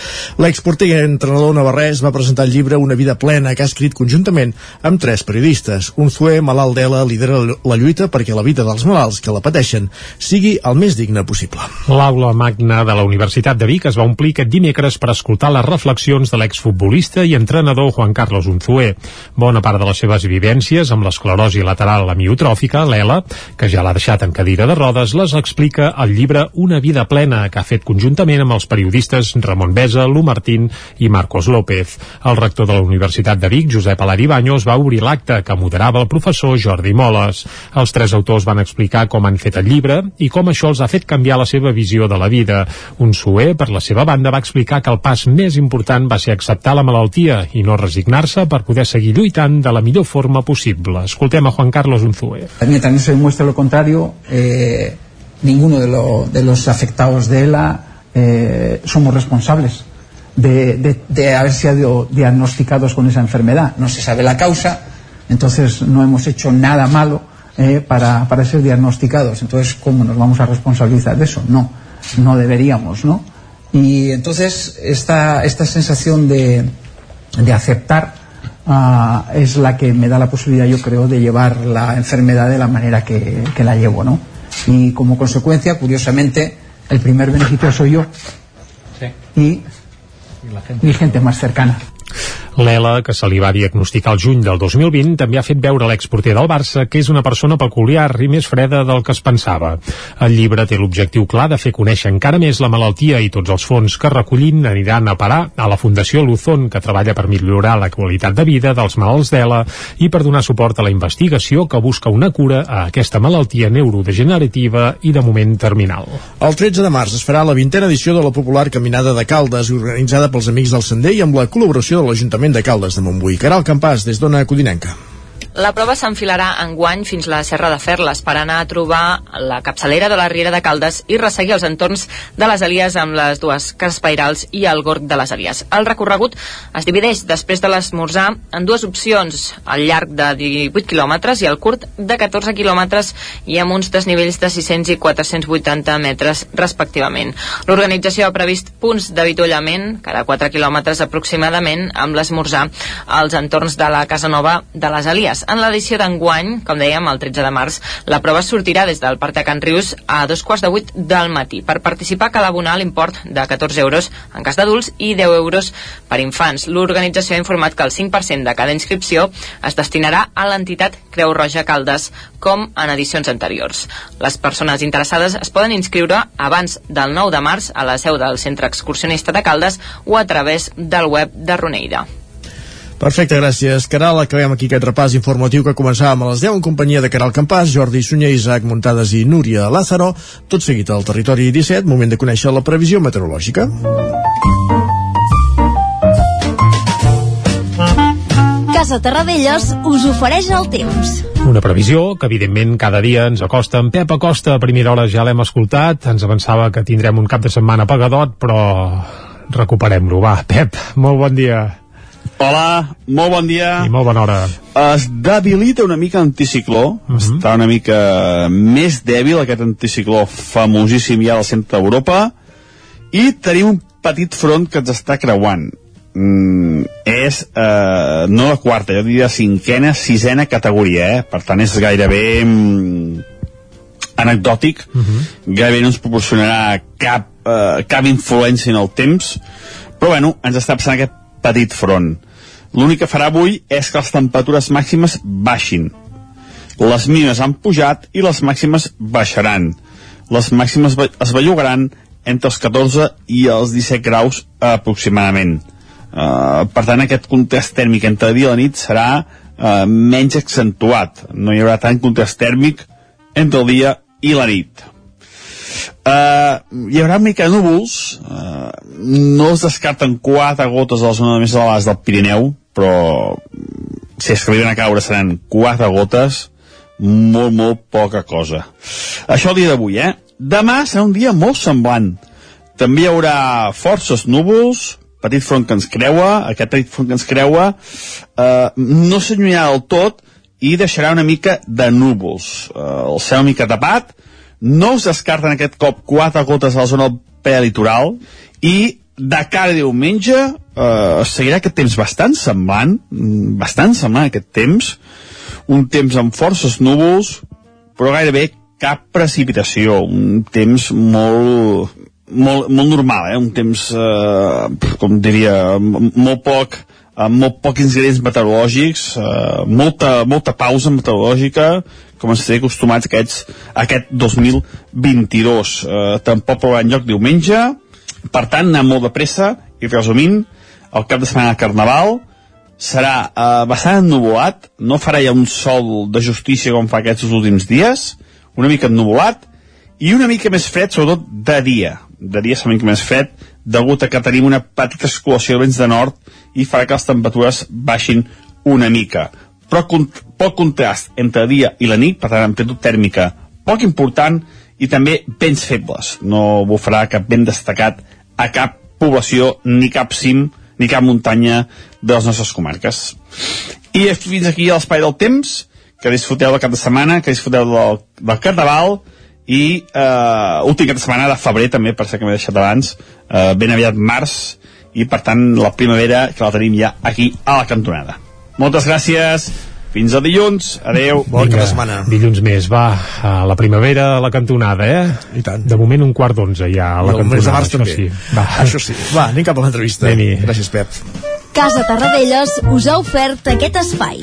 L'exporter i entrenador navarrès va presentar el llibre Una vida plena, que ha escrit conjuntament amb tres periodistes. Unzué, malalt d'ELA, lidera la lluita perquè la vida dels malalts que la pateixen sigui el més digne possible. L'aula magna de la Universitat de Vic es va omplir aquest dimecres per escoltar les reflexions de l'exfutbolista i entrenador Juan Carlos Unzué. Bona part de les seves vivències amb l'esclerosi lateral amiotròfica, l'ELA, que ja l'ha deixat en cadira de rodes, les explica al llibre Una vida plena, que ha fet conjuntament amb els periodistes Ramon Besa, Lu Martín i Marcos López. El rector de la Universitat de Vic, Josep Alari Baños, va obrir l'acte que moderava el professor Jordi Moles. Els tres autors van explicar com han fet el llibre i com això els ha fet canviar la seva visió de la vida. Un suer, per la seva banda, va explicar que el pas més important va ser acceptar la malaltia i no resignar-se per poder seguir seguir lluitant de la millor forma possible. Escoltem a Juan Carlos Unzue. También, también se demuestra lo contrario. Eh, ninguno de, lo, de, los afectados de ELA eh, somos responsables de, de, de, haber sido diagnosticados con esa enfermedad. No se sabe la causa, entonces no hemos hecho nada malo eh, para, para ser diagnosticados. Entonces, ¿cómo nos vamos a responsabilizar de eso? No, no deberíamos, ¿no? Y entonces esta, esta sensación de, de aceptar uh, es la que me da la posibilidad, yo creo, de llevar la enfermedad de la manera que, que la llevo, ¿no? Y como consecuencia, curiosamente, el primer beneficio soy yo sí. y, y la gente. mi gente más cercana. L'ELA, que se li va diagnosticar el juny del 2020, també ha fet veure l'exporter del Barça que és una persona peculiar i més freda del que es pensava. El llibre té l'objectiu clar de fer conèixer encara més la malaltia i tots els fons que recollin aniran a parar a la Fundació Luzon, que treballa per millorar la qualitat de vida dels malalts d'ELA i per donar suport a la investigació que busca una cura a aquesta malaltia neurodegenerativa i de moment terminal. El 13 de març es farà la vintena edició de la popular Caminada de Caldes, organitzada pels Amics del Sender i amb la col·laboració de l'Ajuntament de Caldes de Montbui. Caral Campàs, des d'Ona Codinenca. La prova s'enfilarà enguany fins la Serra de Ferles per anar a trobar la capçalera de la Riera de Caldes i resseguir els entorns de les Elies amb les dues cases pairals i el gorg de les Elies. El recorregut es divideix després de l'esmorzar en dues opcions, al llarg de 18 quilòmetres i al curt de 14 quilòmetres i amb uns desnivells de 600 i 480 metres respectivament. L'organització ha previst punts d'avituallament cada 4 quilòmetres aproximadament amb l'esmorzar als entorns de la Casa Nova de les Elies en l'edició d'enguany, com dèiem, el 13 de març, la prova sortirà des del Parc de Can Rius a dos quarts de vuit del matí. Per participar cal abonar l'import de 14 euros en cas d'adults i 10 euros per infants. L'organització ha informat que el 5% de cada inscripció es destinarà a l'entitat Creu Roja Caldes, com en edicions anteriors. Les persones interessades es poden inscriure abans del 9 de març a la seu del Centre Excursionista de Caldes o a través del web de Roneida. Perfecte, gràcies, Caral. Acabem aquí aquest repàs informatiu que començàvem a les 10 en companyia de Caral Campàs, Jordi Sunyer, Isaac Muntades i Núria Lázaro. Tot seguit al territori 17, moment de conèixer la previsió meteorològica. Casa Terradellos us ofereix el temps. Una previsió que, evidentment, cada dia ens acosta. En Pep Acosta, a primera hora ja l'hem escoltat, ens avançava que tindrem un cap de setmana pagadot, però recuperem-lo. Va, Pep, molt bon dia. Hola, molt bon dia. I molt bona hora. Es debilita una mica l'anticicló, uh -huh. està una mica més dèbil aquest anticicló famosíssim ja al centre d'Europa, i tenim un petit front que ens està creuant. Mm, és eh, no la quarta, jo diria cinquena, sisena categoria, eh? per tant és gairebé mm, anecdòtic, uh -huh. gairebé no ens proporcionarà cap, eh, cap influència en el temps, però bueno, ens està passant aquest petit front. L'únic que farà avui és que les temperatures màximes baixin. Les mínimes han pujat i les màximes baixaran. Les màximes es bellugaran entre els 14 i els 17 graus aproximadament. Uh, per tant, aquest contrast tèrmic entre dia i la nit serà uh, menys accentuat. No hi haurà tant contrast tèrmic entre el dia i la nit. Uh, hi haurà mica de núvols, uh, no es descarten quatre gotes a la zona més elevades del Pirineu, però si es que a caure seran quatre gotes, molt, molt poca cosa. Això el dia d'avui, eh? Demà serà un dia molt semblant. També hi haurà forces núvols, petit front que ens creua, aquest petit front que ens creua, eh, no s'allunyarà del tot i deixarà una mica de núvols. Eh, el cel una mica tapat, no es descarten aquest cop quatre gotes a la zona prelitoral i de cara a diumenge eh, seguirà aquest temps bastant semblant, mm, bastant semblant aquest temps, un temps amb forces núvols, però gairebé cap precipitació, un temps molt, molt, molt normal, eh? un temps, eh, com diria, molt poc, amb molt pocs ingredients meteorològics, eh, molta, molta pausa meteorològica, com ens té acostumats aquests, aquest 2022. Eh, tampoc haurà lloc diumenge, per tant, anar molt de pressa, i resumint, el cap de setmana de Carnaval serà eh, bastant ennuvolat, no farà ja un sol de justícia com fa aquests últims dies, una mica ennuvolat, i una mica més fred, sobretot de dia. De dia serà una mica més fred, degut a que tenim una petita circulació de vents de nord i farà que les temperatures baixin una mica. Però poc contrast entre dia i la nit, per tant, amplitud tèrmica poc important i també vents febles. No bufarà cap vent destacat a cap població ni cap cim ni cap muntanya de les nostres comarques. I fins aquí l'espai del temps, que disfruteu del cap de setmana, que disfruteu del, del Carnaval, i eh, últim cap de setmana de febrer també, per ser que m'he deixat abans, eh, ben aviat març, i per tant la primavera que la tenim ja aquí a la cantonada. Moltes gràcies, fins a dilluns, adeu. Bon Vinga, cap de setmana. Dilluns més, va, a la primavera a la cantonada, eh? I tant. De moment un quart d'onze ja a la I cantonada. de març també. Sí. Va. Això sí. Va, anem cap a l'entrevista. Gràcies, Pep. Casa Tarradellas us ha ofert aquest espai.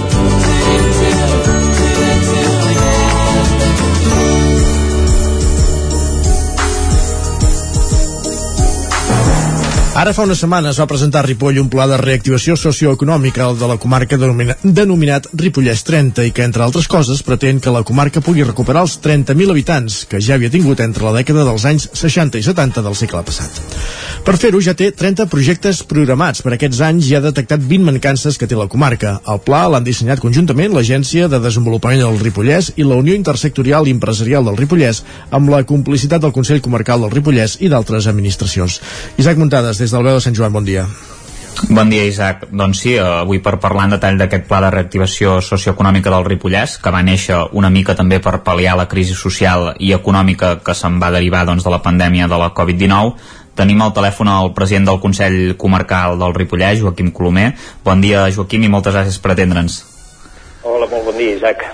Ara fa unes setmanes va presentar a Ripoll un pla de reactivació socioeconòmica el de la comarca denomina, denominat Ripollès 30 i que, entre altres coses, pretén que la comarca pugui recuperar els 30.000 habitants que ja havia tingut entre la dècada dels anys 60 i 70 del segle passat. Per fer-ho ja té 30 projectes programats per aquests anys i ha detectat 20 mancances que té la comarca. El pla l'han dissenyat conjuntament l'Agència de Desenvolupament del Ripollès i la Unió Intersectorial i Empresarial del Ripollès amb la complicitat del Consell Comarcal del Ripollès i d'altres administracions. Isaac Muntades, des del veu de Sant Joan, bon dia. Bon dia, Isaac. Doncs sí, avui per parlar en detall d'aquest pla de reactivació socioeconòmica del Ripollès, que va néixer una mica també per pal·liar la crisi social i econòmica que se'n va derivar doncs, de la pandèmia de la Covid-19, tenim al telèfon el president del Consell Comarcal del Ripollès, Joaquim Colomer. Bon dia, Joaquim, i moltes gràcies per atendre'ns. Hola, molt bon dia, Isaac.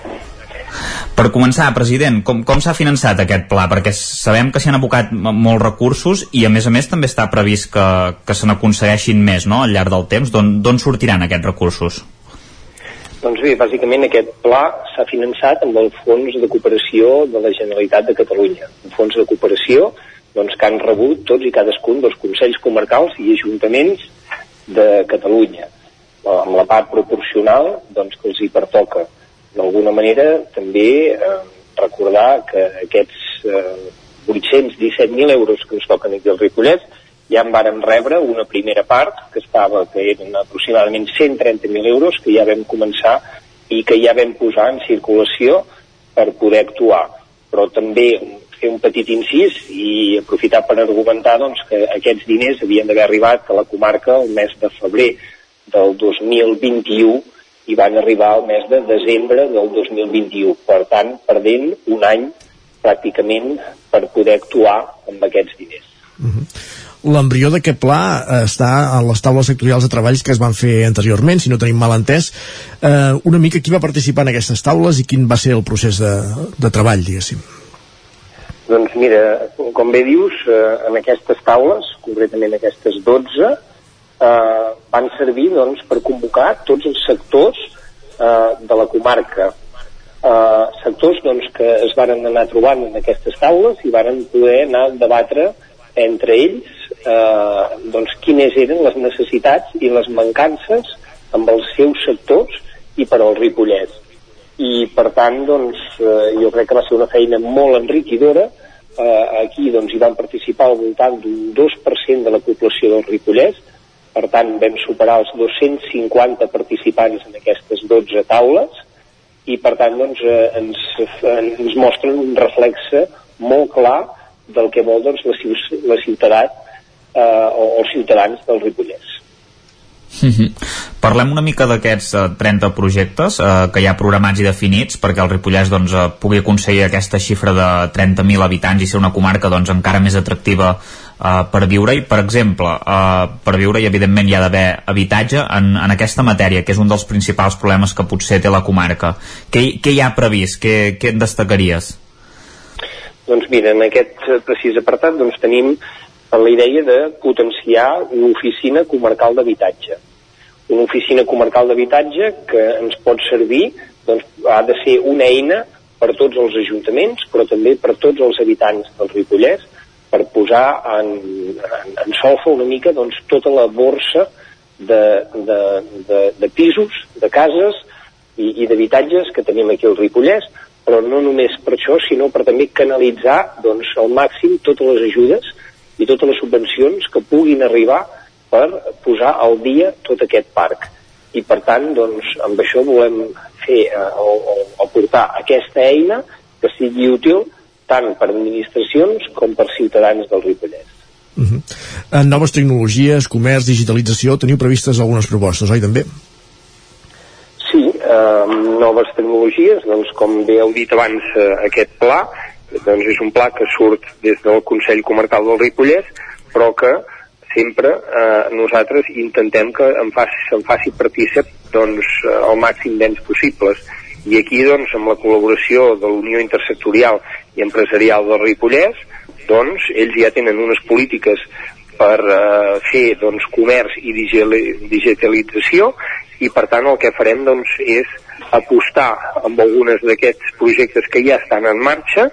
Per començar, president, com, com s'ha finançat aquest pla? Perquè sabem que s'hi han abocat molts recursos i, a més a més, també està previst que, que se n'aconsegueixin més no?, al llarg del temps. D'on sortiran aquests recursos? Doncs bé, bàsicament aquest pla s'ha finançat amb el Fons de Cooperació de la Generalitat de Catalunya. Un fons de cooperació doncs, que han rebut tots i cadascun dels Consells Comarcals i Ajuntaments de Catalunya, amb la part proporcional doncs, que els hi pertoca d'alguna manera també eh, recordar que aquests eh, 817.000 euros que ens toquen aquí al Ripollès ja en vàrem rebre una primera part que estava, que eren aproximadament 130.000 euros que ja vam començar i que ja vam posar en circulació per poder actuar. Però també fer un petit incís i aprofitar per argumentar doncs, que aquests diners havien d'haver arribat a la comarca el mes de febrer del 2021 i van arribar al mes de desembre del 2021. Per tant, perdent un any pràcticament per poder actuar amb aquests diners. Uh -huh. l'embrió d'aquest pla eh, està a les taules sectorials de treballs que es van fer anteriorment, si no tenim mal entès. Eh, una mica qui va participar en aquestes taules i quin va ser el procés de, de treball, diguéssim? Doncs mira, com bé dius, eh, en aquestes taules, concretament aquestes 12, eh, van servir doncs, per convocar tots els sectors eh, de la comarca. Eh, sectors doncs, que es varen anar trobant en aquestes taules i varen poder anar a debatre entre ells eh, doncs, quines eren les necessitats i les mancances amb els seus sectors i per al Ripollès. I per tant, doncs, eh, jo crec que va ser una feina molt enriquidora. Eh, aquí doncs, hi van participar al voltant d'un 2% de la població del Ripollès, per tant vam superar els 250 participants en aquestes 12 taules i per tant doncs, eh, ens, ens mostren un reflexe molt clar del que vol doncs, la, la ciutat eh, o els ciutadans del Ripollès. Mm -hmm. Parlem una mica d'aquests eh, 30 projectes eh, que hi ha programats i definits perquè el Ripollès doncs, eh, pugui aconseguir aquesta xifra de 30.000 habitants i ser una comarca doncs, encara més atractiva eh, per viure i per exemple eh, per viure i evidentment hi ha d'haver habitatge en, en aquesta matèria que és un dels principals problemes que potser té la comarca què, què hi ha previst? Què, què et destacaries? Doncs mira, en aquest precís apartat doncs, tenim la idea de potenciar una oficina comarcal d'habitatge. Una oficina comarcal d'habitatge que ens pot servir, doncs, ha de ser una eina per tots els ajuntaments, però també per tots els habitants del Ripollès, per posar en, en, en solfa una mica doncs, tota la borsa de, de, de, de pisos, de cases i, i d'habitatges que tenim aquí al Ripollès, però no només per això, sinó per també canalitzar doncs, al màxim totes les ajudes i totes les subvencions que puguin arribar per posar al dia tot aquest parc. I per tant, doncs, amb això volem fer eh, o, o, o portar aquesta eina que sigui útil tant per administracions com per ciutadans del Ripollès. Uh -huh. En noves tecnologies, comerç, digitalització, teniu previstes algunes propostes, oi també? Sí, eh, noves tecnologies, doncs com bé heu dit abans, eh, aquest pla doncs és un pla que surt des del Consell Comarcal del Ripollès, però que sempre eh, nosaltres intentem que en faci, se'n faci partícip doncs, el màxim d'ens possibles. I aquí, doncs, amb la col·laboració de la Unió Intersectorial i Empresarial del Ripollès, doncs, ells ja tenen unes polítiques per eh, fer doncs, comerç i digitalització i per tant el que farem doncs, és apostar amb algunes d'aquests projectes que ja estan en marxa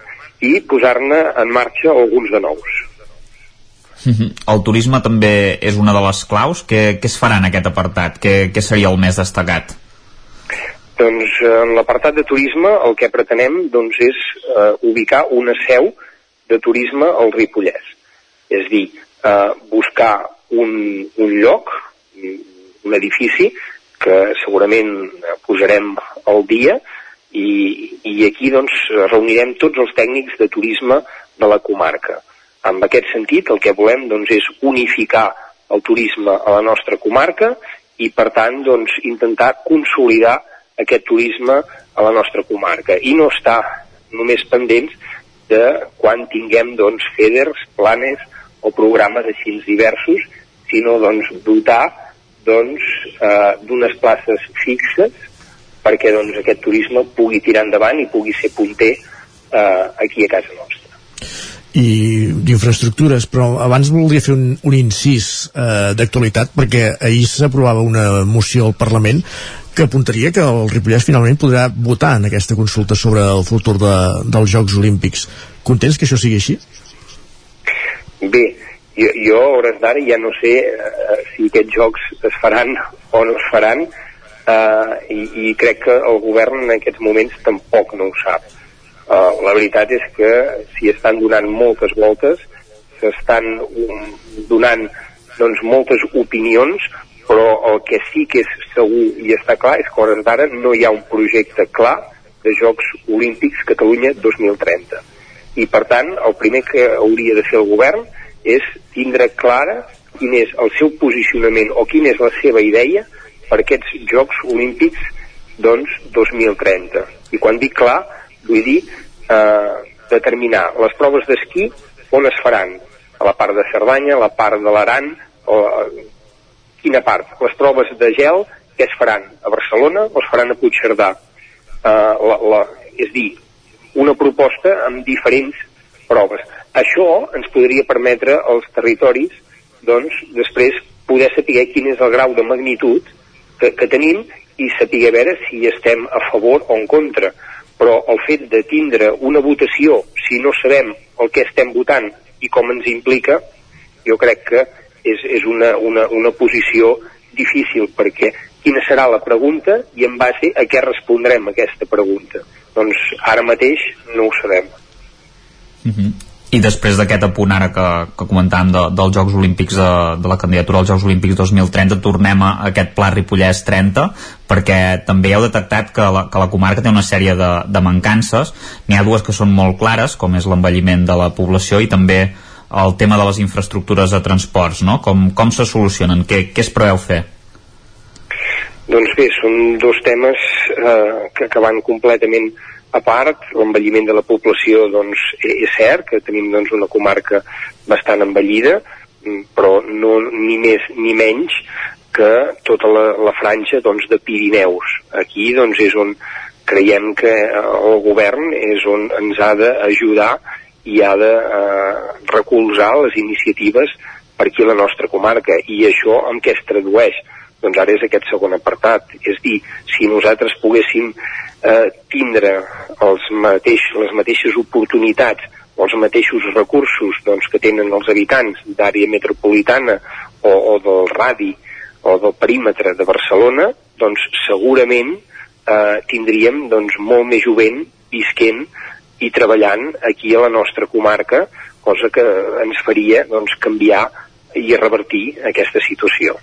i posar-ne en marxa alguns de nous. Mhm. El turisme també és una de les claus. Què, què es farà en aquest apartat? Què, què seria el més destacat? Doncs en l'apartat de turisme el que pretenem doncs, és eh, ubicar una seu de turisme al Ripollès. És dir, eh, buscar un, un lloc, un edifici, que segurament posarem al dia, i, i aquí doncs reunirem tots els tècnics de turisme de la comarca. En aquest sentit, el que volem doncs, és unificar el turisme a la nostra comarca i, per tant, doncs, intentar consolidar aquest turisme a la nostra comarca. I no estar només pendents de quan tinguem doncs, feders, planes o programes així diversos, sinó doncs, dotar doncs, eh, d'unes places fixes perquè doncs, aquest turisme pugui tirar endavant i pugui ser punter eh, aquí a casa nostra i d'infraestructures, però abans voldria fer un, un incís eh, d'actualitat perquè ahir s'aprovava una moció al Parlament que apuntaria que el Ripollès finalment podrà votar en aquesta consulta sobre el futur de, dels Jocs Olímpics. Contents que això sigui així? Bé, jo, jo a hores d'ara ja no sé eh, si aquests jocs es faran o no es faran, eh, i, i crec que el govern en aquests moments tampoc no ho sap. Uh, la veritat és que s'hi estan donant moltes voltes, s'estan um, donant doncs, moltes opinions, però el que sí que és segur i està clar és que hores d'ara no hi ha un projecte clar de Jocs Olímpics Catalunya 2030. I per tant, el primer que hauria de fer el govern és tindre clara quin és el seu posicionament o quina és la seva idea per aquests Jocs Olímpics doncs 2030. I quan dic clar, vull dir eh, determinar les proves d'esquí on es faran, a la part de Cerdanya, a la part de l'Aran, o quina part? Les proves de gel que es faran a Barcelona o es faran a Puigcerdà? Uh, la, la, és dir, una proposta amb diferents proves. Això ens podria permetre als territoris doncs, després poder saber quin és el grau de magnitud que, que tenim i saber veure si estem a favor o en contra. Però el fet de tindre una votació, si no sabem el que estem votant i com ens implica, jo crec que és, és una, una, una posició difícil, perquè quina serà la pregunta i en base a què respondrem aquesta pregunta. Doncs ara mateix no ho sabem. Uh -huh. I després d'aquest apunt ara que, que comentàvem de, dels Jocs Olímpics de, de la candidatura als Jocs Olímpics 2030 tornem a aquest pla Ripollès 30 perquè també heu detectat que la, que la comarca té una sèrie de, de mancances n'hi ha dues que són molt clares com és l'envelliment de la població i també el tema de les infraestructures de transports no? com, com se solucionen? Què, què es preveu fer? Doncs bé, són dos temes eh, que, que van completament a part, l'envelliment de la població doncs, e-, és cert que tenim doncs, una comarca bastant envellida, mm, però no, ni més ni menys que tota la, la franja doncs, de Pirineus. Aquí doncs, és on creiem que el govern és on ens ha d'ajudar i ha de eh, recolzar les iniciatives per aquí a la nostra comarca. I això en què es tradueix? Doncs ara és aquest segon apartat. És dir, si nosaltres poguéssim eh, tindre els mateix, les mateixes oportunitats o els mateixos recursos doncs, que tenen els habitants d'àrea metropolitana o, o del radi o del perímetre de Barcelona, doncs segurament eh, tindríem doncs, molt més jovent visquent i treballant aquí a la nostra comarca, cosa que ens faria doncs, canviar i revertir aquesta situació.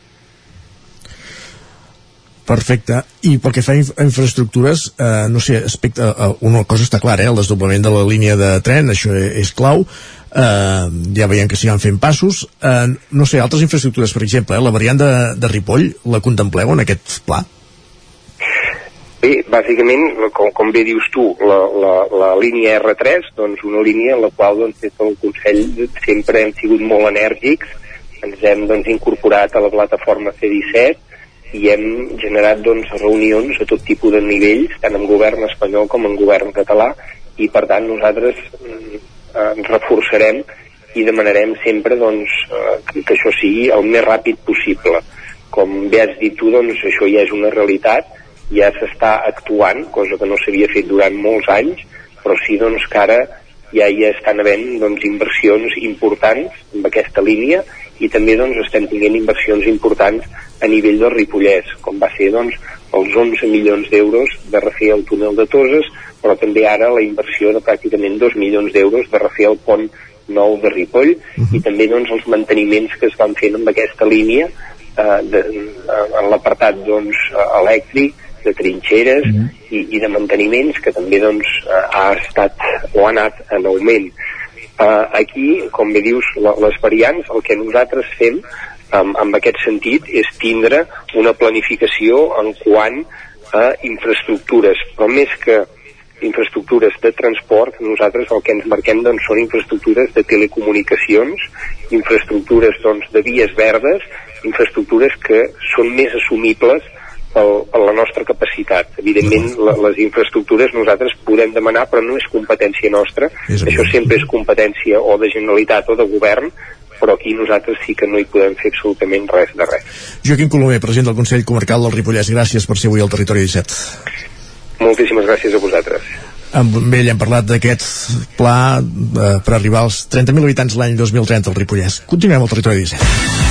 Perfecte. I pel que fa a infraestructures, eh, no sé, aspecte, eh, una cosa està clara, eh, el desdoblament de la línia de tren, això és clau, eh, ja veiem que s'hi van fent passos. Eh, no sé, altres infraestructures, per exemple, eh, la variant de, de Ripoll, la contempleu en aquest pla? Bé, bàsicament, com, com bé dius tu, la, la, la línia R3, doncs una línia en la qual doncs, des del Consell sempre hem sigut molt enèrgics, ens hem doncs, incorporat a la plataforma C17, i hem generat doncs, reunions a tot tipus de nivells, tant en govern espanyol com en govern català, i per tant nosaltres mm, eh, reforçarem i demanarem sempre doncs, eh, que, que això sigui el més ràpid possible. Com bé has dit tu, doncs, això ja és una realitat, ja s'està actuant, cosa que no s'havia fet durant molts anys, però sí doncs, que ara ja hi estan havent doncs, inversions importants en aquesta línia i també doncs, estem tinguent inversions importants a nivell del Ripollès, com va ser doncs, els 11 milions d'euros de refer el túnel de Toses, però també ara la inversió de pràcticament 2 milions d'euros de refer el pont nou de Ripoll uh -huh. i també doncs, els manteniments que es van fent amb aquesta línia eh, de, en l'apartat doncs, elèctric, de trinxeres uh -huh. i, i de manteniments que també doncs, ha estat o ha anat en augment. Uh, aquí, com bé dius, les variants, el que nosaltres fem um, en aquest sentit és tindre una planificació en quant a infraestructures, però més que infraestructures de transport, nosaltres el que ens marquem doncs, són infraestructures de telecomunicacions, infraestructures doncs, de vies verdes, infraestructures que són més assumibles per la nostra capacitat. Evidentment, la, les infraestructures nosaltres podem demanar, però no és competència nostra. És Això sempre és competència o de Generalitat o de Govern, però aquí nosaltres sí que no hi podem fer absolutament res de res. Joaquim Colomer, president del Consell Comarcal del Ripollès, gràcies per ser avui al Territori 17. Moltíssimes gràcies a vosaltres. Amb ell hem parlat d'aquest pla eh, per arribar als 30.000 habitants l'any 2030 al Ripollès. Continuem al Territori 17.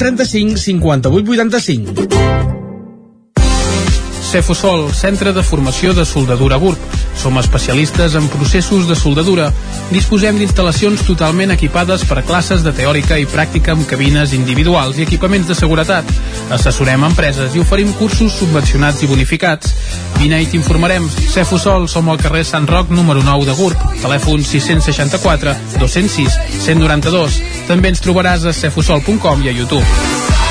35 58 85. Cefosol, centre de formació de soldadura GURB. Som especialistes en processos de soldadura. Disposem d'instal·lacions totalment equipades per a classes de teòrica i pràctica amb cabines individuals i equipaments de seguretat. Assessorem empreses i oferim cursos subvencionats i bonificats. Vine i t'informarem. Cefosol, som al carrer Sant Roc, número 9 de GURB. Telèfon 664 206 192. També ens trobaràs a cefosol.com i a YouTube.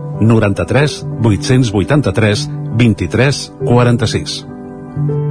93 883 23 46.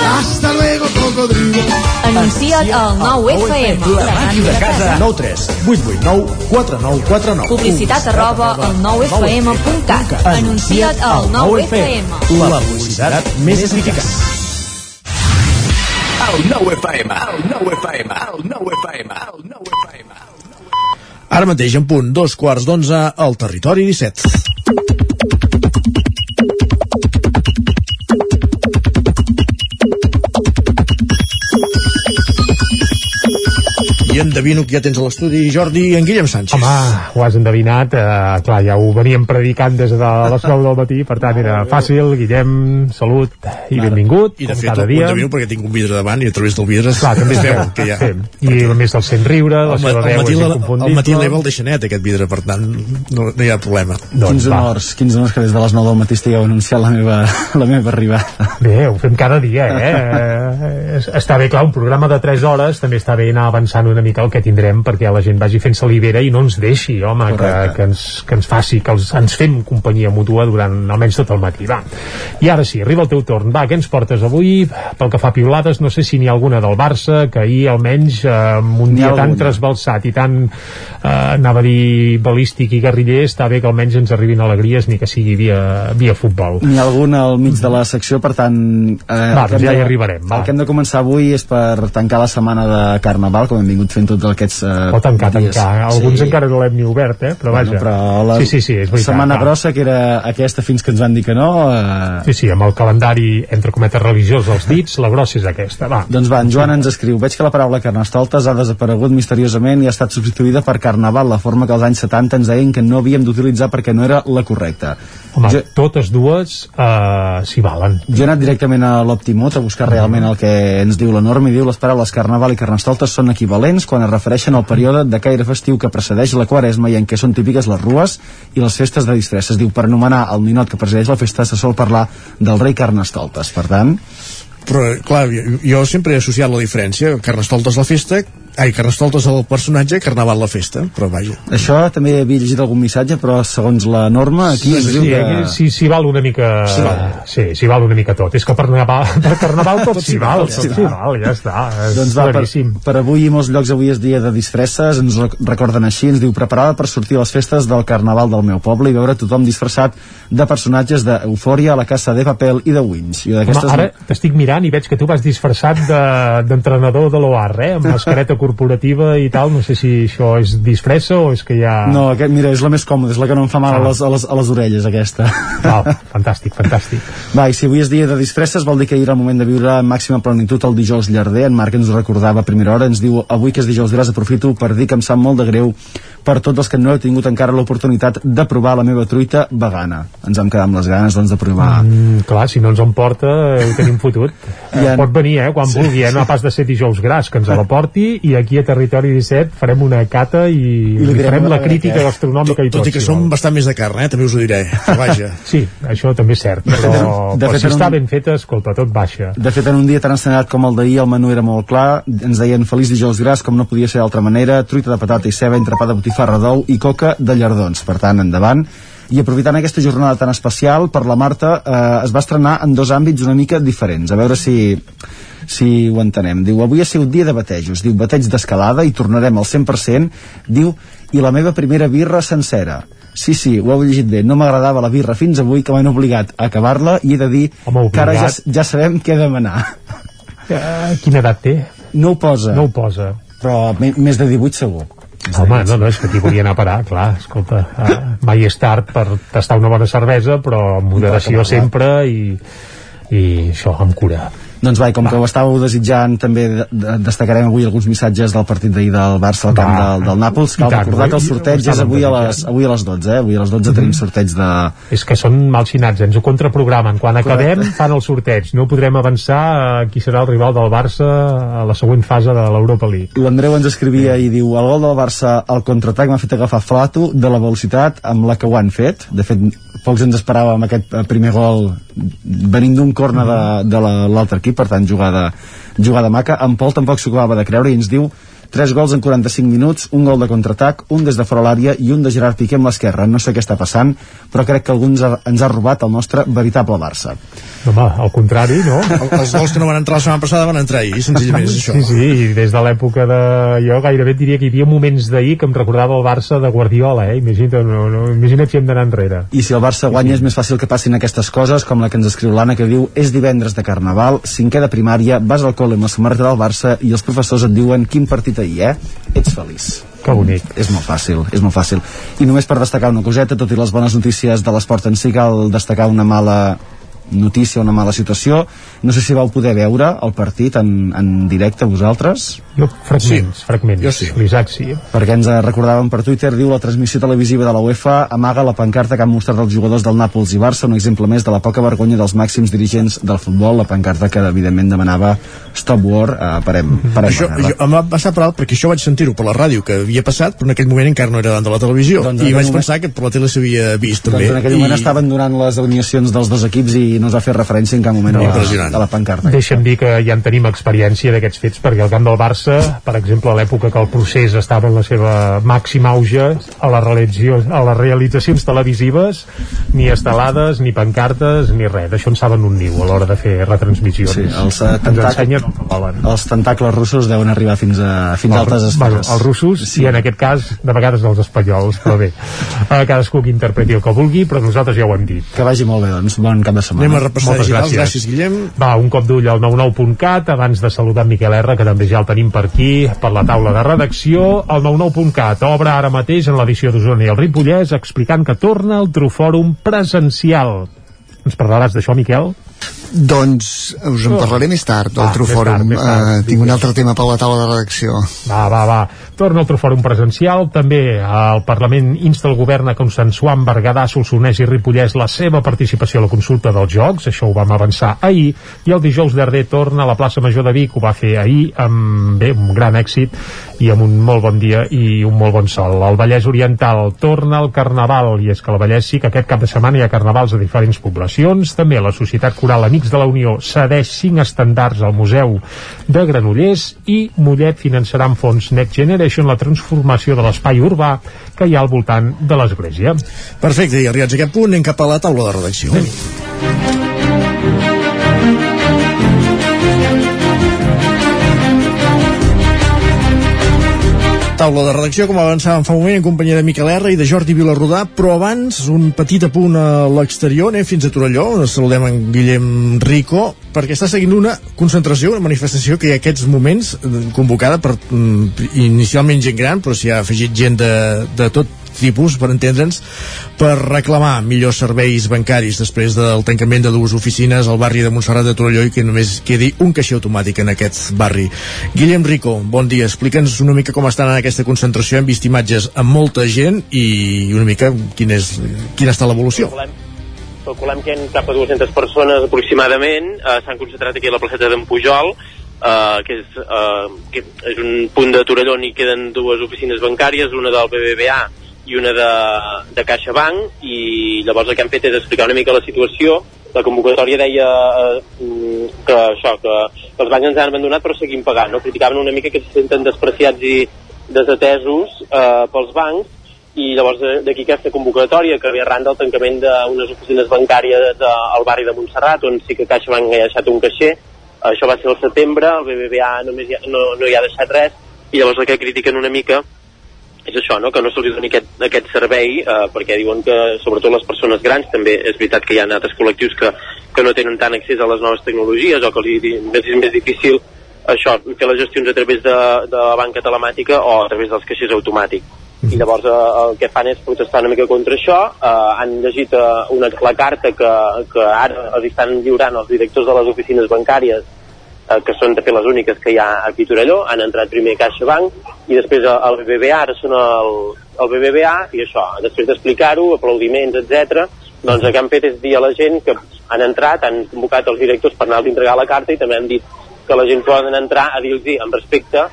Hasta luego, cocodrilo. Anuncia't al 9FM. La màquina de casa. 9 3 8 8 9 4 9 4 9. Publicitat arroba al 9FM.cat. Anuncia't al 9FM. La publicitat més eficaç. El 9FM. El 9FM. El 9FM. El 9FM. Ara mateix en punt, dos quarts d'onze al territori 17. I endevino que ja tens a l'estudi Jordi i en Guillem Sánchez. Home, ho has endevinat, eh, clar, ja ho veníem predicant des de les 9 del matí, per tant era fàcil, Guillem, salut i benvingut, I de fet, cada ho dia. endevino perquè tinc un vidre davant i a través del vidre Clar, també es veu que ja... sí. I a més el sent riure, la El, seva el, veu matí, és la- inconfundible. el matí l'Eva el deixa net, aquest vidre, per tant, no, no hi ha problema. quins honors, quins honors que des de les 9 del matí estigueu anunciant la meva, la meva arribada. Bé, ho fem cada dia, eh? Eh, Està bé, clar, un programa de 3 hores també està bé anar avançant una mica el que tindrem perquè la gent vagi fent salivera i no ens deixi, home, que, Correcte. que, ens, que ens faci, que els, ens fem companyia mútua durant almenys tot el matí, va. I ara sí, arriba el teu torn. Va, què ens portes avui? Pel que fa a piulades, no sé si n'hi ha alguna del Barça, que ahir almenys eh, amb un dia tan alguna. trasbalsat i tan, eh, anava a dir balístic i guerriller, està bé que almenys ens arribin alegries ni que sigui via, via futbol. N'hi ha algun al mig de la secció, per tant... Eh, Va, doncs ja hi arribarem, va. El que hem de començar avui és per tancar la setmana de Carnaval, com hem vingut fent tots aquests eh, O tancar, dies. tancar. Alguns encara no l'hem ni obert, eh? Però vaja. Bueno, però la Sí, sí, sí, és veritat. setmana grossa, que era aquesta fins que ens van dir que no... Eh, Sí, sí, amb el calendari, entre cometes, religiós als dits, la grossa és aquesta, va. Doncs va, en Joan ens escriu Veig que la paraula carnestoltes ha desaparegut misteriosament i ha estat substituïda per carnaval, la forma que als anys 70 ens deien que no havíem d'utilitzar perquè no era la correcta. Home, jo, totes dues uh, s'hi valen. jo he anat directament a l'Optimot a buscar realment el que ens diu la norma i diu les paraules carnaval i carnestoltes són equivalents quan es refereixen al període de caire festiu que precedeix la quaresma i en què són típiques les rues i les festes de disfresses. Diu, per anomenar el ninot que presideix la festa se sol parlar del rei carnestoltes. Per tant, Però, clar, jo, jo sempre he associat la diferència. Carnestoltes la festa, ai, Carnestoltes el personatge, Carnaval la festa, però vaja. això també havia llegit algun missatge, però segons la norma aquí Sí, ens diu sí, que... aquí sí, s'hi val una mica... S'hi val. Sí, s'hi val una mica tot. És que per Carnaval, per Carnaval tot s'hi val, tot tot s'hi val. val, ja està. És Doncs va, per, per avui i molts llocs avui és dia de disfresses, ens rec- recorden així, ens diu preparada per sortir a les festes del Carnaval del meu poble i veure tothom disfressat de personatges d'Eufòria, la Casa de Papel i de Wins. Jo Home, ara t'estic mirant i veig que tu vas disfressat de- d'entrenador de, de l'OAR, eh? amb mascareta corporativa i tal, no sé si això és disfressa o és que ha... No, aquest, mira, és la més còmoda, és la que no em fa mal Ah. a, les, a, les, a les orelles, aquesta. Val, fantàstic, fantàstic. Va, i si avui és dia de disfresses, vol dir que ahir era el moment de viure amb màxima plenitud el dijous llarder. En Marc ens ho recordava a primera hora, ens diu avui que és dijous gras aprofito per dir que em sap molt de greu per tots els que no heu tingut encara l'oportunitat de provar la meva truita vegana. Ens vam quedar amb les ganes doncs, de provar. Mm, clar, si no ens en porta, eh, ho tenim fotut. I en- Pot venir, eh, quan Sí. vulgui, eh, no pas de ser dijous gras, que ens la porti, i aquí a Territori 17 farem una cata i, I li farem a la veure crítica què. gastronòmica i tot. Tot i que si som vol. bastant més de carn, eh? també us ho diré. Però vaja. Sí, això també és cert, però, De però fet, si en un- està ben feta, escolta, tot baixa. De fet, en un dia tan assenyalat com el d'ahir, el menú era molt clar. Ens deien feliç dijous gras, com no podia ser d'altra manera, truita de patata i ceba, entrepà de botifarra d'ou i coca de llardons. Per tant, endavant. I aprofitant aquesta jornada tan especial, per la Marta eh, es va estrenar en dos àmbits una mica diferents. A veure si, si ho entenem. Diu, avui ha sigut dia de batejos. Diu, bateig d'escalada i tornarem al 100%. Diu, i la meva primera birra sencera. Sí, sí, ho heu llegit bé. No m'agradava la birra fins avui, que m'han obligat a acabar-la i he de dir Home, que ara ja, ja sabem què demanar. Eh, quina edat té? No ho posa. No ho posa. Però més de 18 segur. Home, no, no, és que aquí volia anar a parar, clar, escolta, eh, mai és tard per tastar una bona cervesa, però amb moderació sempre i, i això, amb cura. Doncs va, com que ho estàveu desitjant, també de, de, destacarem avui alguns missatges del partit d'ahir del Barça al camp Va. del, del Nàpols. Cal tant, recordar que el sorteig és avui a, les, avui a les 12, eh? Avui a les 12 Mhm. tenim sorteig de... És que són malxinats, ens ho contraprogramen. Quan acabem, fan el sorteig. No podrem avançar a qui serà el rival del Barça a la següent fase de l'Europa League. L'Andreu ens escrivia i diu el gol del Barça al contraatac m'ha fet agafar flato de la velocitat amb la que ho han fet de fet pocs ens esperàvem aquest eh, primer gol venint d'un corna de, de la- l'altre equip per tant jugada, jugada maca. En Pol tampoc s'ho acabava de creure i ens diu tres gols en 45 minuts, un gol de contraatac, un des de fora l'àrea i un de Gerard Piqué amb l'esquerra. No sé què està passant, però crec que algú ens ha, ens ha robat el nostre veritable Barça. Home, al contrari, no? Els gols que no van entrar la setmana passada van entrar ahir, senzillament és això. Sí, sí, i des de l'època de... Jo gairebé et diria que hi havia moments d'ahir que em recordava el Barça de Guardiola, eh? Imagina't, no, no, imagina't si hem d'anar enrere. I si el Barça guanya és més fàcil que passin aquestes coses, com la que ens escriu l'Anna, que diu és divendres de Carnaval, cinquè de primària, vas al col·le amb la samarreta del Barça i els professors et diuen quin partit ahir, eh? Ets feliç. Que bonic. És molt fàcil, és molt fàcil. I només per destacar una coseta, tot i les bones notícies de l'esport en si, cal destacar una mala notícia, una mala situació. No sé si vau poder veure el partit en, en directe vosaltres. Jo, fragments, sí. fragments. Jo sí. L'Isaac sí. Perquè ens recordàvem per Twitter, diu la transmissió televisiva de la UEFA amaga la pancarta que han mostrat els jugadors del Nàpols i Barça, un exemple més de la poca vergonya dels màxims dirigents del futbol, la pancarta que evidentment demanava Stop War, eh, parem, parem Això, jo, em va passar per alt perquè això vaig sentir-ho per la ràdio que havia passat, però en aquell moment encara no era davant de la televisió Doncs i vaig moment- pensar que per la tele s'havia vist Doncs també en aquell moment estaven donant les alineacions dels dos equips i no es va fer referència en cap moment a la, a la pancarta. Deixa'm dir que ja en tenim experiència d'aquests fets, perquè al camp del Barça, per exemple, a l'època que el procés estava en la seva màxima auge, a, la realització, a les realitzacions televisives, ni estelades, ni pancartes, ni res. D'això en saben un niu a l'hora de fer retransmissions. Sí, els, eh, Ens tentac- ensenyen el que volen. Els tentacles russos deuen arribar fins a, fins a altes bueno, esferes. els russos sí. i en aquest cas de vegades els espanyols però bé, eh, cadascú que interpreti el que vulgui però nosaltres ja ho hem dit Que vagi molt bé, doncs. Bon cap de setmana. Anem a repassar Moltes digitals, gràcies. gràcies Guillem Va, un cop d'ull al 99.cat abans de saludar en Miquel R, que també ja el tenim per aquí, per la taula de redacció. El 99.cat obre ara mateix en l'edició d'Osona i el Ripollès explicant que torna el Trofòrum presencial. Ens parlaràs d'això, Miquel? Doncs us en parlaré més tard, Va, Trofòrum. més tard, més tard. Eh, tinc un altre tema per la taula de redacció. Va, va, va. Torna el Trofòrum presencial. També el Parlament insta el govern a consensuar amb Berguedà, Solsonès i Ripollès la seva participació a la consulta dels Jocs. Això ho vam avançar ahir. I el dijous Darder torna a la plaça Major de Vic. Ho va fer ahir amb, bé, un gran èxit i amb un molt bon dia i un molt bon sol. El Vallès Oriental torna al Carnaval i és que al Vallès sí que aquest cap de setmana hi ha carnavals a diferents poblacions. També la Societat Coral Amics de la Unió cedeix cinc estandards al Museu de Granollers i Mollet finançarà amb fons Next Generation la transformació de l'espai urbà que hi ha al voltant de l'església. Perfecte, i arribats a aquest punt anem cap a la taula de redacció. Taula de redacció, com avançàvem fa un moment, en companyia de Miquel R i de Jordi Vilarrodà, però abans, un petit apunt a l'exterior, anem fins a Torelló, on saludem en Guillem Rico, perquè està seguint una concentració, una manifestació que hi ha aquests moments eh, convocada per mm, inicialment gent gran, però s'hi ha afegit gent de, de tot tipus, per entendre'ns, per reclamar millors serveis bancaris després del tancament de dues oficines al barri de Montserrat de Torelló i que només quedi un caixer automàtic en aquest barri. Guillem Rico, bon dia. Explica'ns una mica com estan en aquesta concentració. Hem vist imatges amb molta gent i una mica quin és, quina està l'evolució. Calculem que hi ha cap a 200 persones aproximadament eh, s'han concentrat aquí a la placeta d'en Pujol eh, que, és, eh, que és un punt de Torelló on hi queden dues oficines bancàries, una del BBVA i una de, de CaixaBank i llavors el que han fet és explicar una mica la situació la convocatòria deia eh, que això, que, que els bancs ens han abandonat però seguim pagant, no? criticaven una mica que se senten despreciats i desatesos eh, pels bancs i llavors d'aquí aquesta convocatòria que ve arran del tancament d'unes oficines bancàries al barri de Montserrat on sí que CaixaBank ha deixat un caixer això va ser el setembre, el BBVA només hi ha, no, no hi ha deixat res i llavors el que critiquen una mica és això, no? que no se'ls doni aquest, aquest servei eh, perquè diuen que sobretot les persones grans també és veritat que hi ha altres col·lectius que, que no tenen tant accés a les noves tecnologies o que els és més difícil això, fer les gestions a través de, de la banca telemàtica o a través dels caixers automàtics i llavors eh, el que fan és protestar una mica contra això eh, han llegit eh, una, la carta que, que ara els estan lliurant els directors de les oficines bancàries eh, que són de fet les úniques que hi ha aquí a Torelló, han entrat primer a CaixaBank i després al BBVA, ara són el, el BBVA i això, després d'explicar-ho, aplaudiments, etc. doncs el que han fet és dir a la gent que han entrat, han convocat els directors per anar a entregar la carta i també han dit que la gent poden entrar a dir-los amb respecte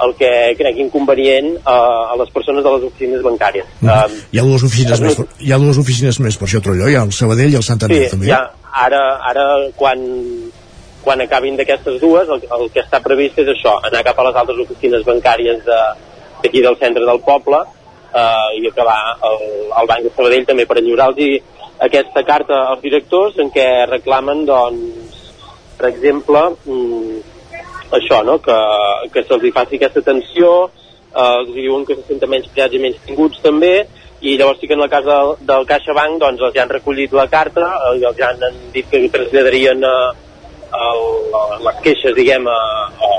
el que crec inconvenient uh, a les persones de les oficines bancàries. Mm. Uh, hi, ha dues oficines més, hi ha dues oficines més per això Trolló, hi ha el Sabadell i el Santander sí, també. Ja, ara, ara quan quan acabin d'aquestes dues, el, el que està previst és això, anar cap a les altres oficines bancàries d'aquí de, del centre del poble eh, i acabar el, el Banc de Sabadell també per lliurar-los aquesta carta als directors en què reclamen, doncs, per exemple, mm, això, no? que, que se'ls faci aquesta atenció, eh, els diuen que se senten menys creats i menys tinguts també, i llavors sí que en el cas del, del CaixaBank doncs els ja han recollit la carta, eh, els ja han dit que traslladarien a, el, les queixes, diguem, a, a,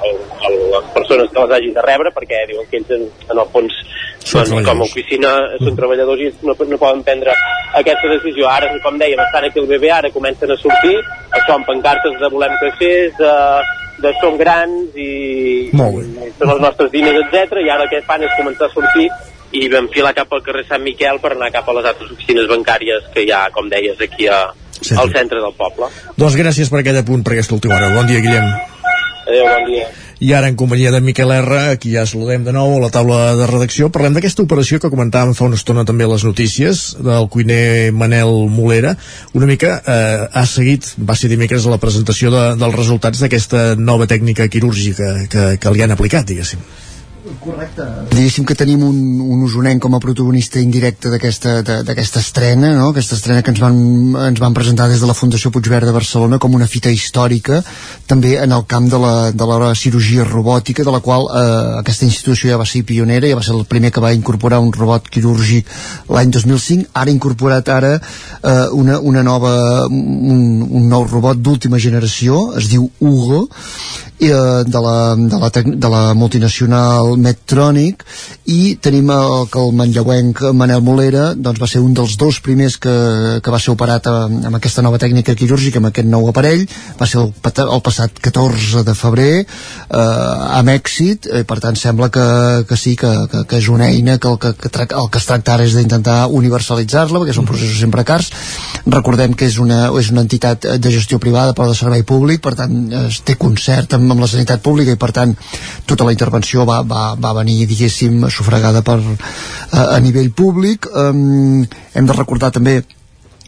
a, les persones que les hagin de rebre, perquè diuen que ells en, en el fons doncs, com a oficina són treballadors i no, no poden prendre aquesta decisió. Ara, com dèiem, estan aquí el BBA, ara comencen a sortir, això amb pancartes de volem caixers, de, de som grans i, i són els nostres diners, etc. i ara el que fan és començar a sortir i vam filar cap al carrer Sant Miquel per anar cap a les altres oficines bancàries que hi ha, com deies, aquí a, sí. al centre del poble. Doncs gràcies per aquest apunt per aquesta última hora. Bon dia, Guillem. Adéu, bon dia. I ara, en companyia de Miquel R, aquí ja saludem de nou a la taula de redacció, parlem d'aquesta operació que comentàvem fa una estona també a les notícies, del cuiner Manel Molera. Una mica eh, ha seguit, va ser dimecres a la presentació de, dels resultats d'aquesta nova tècnica quirúrgica que, que li han aplicat, diguéssim. Correcte. Diguéssim que tenim un, un usonenc com a protagonista indirecte d'aquesta estrena, no? aquesta estrena que ens van, ens van presentar des de la Fundació Puigverd de Barcelona com una fita històrica, també en el camp de la, de la cirurgia robòtica, de la qual eh, aquesta institució ja va ser pionera, ja va ser el primer que va incorporar un robot quirúrgic l'any 2005, ara incorporat ara eh, una, una nova, un, un nou robot d'última generació, es diu Hugo, eh, de, la, de, la de la multinacional Medtronic i tenim el, que el manlleuenc Manel Molera doncs va ser un dels dos primers que, que va ser operat amb, amb aquesta nova tècnica quirúrgica, amb aquest nou aparell. Va ser el, el passat 14 de febrer eh, amb èxit eh, per tant sembla que, que sí que, que, que és una eina que el que, que el que es tracta ara és d'intentar universalitzar-la perquè són processos sempre cars. Recordem que és una, és una entitat de gestió privada però de servei públic per tant es té concert amb amb la sanitat pública i per tant tota la intervenció va, va, va venir diguéssim sufragada per, a, a nivell públic. Um, hem de recordar també eh,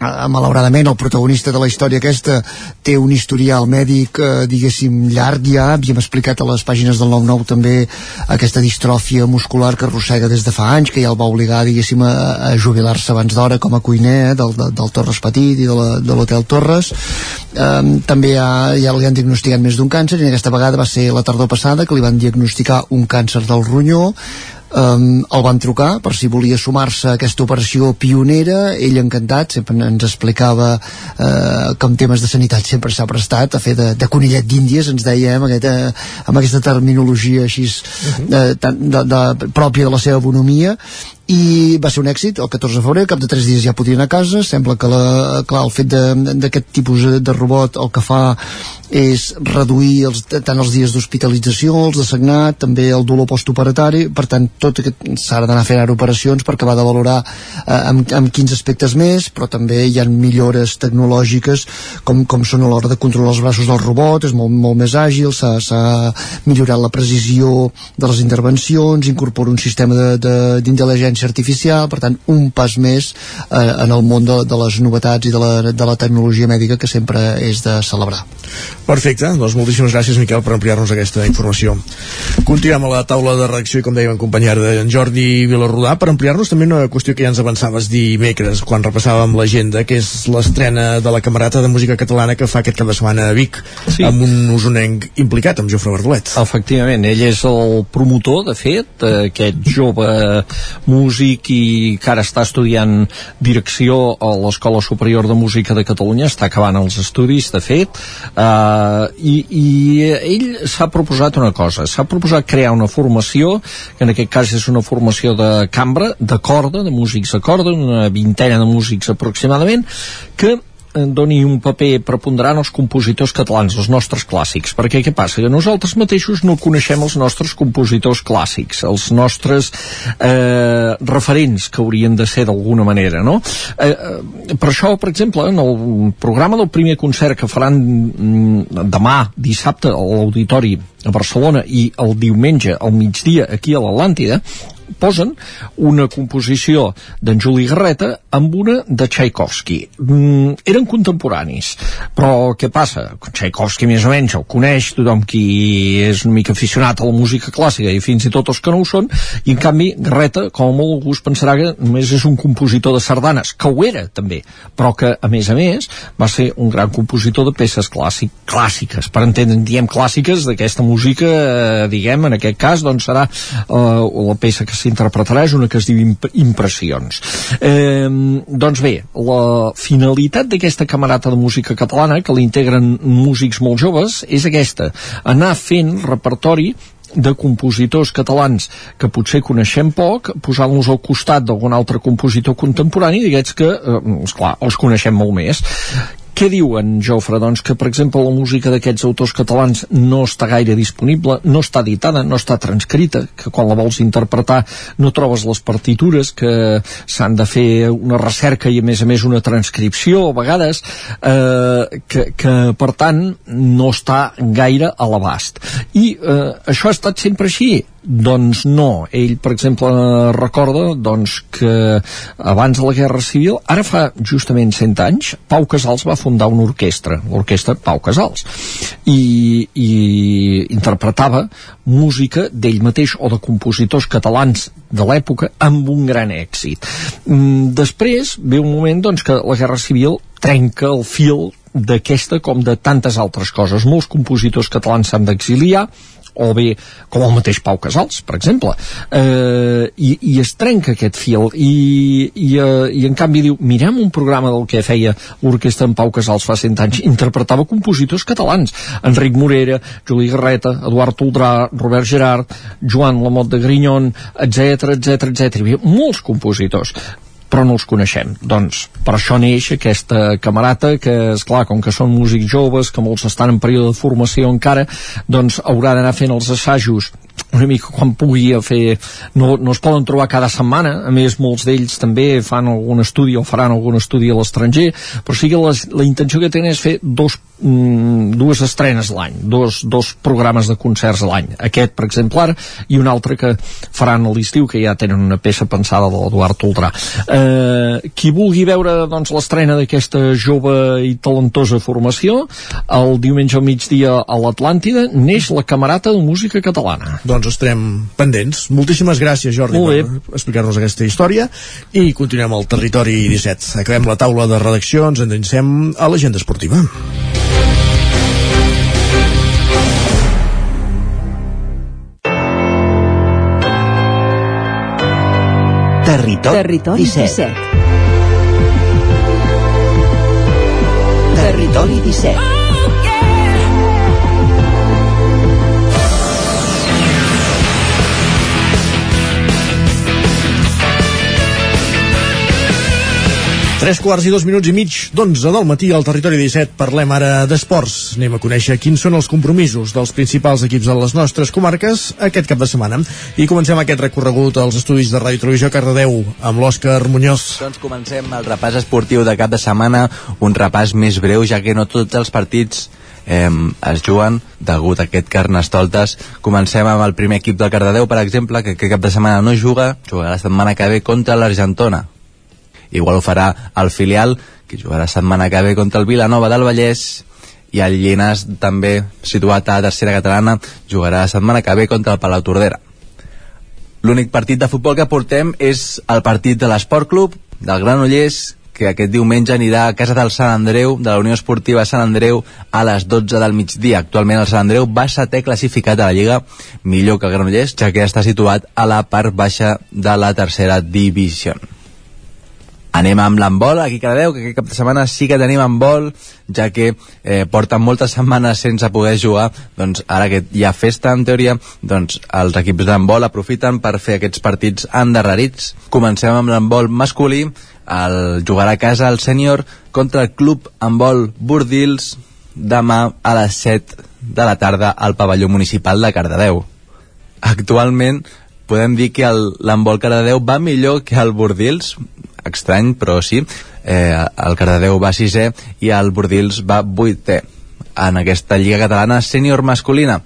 malauradament el protagonista de la història aquesta té un historial mèdic eh, diguéssim llarg ja, havíem explicat a les pàgines del 9-9 també aquesta distròfia muscular que arrossega des de fa anys que ja el va obligar diguéssim a, a jubilar-se abans d'hora com a cuiner eh, del, del, Torres Petit i de l'Hotel Torres. Eh, també ja, ja li han diagnosticat més d'un càncer i aquesta vegada va ser la tardor passada que li van diagnosticar un càncer del ronyó um, el van trucar per si volia sumar-se a aquesta operació pionera. Ell encantat, sempre ens explicava uh, com temes de sanitat sempre s'ha prestat a fer de, de conillet d'índies ens deia amb aquesta, amb aquesta terminologia així uh, tan, de, de, pròpia de la seva bonomia i va ser un èxit el 14 de febrer, cap de 3 dies ja podien a casa. Sembla que la, clar, el fet d'aquest tipus de robot el que fa és reduir els, tant els dies d'hospitalització, els de sagnat, també el dolor postoperatori, per tant tot s'ha d'anar fent ara operacions per acabar de valorar eh, amb, amb quins aspectes més, però també hi ha millores tecnològiques com, com són a l'hora de controlar els braços del robot, és molt, molt més àgil, s'ha millorat la precisió de les intervencions, incorpora un sistema d'intel·ligència artificial, per tant un pas més eh, en el món de, de les novetats i de la, de la tecnologia mèdica que sempre és de celebrar. Perfecte, doncs moltíssimes gràcies Miquel per ampliar-nos aquesta informació. Continuem a la taula de reacció i com dèiem acompanyar d'en Jordi Vilarrodà per ampliar-nos també una qüestió que ja ens avançaves dimecres quan repassàvem l'agenda que és l'estrena de la Camerata de Música Catalana que fa aquest cap de setmana a Vic sí. amb un usonenc implicat, amb Jofre Bardolet. Efectivament, ell és el promotor de fet, aquest jove músic i que ara està estudiant direcció a l'Escola Superior de Música de Catalunya, està acabant els estudis de fet, Uh, i, i ell s'ha proposat una cosa, s'ha proposat crear una formació, que en aquest cas és una formació de cambra, de corda, de músics de corda, una vintena de músics aproximadament, que Eh, doni un paper preponderant als compositors catalans, els nostres clàssics, perquè què passa? Que nosaltres mateixos no coneixem els nostres compositors clàssics, els nostres eh, referents que haurien de ser d'alguna manera, no? Eh, eh, per això, per exemple, en el programa del primer concert que faran mm, demà, dissabte, a l'Auditori a Barcelona i el diumenge al migdia aquí a l'Atlàntida posen una composició d'en Juli Garreta amb una de Tchaikovsky. Mm, eren contemporanis, però què passa? Tchaikovsky més o menys el coneix tothom qui és una mica aficionat a la música clàssica i fins i tot els que no ho són, i en canvi Garreta, com molt es pensarà que només és un compositor de sardanes, que ho era també, però que a més a més va ser un gran compositor de peces clàssic, clàssiques, per entendre, diem clàssiques d'aquesta música, eh, diguem, en aquest cas, doncs serà eh, la peça que s'interpretarà és una que es diu imp Impressions. Eh, doncs bé, la finalitat d'aquesta camarata de música catalana, que l'integren músics molt joves, és aquesta, anar fent repertori de compositors catalans que potser coneixem poc, posant-los al costat d'algun altre compositor contemporani, diguets que, eh, esclar, els coneixem molt més. Què diuen, Jofre? Doncs que, per exemple, la música d'aquests autors catalans no està gaire disponible, no està editada, no està transcrita, que quan la vols interpretar no trobes les partitures, que s'han de fer una recerca i, a més a més, una transcripció, a vegades, eh, que, que, per tant, no està gaire a l'abast. I eh, això ha estat sempre així doncs no, ell per exemple recorda doncs, que abans de la Guerra Civil, ara fa justament 100 anys, Pau Casals va fundar una orquestra, l'orquestra Pau Casals i, i interpretava música d'ell mateix o de compositors catalans de l'època amb un gran èxit. Mm, després ve un moment doncs, que la Guerra Civil trenca el fil d'aquesta com de tantes altres coses. Molts compositors catalans s'han d'exiliar o bé com el mateix Pau Casals, per exemple eh, i, i es trenca aquest fil i, i, eh, i en canvi diu mirem un programa del que feia l'orquestra en Pau Casals fa 100 anys interpretava compositors catalans. Enric Morera, Juli Garreta, Eduard Toldrà Robert Gerard, Joan Lamot de Grignon etc etc etc hi havia molts compositors però no els coneixem. Doncs per això neix aquesta camarata que, és clar com que són músics joves, que molts estan en període de formació encara, doncs haurà d'anar fent els assajos una mica quan pugui fer no, no es poden trobar cada setmana a més molts d'ells també fan algun estudi o faran algun estudi a l'estranger però sí que les, la intenció que tenen és fer dos mm, dues estrenes l'any, dos, dos programes de concerts l'any. Aquest, per exemple, ara, i un altre que faran a l'estiu, que ja tenen una peça pensada de l'Eduard Ultrà. Eh, qui vulgui veure doncs, l'estrena d'aquesta jove i talentosa formació, el diumenge al migdia a l'Atlàntida neix la Camerata de Música Catalana. Doncs estarem pendents. Moltíssimes gràcies, Jordi, per explicar-nos aquesta història i continuem al territori 17. Acabem la taula de redacció, ens endinsem a l'agenda esportiva. Territori, Territori 17. 17. Territori 17. Tres quarts i dos minuts i mig d'onze del matí al territori 17 parlem ara d'esports. Anem a conèixer quins són els compromisos dels principals equips de les nostres comarques aquest cap de setmana. I comencem aquest recorregut als estudis de Ràdio Televisió Cardedeu amb l'Òscar Muñoz. Doncs comencem el repàs esportiu de cap de setmana, un repàs més breu, ja que no tots els partits eh, es juguen degut a aquest carnestoltes. Comencem amb el primer equip del Cardedeu, per exemple, que aquest cap de setmana no juga, jugarà la setmana que ve contra l'Argentona. Igual ho farà el filial, que jugarà setmana que ve contra el Vilanova del Vallès, i el Llinàs, també situat a tercera catalana, jugarà setmana que ve contra el Palau Tordera. L'únic partit de futbol que portem és el partit de l'Esport Club, del Granollers, que aquest diumenge anirà a casa del Sant Andreu, de la Unió Esportiva Sant Andreu, a les 12 del migdia. Actualment el Sant Andreu va setè classificat a la Lliga, millor que el Granollers, ja que està situat a la part baixa de la tercera divisió. Anem amb l'handbol, aquí cada veu, que aquest cap de setmana sí que tenim handbol, ja que eh, porten moltes setmanes sense poder jugar, doncs ara que hi ha festa en teoria, doncs els equips d'handbol aprofiten per fer aquests partits endarrerits. Comencem amb l'handbol masculí, el jugarà a casa el sènior contra el club handbol Bordils demà a les 7 de la tarda al pavelló municipal de Cardedeu. Actualment podem dir que l'handbol Cardedeu va millor que el Bordils, estrany, però sí. Eh, el Cardedeu va sisè i el Bordils va vuitè en aquesta Lliga Catalana sènior masculina.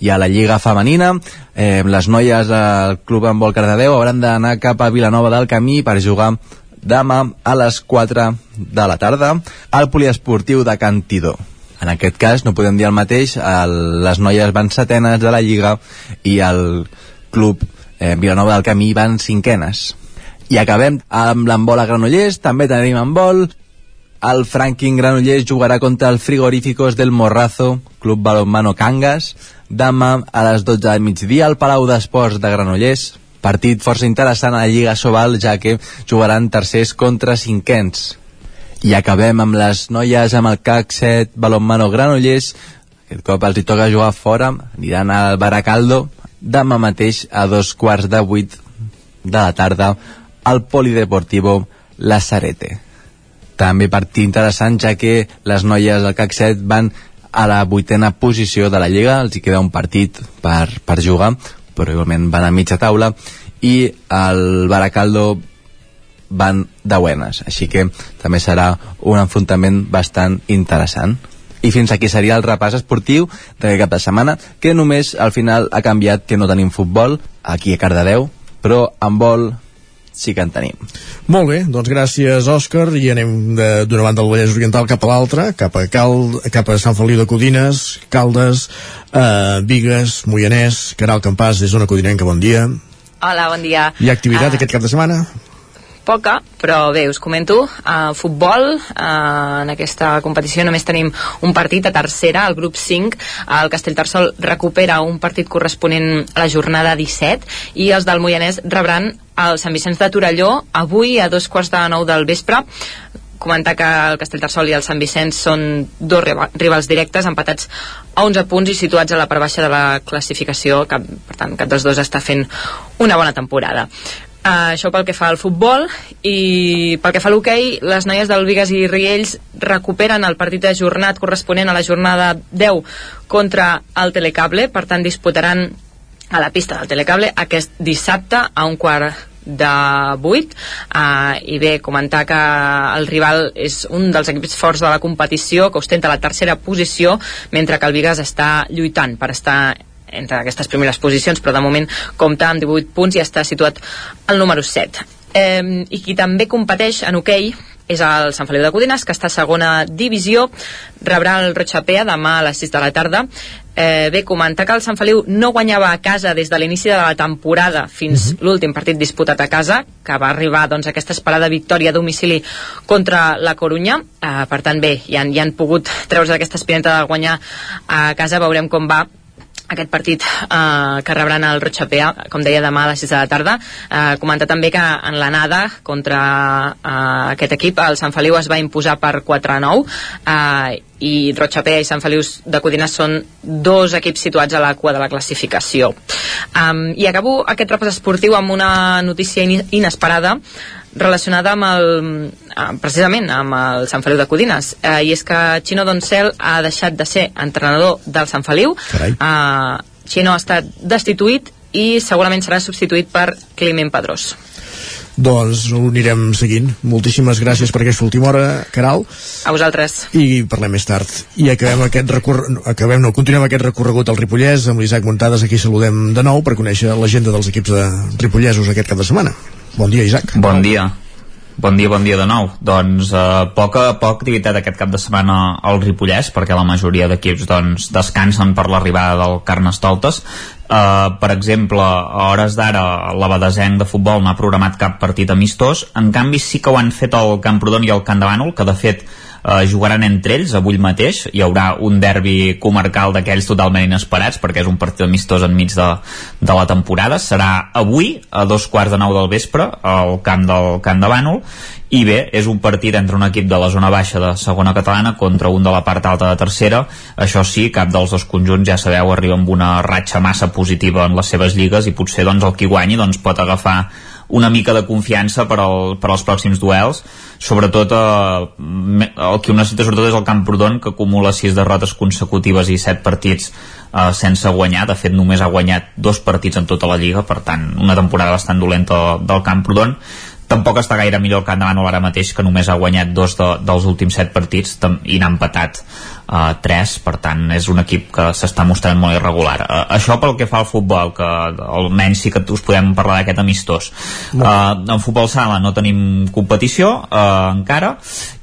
I a la Lliga Femenina, eh, les noies del Club Handbol Cardedeu hauran d'anar cap a Vilanova del Camí per jugar demà a les 4 de la tarda al poliesportiu de Cantidor. En aquest cas no podem dir el mateix, el, les noies van setenes de la Lliga i el club eh, Vilanova del Camí van cinquenes. I acabem amb l'embol a Granollers, també tenim embol. El Franklin Granollers jugarà contra el Frigoríficos del Morrazo, Club Balonmano Cangas, demà a les 12 del migdia al Palau d'Esports de Granollers. Partit força interessant a la Lliga Sobal, ja que jugaran tercers contra cinquens. I acabem amb les noies amb el CAC 7 Balonmano Granollers. Aquest cop els hi toca jugar fora, aniran al Baracaldo demà mateix a dos quarts de vuit de la tarda al Polideportivo Lazarete. També partit interessant, ja que les noies del CAC 7 van a la vuitena posició de la Lliga, els hi queda un partit per, per jugar, però igualment van a mitja taula, i el Baracaldo van de buenas, així que també serà un enfrontament bastant interessant. I fins aquí seria el repàs esportiu d'aquest cap de setmana, que només al final ha canviat que no tenim futbol aquí a Cardedeu, però en vol sí que en tenim. Molt bé, doncs gràcies Òscar i anem d'una banda del Vallès Oriental cap a l'altra, cap, a Cal, cap a Sant Feliu de Codines, Caldes, eh, Vigues, Moianès, Caral Campàs, des d'una Codinenca, bon dia. Hola, bon dia. Hi ha activitat uh, aquest cap de setmana? Poca, però bé, us comento uh, futbol, uh, en aquesta competició només tenim un partit a tercera, el grup 5 el Castellterçol recupera un partit corresponent a la jornada 17 i els del Moianès rebran el Sant Vicenç de Torelló avui a dos quarts de nou del vespre. Comentar que el Castellterçol i el Sant Vicenç són dos rivals directes empatats a 11 punts i situats a la part baixa de la classificació que, per tant, cap dels dos està fent una bona temporada Uh, això pel que fa al futbol i pel que fa a l'hoquei les noies del Vigas i Riells recuperen el partit de jornat corresponent a la jornada 10 contra el Telecable. Per tant disputaran a la pista del Telecable aquest dissabte a un quart de 8 uh, i bé, comentar que el rival és un dels equips forts de la competició que ostenta la tercera posició mentre que el Vigas està lluitant per estar entre aquestes primeres posicions, però de moment compta amb 18 punts i està situat al número 7. Eh, I qui també competeix en hoquei okay, és el Sant Feliu de Codines, que està a segona divisió, rebrà el Rochapea demà a les 6 de la tarda. Eh, bé, comentar que el Sant Feliu no guanyava a casa des de l'inici de la temporada fins uh mhm. -huh. l'últim partit disputat a casa, que va arribar doncs, aquesta esperada victòria a domicili contra la Corunya. Eh, per tant, bé, ja han, ja han pogut treure's aquesta espineta de guanyar a casa, veurem com va aquest partit eh, que rebran el Rochapea, com deia, demà a les 6 de la tarda. Eh, comentar també que en l'anada contra eh, aquest equip el Sant Feliu es va imposar per 4-9 eh, i Rochapea i Sant Feliu de Codines són dos equips situats a la cua de la classificació. Um, I acabo aquest repàs esportiu amb una notícia in inesperada relacionada amb el, precisament amb el Sant Feliu de Codines eh, i és que Xino Doncel ha deixat de ser entrenador del Sant Feliu eh, Xino ha estat destituït i segurament serà substituït per Climent Pedrós doncs ho anirem seguint. Moltíssimes gràcies per aquesta última hora, Caral. A vosaltres. I parlem més tard. I acabem aquest recorregut, acabem, no, continuem aquest recorregut al Ripollès amb l'Isaac Montades, aquí saludem de nou per conèixer l'agenda dels equips de ripollesos aquest cap de setmana. Bon dia, Isaac. Bon dia. Bon dia, bon dia de nou. Doncs eh, poca, poca activitat aquest cap de setmana al Ripollès, perquè la majoria d'equips doncs, descansen per l'arribada del Carnestoltes. Eh, per exemple, a hores d'ara l'Abadesenc de futbol no ha programat cap partit amistós, en canvi sí que ho han fet el Camprodon i el Camp de Bànol, que de fet eh, jugaran entre ells avui mateix. Hi haurà un derbi comarcal d'aquells totalment inesperats perquè és un partit amistós enmig de, de la temporada. Serà avui a dos quarts de nou del vespre al camp del Camp de Bànol. I bé, és un partit entre un equip de la zona baixa de segona catalana contra un de la part alta de tercera. Això sí, cap dels dos conjunts ja sabeu arriba amb una ratxa massa positiva en les seves lligues i potser doncs el qui guanyi doncs pot agafar una mica de confiança per, al, per als pròxims duels. Sobretot eh, el que ho necessita sobretot és el Camprodon que acumula 6 derrotes consecutives i 7 partits eh, sense guanyar. De fet només ha guanyat dos partits en tota la lliga. Per tant una temporada bastant dolenta del Camprodon tampoc està gaire millor el Camp de Bànol ara mateix que només ha guanyat dos de, dels últims set partits i n'ha empatat uh, tres, per tant és un equip que s'està mostrant molt irregular. Uh, això pel que fa al futbol que almenys sí que us podem parlar d'aquest amistós. Uh, en futbol sala no tenim competició uh, encara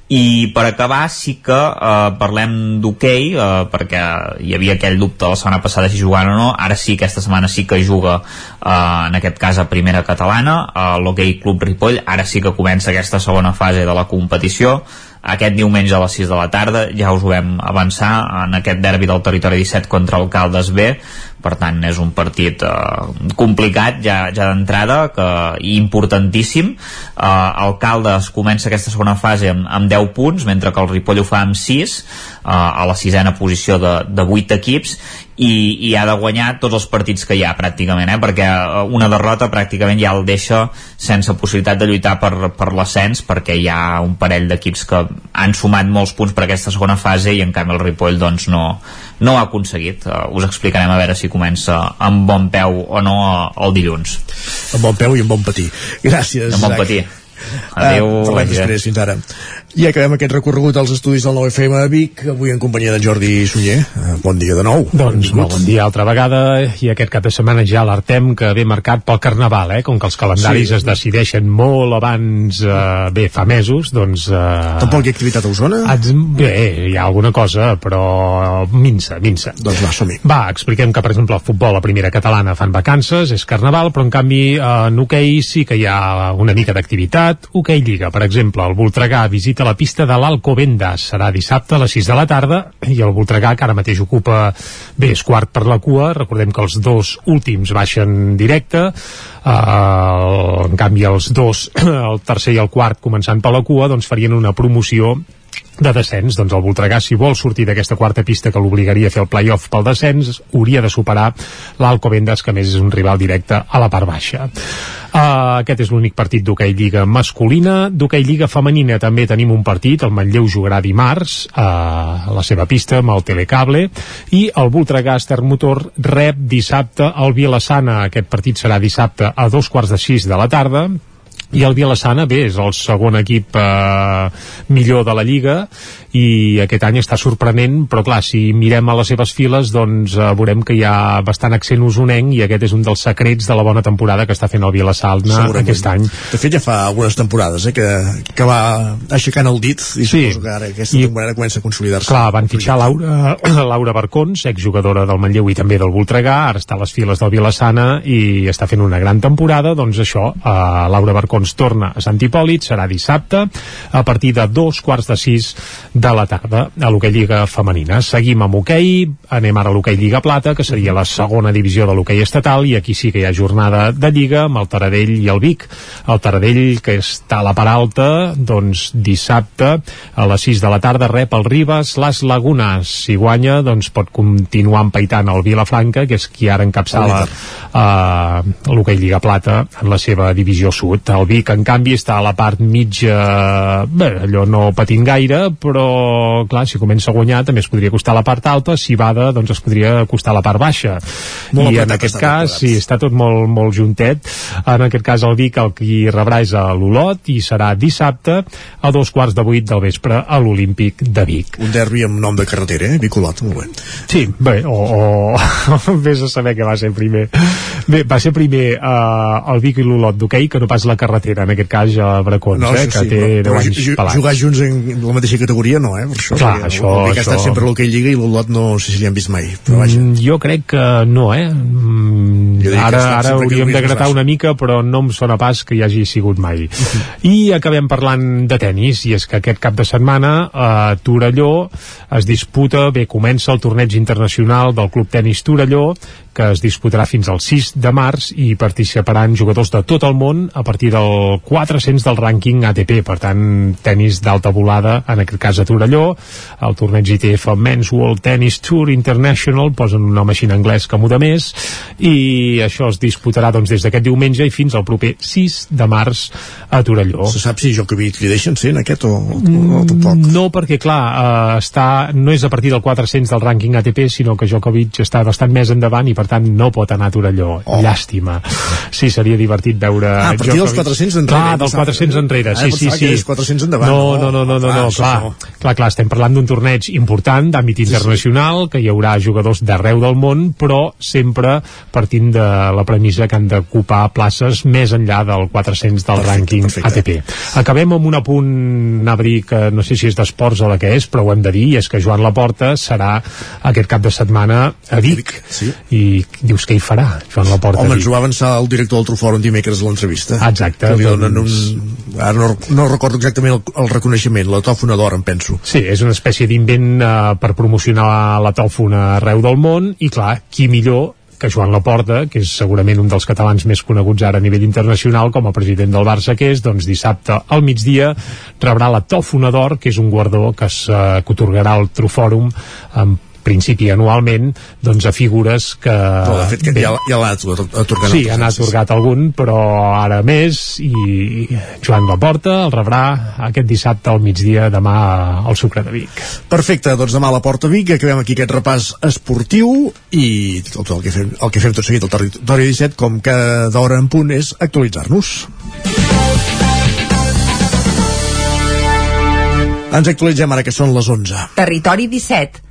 i per acabar sí que eh, parlem d'hoquei eh, perquè hi havia aquell dubte la setmana passada si jugant o no. Ara sí, aquesta setmana sí que juga eh, en aquest cas a primera catalana eh, l'hoquei Club Ripoll. Ara sí que comença aquesta segona fase de la competició. Aquest diumenge a les 6 de la tarda ja us ho vam avançar en aquest derbi del territori 17 contra el Caldes B per tant és un partit eh, complicat ja, ja d'entrada que, importantíssim eh, el Caldes comença aquesta segona fase amb, amb 10 punts mentre que el Ripoll ho fa amb 6 eh, a la sisena posició de, de 8 equips i, i ha de guanyar tots els partits que hi ha pràcticament, eh? perquè eh, una derrota pràcticament ja el deixa sense possibilitat de lluitar per, per l'ascens perquè hi ha un parell d'equips que han sumat molts punts per aquesta segona fase i en canvi el Ripoll doncs no, no ho ha aconseguit. Uh, us explicarem a veure si comença amb bon peu o no uh, el dilluns. Amb bon peu i amb bon patí. Gràcies, Amb bon patí. Adéu. Uh, parlem després, fins ara. I acabem aquest recorregut als estudis del 9FM a Vic, avui en companyia de Jordi Sunyer. Eh, bon dia de nou. Doncs molt bon dia altra vegada, i aquest cap de setmana ja alertem que ve marcat pel Carnaval, eh? com que els calendaris sí. es decideixen molt abans, eh, bé, fa mesos, doncs... Eh, Tampoc hi ha activitat a Osona? Bé, hi ha alguna cosa, però minsa, minsa. Doncs va, som -hi. Va, expliquem que, per exemple, el futbol a primera catalana fan vacances, és Carnaval, però en canvi en hoquei sí que hi ha una mica d'activitat. Hoquei Lliga, per exemple, el Voltregà visita la pista de l'Alcobendas. Serà dissabte a les 6 de la tarda i el Voltregà, que ara mateix ocupa bé, és quart per la cua, recordem que els dos últims baixen directe, uh, en canvi els dos, el tercer i el quart començant per la cua, doncs farien una promoció de descens. Doncs el Voltregà, si vol sortir d'aquesta quarta pista que l'obligaria a fer el play-off pel descens, hauria de superar l'Alcobendas, que més és un rival directe a la part baixa. Uh, aquest és l'únic partit d'hoquei Lliga masculina. D'hoquei Lliga femenina també tenim un partit, el Manlleu jugarà dimarts a la seva pista amb el Telecable i el Voltregà Motor rep dissabte el Vilassana. Aquest partit serà dissabte a dos quarts de sis de la tarda i el Vilassana, bé, és el segon equip eh, millor de la Lliga i aquest any està sorprenent però clar, si mirem a les seves files doncs eh, veurem que hi ha bastant accent usonenc i aquest és un dels secrets de la bona temporada que està fent el Vilassalna aquest any. De fet ja fa algunes temporades eh, que, que va aixecant el dit i sí. suposo que ara aquesta I, temporada comença a consolidar-se. Clar, van fitxar Laura, Laura Barcons, exjugadora del Manlleu i també del Voltregà, ara està a les files del Vilassana i està fent una gran temporada, doncs això, eh, Laura Barcons torna a Sant Hipòlit, serà dissabte a partir de dos quarts de sis de la tarda a l'hoquei Lliga Femenina. Seguim amb hoquei, anem ara a l'hoquei Lliga Plata, que seria la segona divisió de l'hoquei estatal, i aquí sí que hi ha jornada de Lliga amb el Taradell i el Vic. El Taradell, que està a la part alta, doncs dissabte a les 6 de la tarda rep el Ribes les Lagunes. Si guanya, doncs pot continuar empaitant el Vilafranca, que és qui ara encapçala uh, l'hoquei Lliga Plata en la seva divisió sud. El Vic, en canvi, està a la part mitja, bé, allò no patint gaire, però clar, si comença a guanyar també es podria costar la part alta, si bada doncs es podria costar la part baixa. Molt i en aquest cas, sí, està tot molt, molt juntet, en aquest cas el Vic el qui rebrà és a l'Olot i serà dissabte a dos quarts de vuit del vespre a l'Olímpic de Vic. Un derbi amb nom de carretera, eh? Vic-Olot, molt bé. Sí, bé, o, o vés a saber què va ser primer. Bé, va ser primer uh, el Vic i l'Olot d'hoquei que no pas la carretera, en aquest cas a Bracons, no, eh, que sí, té però, 10 anys pelats jugar junts en la mateixa categoria no, eh? Per això, Clar, això, el, el que ha estat sempre l'hoquei Lliga i l'Olot no sé si l'hi han vist mai, però vaja. Mm, jo crec que no, eh? Mm, ara ara hauríem de gratar una mica, però no em sona pas que hi hagi sigut mai. Uh -huh. I acabem parlant de tennis, i és que aquest cap de setmana a Torelló es disputa, bé, comença el torneig internacional del Club Tenis Torelló, que es disputarà fins al 6 de març i participaran jugadors de tot el món a partir del 400 del rànquing ATP, per tant, tenis d'alta volada, en aquest cas a Torelló, el torneig ITF Men's World Tennis Tour International, posen un nom així en anglès que muda més, i això es disputarà doncs, des d'aquest diumenge i fins al proper 6 de març a Torelló. Se sap si Djokovic li deixen ser en aquest o, o, o tampoc? No, perquè clar, uh, està, no és a partir del 400 del rànquing ATP, sinó que Djokovic està bastant més endavant i per tant no pot anar a Torelló. Oh. Llàstima. Sí, seria divertit veure... Ah, a partir dels 400 enrere. Clar, dels 400 enrere, sí, sí, sí. 400 endavant. No, no, no, no, no, no, clar, clar, clar, estem parlant d'un torneig important d'àmbit internacional, que hi haurà jugadors d'arreu del món, però sempre partint de la premissa que han d'ocupar places més enllà del 400 del rànquing. ATP. Acabem amb un apunt, Nabri, que no sé si és d'esports o de què és, però ho hem de dir, és que Joan Laporta serà aquest cap de setmana a Vic, sí. i dius què hi farà Joan Laporta Home, ens ho va avançar el director del Trufòrum dimecres a l'entrevista. Exacte. Que li donen un, ara no, no recordo exactament el, el reconeixement, la tòfona d'or, em penso. Sí, és una espècie d'invent uh, per promocionar la tòfona arreu del món i clar, qui millor que Joan Laporta, que és segurament un dels catalans més coneguts ara a nivell internacional com a president del Barça que és, doncs dissabte al migdia rebrà la Tòfona d'Or, que és un guardó que s'otorgarà al Trufòrum amb principi anualment doncs a figures que... Però de fet que bé, ja, ja l'ha atorgat Sí, han atorgat algun, però ara més i Joan Laporta el rebrà aquest dissabte al migdia demà al Sucre de Vic. Perfecte, doncs demà a la Porta Vic acabem aquí aquest repàs esportiu i tot el que fem, el que fem tot seguit al Territori 17 com cada hora en punt és actualitzar-nos. Ens actualitzem ara que són les 11. Territori 17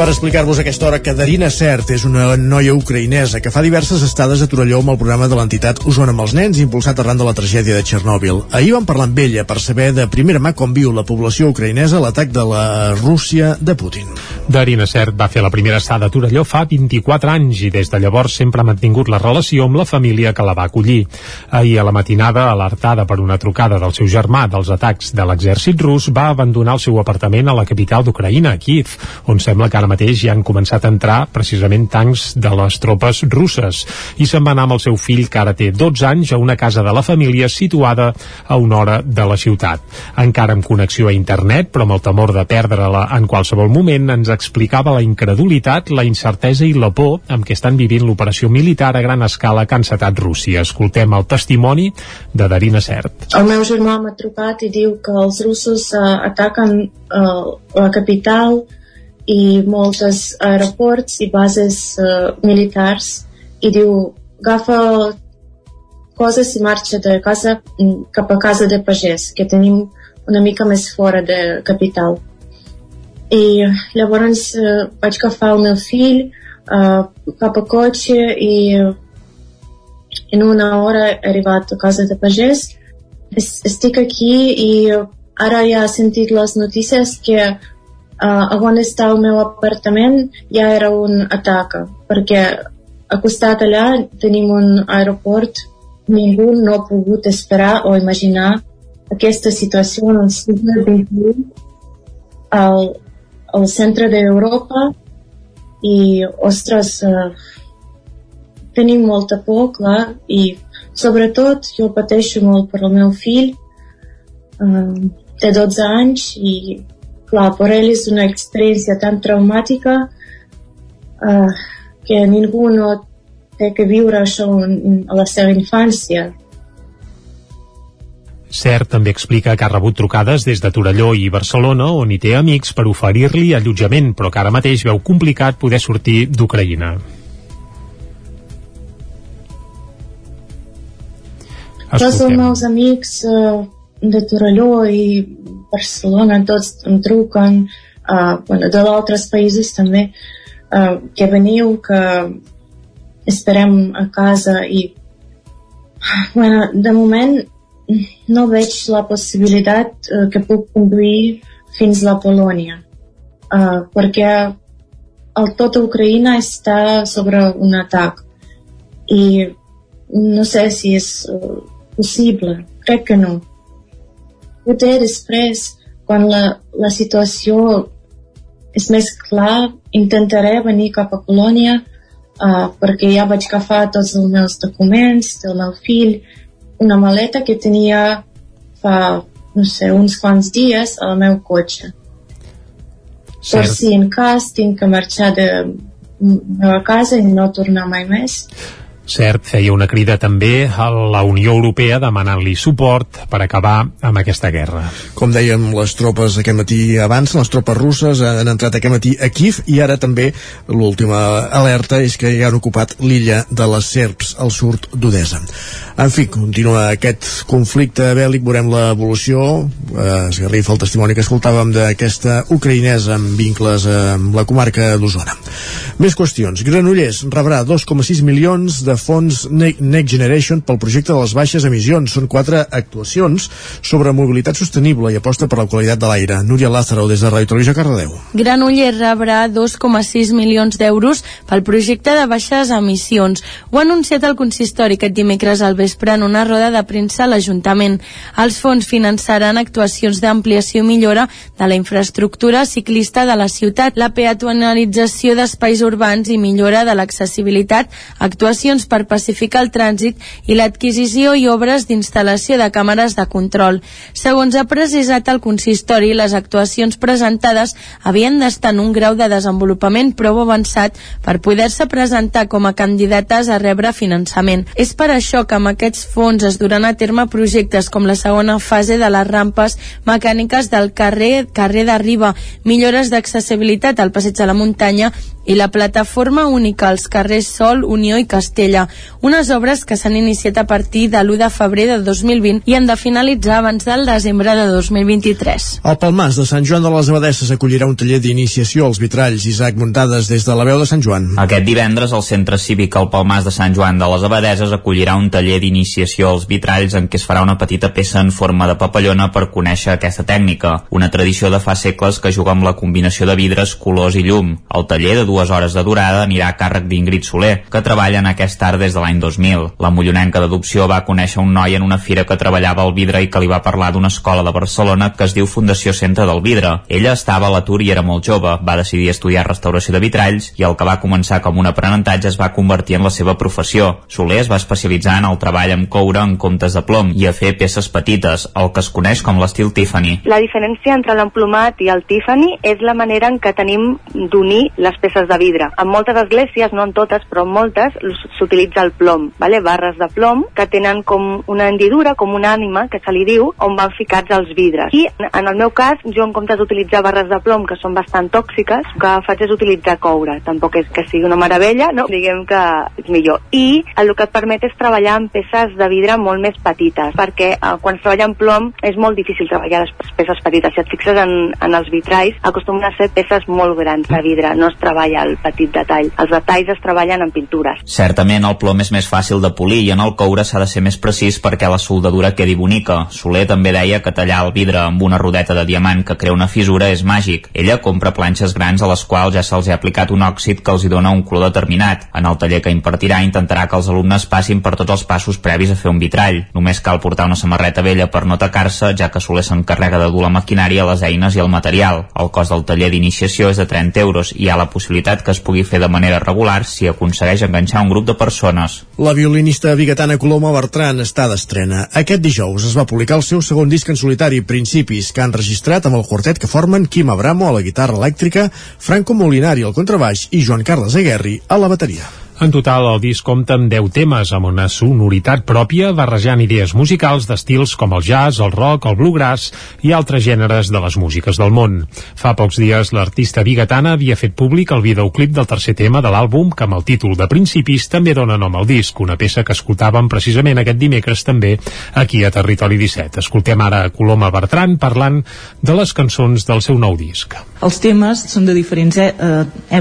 Per explicar-vos aquesta hora que Darina Cert és una noia ucraïnesa que fa diverses estades a Torelló amb el programa de l'entitat Osona amb els nens impulsat arran de la tragèdia de Txernòbil. Ahir vam parlar amb ella per saber de primera mà com viu la població ucraïnesa l'atac de la Rússia de Putin. Darina Cert va fer la primera estada a Torelló fa 24 anys i des de llavors sempre ha mantingut la relació amb la família que la va acollir. Ahir a la matinada, alertada per una trucada del seu germà dels atacs de l'exèrcit rus, va abandonar el seu apartament a la capital d'Ucraïna, Kiev, on sembla que ara mateix ja han començat a entrar precisament tancs de les tropes russes i se'n va anar amb el seu fill que ara té 12 anys a una casa de la família situada a una hora de la ciutat. Encara amb connexió a internet, però amb el temor de perdre-la en qualsevol moment, ens explicava la incredulitat, la incertesa i la por amb què estan vivint l'operació militar a gran escala que ha encetat Rússia. Escoltem el testimoni de Darina Cert. El meu germà m'ha trucat i diu que els russos uh, ataquen uh, la capital i moltes aeroports i bases uh, militars i diu agafa coses i marxa de casa cap a casa de pagès que tenim una mica més fora de capital. I llavors uh, vaig agafar meu fill uh, cap a cotxe i en una hora he arribat a casa de pagès. Estic aquí i ara ja he sentit les notícies que uh, on està el meu apartament ja era un atac, perquè acostat allà tenim un aeroport, ningú no ha pogut esperar o imaginar aquesta situació en el segle XXI al, al centre d'Europa. I, ostres, uh, tenim molta por, clar, i sobretot jo pateixo molt per el meu fill, uh, té 12 anys i clar, per ell és una experiència tan traumàtica uh, que ningú no té que viure això en, a la seva infància. Cert també explica que ha rebut trucades des de Torelló i Barcelona on hi té amics per oferir-li allotjament, però que ara mateix veu complicat poder sortir d'Ucraïna. Tots els meus amics uh, de Torelló i Barcelona tots uh, bueno, de d'altres països també, uh, que veniu, que esperem a casa i bueno, de moment no veig la possibilitat uh, que puc conduir fins a Polònia perquè el tot Ucraïna està sobre un atac i no sé si és possible, crec que no poder després, quan la, la situació és més clar, intentaré venir cap a Colònia uh, perquè ja vaig agafar tots els meus documents del meu fill, una maleta que tenia fa, no sé, uns quants dies al meu cotxe. Cert. Per si en cas tinc que marxar de meva casa i no tornar mai més, Cert, feia una crida també a la Unió Europea demanant-li suport per acabar amb aquesta guerra. Com dèiem, les tropes aquest matí abans, les tropes russes han entrat aquest matí a Kiev i ara també l'última alerta és que ja han ocupat l'illa de les Serps al sud d'Odessa. En fi, continua aquest conflicte bèl·lic, veurem l'evolució, eh, esgarrifa el testimoni que escoltàvem d'aquesta ucraïnesa amb vincles amb la comarca d'Osona. Més qüestions. Granollers rebrà 2,6 milions de fons Next Generation pel projecte de les baixes emissions. Són quatre actuacions sobre mobilitat sostenible i aposta per la qualitat de l'aire. Núria Lázaro, des de Ràdio Televisió Cardedeu. Granollers rebrà 2,6 milions d'euros pel projecte de baixes emissions. Ho ha anunciat el consistori aquest dimecres al vespre en una roda de premsa a l'Ajuntament. Els fons finançaran actuacions d'ampliació i millora de la infraestructura ciclista de la ciutat, la peatonalització d'espais urbans i millora de l'accessibilitat, actuacions per pacificar el trànsit i l'adquisició i obres d'instal·lació de càmeres de control. Segons ha precisat el consistori, les actuacions presentades havien d'estar en un grau de desenvolupament prou avançat per poder-se presentar com a candidates a rebre finançament. És per això que amb aquests fons es duran a terme projectes com la segona fase de les rampes mecàniques del carrer, carrer de Riba, millores d'accessibilitat al passeig de la muntanya i la plataforma única als carrers Sol, Unió i Castella, unes obres que s'han iniciat a partir de l'1 de febrer de 2020 i han de finalitzar abans del desembre de 2023. El Palmàs de Sant Joan de les Abadesses acollirà un taller d'iniciació als vitralls. Isaac Muntades des de la veu de Sant Joan. Aquest divendres el Centre Cívic al Palmàs de Sant Joan de les Abadeses acollirà un taller d'iniciació als vitralls en què es farà una petita peça en forma de papallona per conèixer aquesta tècnica, una tradició de fa segles que juga amb la combinació de vidres, colors i llum. El taller de dues dues hores de durada anirà a càrrec d'Ingrid Soler, que treballa en aquest art des de l'any 2000. La mollonenca d'adopció va conèixer un noi en una fira que treballava al vidre i que li va parlar d'una escola de Barcelona que es diu Fundació Centre del Vidre. Ella estava a l'atur i era molt jove, va decidir estudiar restauració de vitralls i el que va començar com un aprenentatge es va convertir en la seva professió. Soler es va especialitzar en el treball amb coure en comptes de plom i a fer peces petites, el que es coneix com l'estil Tiffany. La diferència entre l'emplomat i el Tiffany és la manera en què tenim d'unir les peces de vidre. En moltes esglésies, no en totes, però en moltes, s'utilitza el plom, vale? barres de plom que tenen com una hendidura, com una ànima, que se li diu, on van ficats els vidres. I en el meu cas, jo en comptes d'utilitzar barres de plom, que són bastant tòxiques, el que faig és utilitzar coure. Tampoc és que sigui una meravella, no? diguem que és millor. I el que et permet és treballar amb peces de vidre molt més petites, perquè eh, quan es treballa amb plom és molt difícil treballar les peces petites. Si et fixes en, en els vitralls, acostumen a ser peces molt grans de vidre, no es treballa el petit detall. Els detalls es treballen en pintures. Certament el plom és més fàcil de polir i en el coure s'ha de ser més precís perquè la soldadura quedi bonica. Soler també deia que tallar el vidre amb una rodeta de diamant que crea una fissura és màgic. Ella compra planxes grans a les quals ja se'ls ha aplicat un òxid que els hi dona un color determinat. En el taller que impartirà intentarà que els alumnes passin per tots els passos previs a fer un vitrall. Només cal portar una samarreta vella per no tacar-se, ja que Soler s'encarrega de dur la maquinària, les eines i el material. El cost del taller d'iniciació és de 30 euros i hi ha la possibilitat que es pugui fer de manera regular si aconsegueix enganxar un grup de persones. La violinista bigatana Coloma Bertran està d'estrena. Aquest dijous es va publicar el seu segon disc en solitari, Principis, que han registrat amb el quartet que formen Quim Abramo a la guitarra elèctrica, Franco Molinari al contrabaix i Joan Carles Aguerri a la bateria. En total, el disc compta amb 10 temes, amb una sonoritat pròpia, barrejant idees musicals d'estils com el jazz, el rock, el bluegrass i altres gèneres de les músiques del món. Fa pocs dies, l'artista bigatana havia fet públic el videoclip del tercer tema de l'àlbum, que amb el títol de Principis també dona nom al disc, una peça que escoltàvem precisament aquest dimecres també aquí a Territori 17. Escoltem ara Coloma Bertran parlant de les cançons del seu nou disc. Els temes són de diferents eh,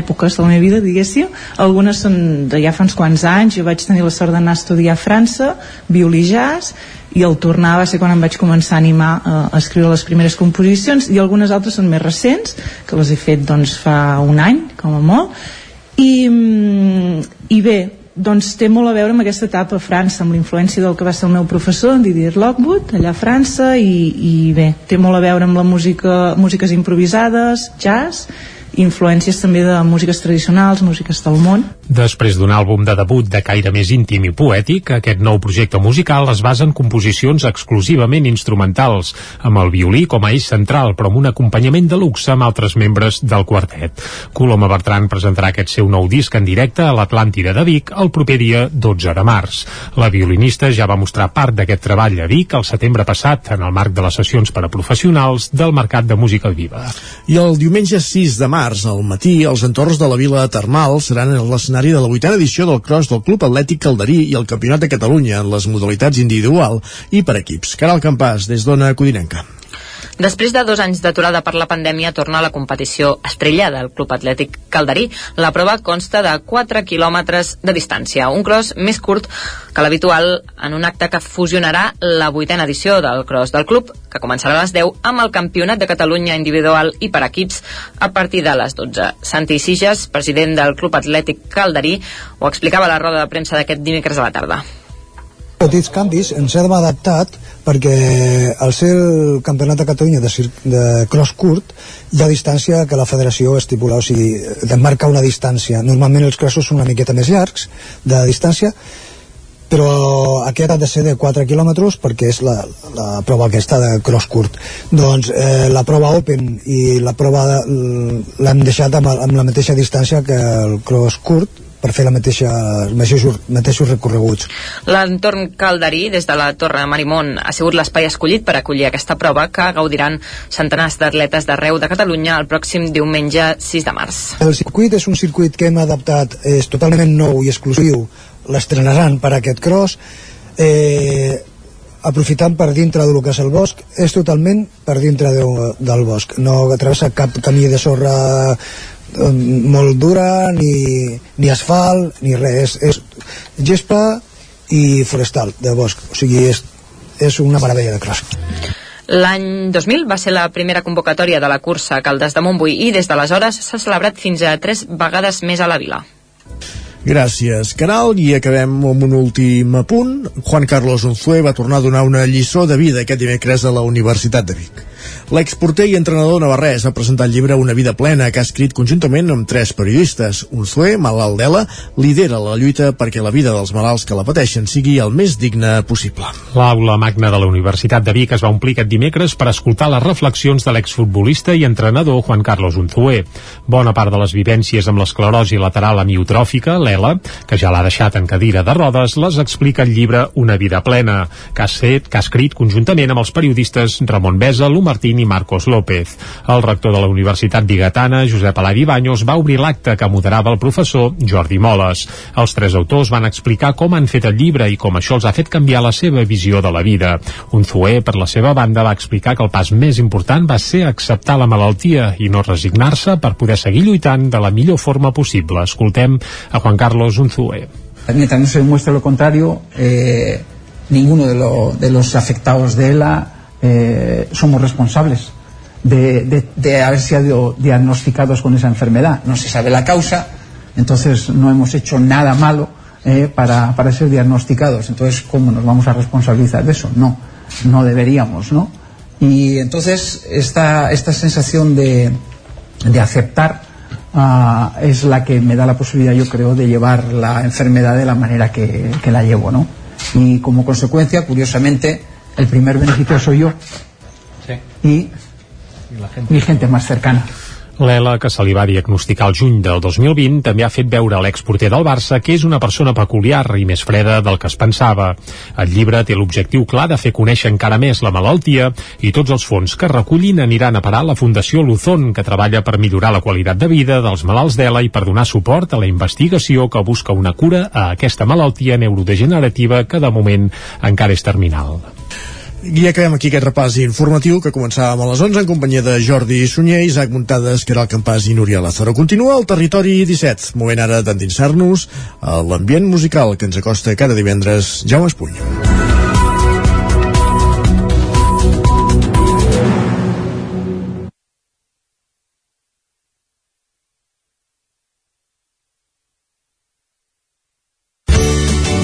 èpoques de la meva vida, diguéssim. Algunes són de ja fa uns quants anys, jo vaig tenir la sort d'anar a estudiar a França, violí jazz, i el tornar va ser quan em vaig començar a animar eh, a escriure les primeres composicions i algunes altres són més recents que les he fet doncs fa un any com a molt. I, mm, i bé doncs té molt a veure amb aquesta etapa a França, amb la influència del que va ser el meu professor, en Didier Lockwood, allà a França, i, i bé, té molt a veure amb la música, músiques improvisades, jazz, influències també de músiques tradicionals, músiques del món. Després d'un àlbum de debut de caire més íntim i poètic, aquest nou projecte musical es basa en composicions exclusivament instrumentals, amb el violí com a eix central, però amb un acompanyament de luxe amb altres membres del quartet. Coloma Bertran presentarà aquest seu nou disc en directe a l'Atlàntida de Vic el proper dia 12 de març. La violinista ja va mostrar part d'aquest treball a Vic el setembre passat en el marc de les sessions per a professionals del Mercat de Música Viva. I el diumenge 6 de març, al matí, els entorns de la Vila Termal seran l'escenari de la vuitena edició del cross del Club Atlètic Calderí i el Campionat de Catalunya en les modalitats individual i per equips. Caral Campàs, des d'Ona Codinenca. Després de dos anys d'aturada per la pandèmia, torna a la competició estrella del Club Atlètic Calderí. La prova consta de 4 quilòmetres de distància, un cross més curt que l'habitual en un acte que fusionarà la vuitena edició del cross del club, que començarà a les 10 amb el Campionat de Catalunya individual i per equips a partir de les 12. Santi Sijas, president del Club Atlètic Calderí, ho explicava a la roda de premsa d'aquest dimecres a la tarda petits canvis ens hem adaptat perquè al ser el campionat de Catalunya de, de cross curt hi ha distància que la federació estipula o sigui, marca una distància. Normalment els crossos són una miqueta més llargs de distància però aquest ha de ser de 4 quilòmetres perquè és la, la prova aquesta de cross curt doncs eh, la prova open i la prova l'hem deixat amb, amb la mateixa distància que el cross curt per fer la mateixa, els mateixos, mateixos recorreguts. L'entorn calderí, des de la Torre Marimón, ha sigut l'espai escollit per acollir aquesta prova que gaudiran centenars d'atletes d'arreu de Catalunya el pròxim diumenge 6 de març. El circuit és un circuit que hem adaptat, és totalment nou i exclusiu, l'estrenaran per aquest cross, eh, aprofitant per dintre del que és el bosc, és totalment per dintre de, del bosc. No travessa cap camí de sorra molt dura, ni, ni asfalt, ni res. És, és gespa i forestal de bosc. O sigui, és, és una meravella de cross. L'any 2000 va ser la primera convocatòria de la cursa a Caldes de Montbui i des d'aleshores s'ha celebrat fins a tres vegades més a la vila. Gràcies, Caral, i acabem amb un últim apunt. Juan Carlos Unzué va tornar a donar una lliçó de vida aquest dimecres a la Universitat de Vic. L'exporter i entrenador navarrès ha presentat el llibre Una vida plena, que ha escrit conjuntament amb tres periodistes. Unzué, malalt d'ELA, lidera la lluita perquè la vida dels malalts que la pateixen sigui el més digna possible. L'aula magna de la Universitat de Vic es va omplir aquest dimecres per escoltar les reflexions de l'exfutbolista i entrenador Juan Carlos Unzué. Bona part de les vivències amb l'esclerosi lateral amiotròfica, l'ELA, que ja l'ha deixat en cadira de rodes, les explica el llibre Una vida plena, que ha, set, que ha escrit conjuntament amb els periodistes Ramon Besa, Lu Martín i Marcos López. El rector de la Universitat Bigatana, Josep Alari Baños, va obrir l'acte que moderava el professor Jordi Moles. Els tres autors van explicar com han fet el llibre i com això els ha fet canviar la seva visió de la vida. Un Zué, per la seva banda, va explicar que el pas més important va ser acceptar la malaltia i no resignar-se per poder seguir lluitant de la millor forma possible. Escoltem a Juan Carlos Unzué. Mientras no se demuestre lo contrario, eh, ninguno de, lo, de los afectados de ELA eh, somos responsables de, de, haber sido diagnosticados con esa enfermedad. No se sabe la causa, entonces no hemos hecho nada malo eh, para, para ser diagnosticados. Entonces, ¿cómo nos vamos a responsabilizar de eso? No, no deberíamos, ¿no? Y entonces esta, esta sensación de, de aceptar uh, es la que me da la posibilidad, yo creo, de llevar la enfermedad de la manera que, que la llevo, ¿no? Y como consecuencia, curiosamente, el primer beneficio soy yo sí. y, y la gente. mi gente más cercana. L'ELA, que se li va diagnosticar el juny del 2020, també ha fet veure a l'exporter del Barça que és una persona peculiar i més freda del que es pensava. El llibre té l'objectiu clar de fer conèixer encara més la malaltia i tots els fons que recullin aniran a parar a la Fundació Luzon, que treballa per millorar la qualitat de vida dels malalts d'ELA i per donar suport a la investigació que busca una cura a aquesta malaltia neurodegenerativa que de moment encara és terminal. I acabem aquí aquest repàs informatiu que començàvem a les 11 en companyia de Jordi Sunyer, Isaac Muntades, Caral Campàs i Núria Lázaro. Continua el Territori 17, moment ara d'endinsar-nos a l'ambient musical que ens acosta cada divendres Jaume Espuny.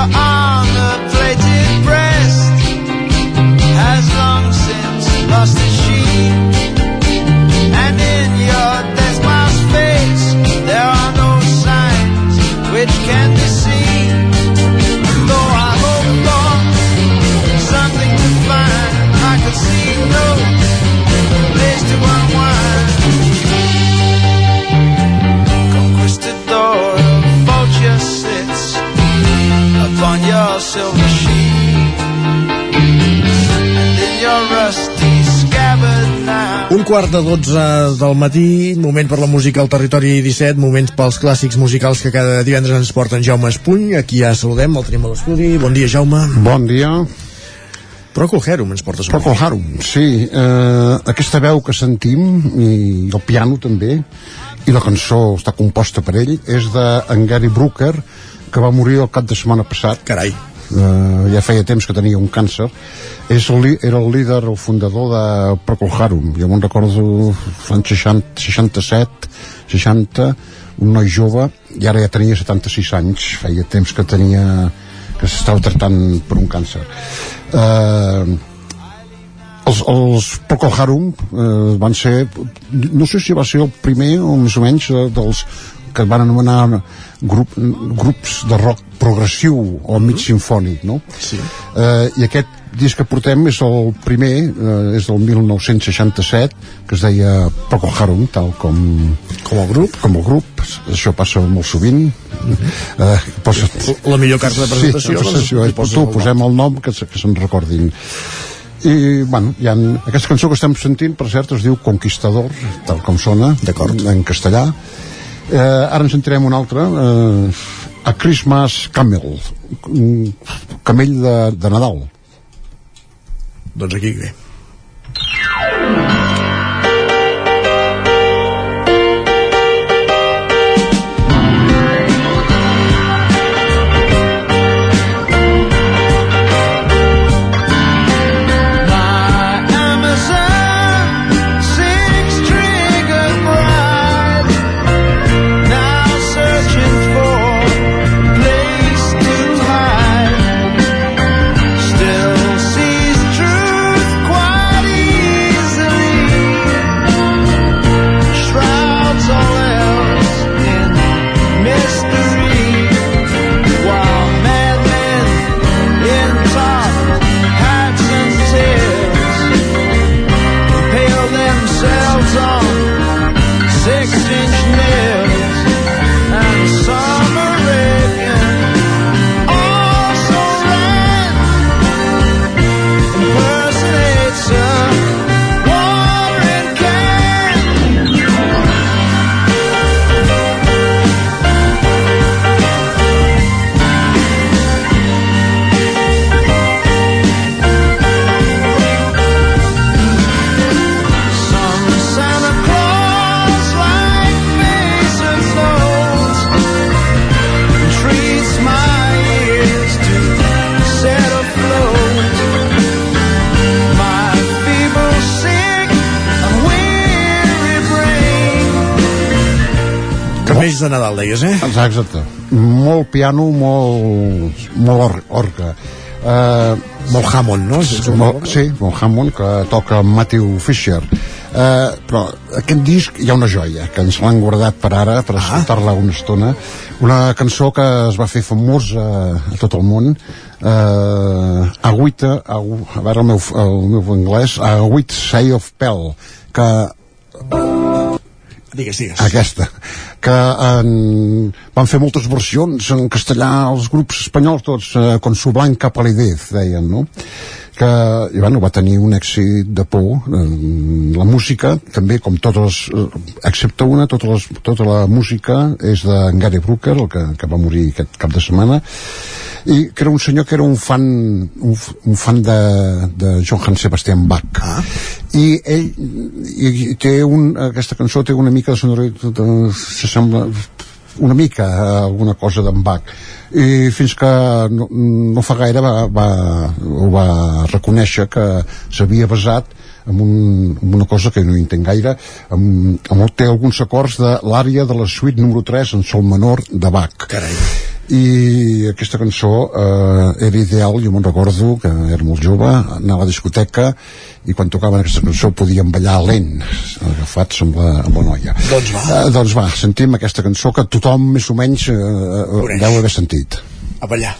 I quart de 12 del matí, moment per la música al territori 17, moments pels clàssics musicals que cada divendres ens porten Jaume Espuny. Aquí ja saludem, el tenim a l'estudi. Bon dia, Jaume. Bon dia. Procol Harum ens portes Procol Harum, sí. Eh, aquesta veu que sentim, i el piano també, i la cançó està composta per ell, és de Gary Brooker, que va morir el cap de setmana passat. Carai. Uh, ja feia temps que tenia un càncer. És el, era el líder, el fundador de Procol Harum. Jo me'n recordo l'any 60, 67 60, un noi jove i ara ja tenia 76 anys. Feia temps que tenia que s'estava tractant per un càncer. Uh, els, els Procol Harum eh, van ser no sé si va ser el primer o més o menys eh, dels que van anomenar grup, grups de rock progressiu o mig sinfònic no? sí. eh, i aquest disc que portem és el primer eh, és del 1967 que es deia Procol Harum tal com com el grup. com el grup, això passa molt sovint. Eh, posa... la millor carta de presentació, sí, presentació doncs, posa tu, posem el nom que, que se'n recordin. I bueno, hi ha, aquesta cançó que estem sentint per cert es diu Conquistador tal com sona, en castellà eh, ara ens sentirem una altra eh, A Christmas Camel un camell de, de Nadal. Doncs aquí ve De Nadal, deies, eh? Exacte. Molt piano, molt, molt or, orca. Uh, molt Hammond, no? Molt, sí, molt Hammond, que toca Matthew Fisher. Uh, però aquest disc hi ha una joia que ens l'han guardat per ara per escoltar-la una estona una cançó que es va fer famosa a tot el món uh, Agüita Agu, a veure el meu, el meu anglès Agüit Say of Pell que Digues, digues. aquesta que en, van fer moltes versions en castellà els grups espanyols tots eh, con su blanca palidez deien no? Que i, bueno, va tenir un èxit de por. Eh, la música també com totes les, eh, excepte una tota, les, tota la música és de Gary Brooker el que, que va morir aquest cap de setmana. I que era un senyor que era un fan un, un fan de, de Johann Sebastian Bach. Ah. i ell i, i té un, aquesta cançó té una mica de sonoritat s'assembla una mica alguna cosa d'en Bach i fins que no, no fa gaire va, va, va reconèixer que s'havia basat en, un, en una cosa que no entenc gaire amb el, té alguns acords de l'àrea de la suite número 3 en sol menor de Bach Carai. I aquesta cançó eh, era ideal, jo me'n recordo que era molt jove, anar a la discoteca i quan tocaven aquesta cançó podíem ballar lent, agafats amb la, amb la noia Doncs va. eh, doncs va, sentim aquesta cançó que tothom més o menys eh, eh, deu haver sentit A ballar.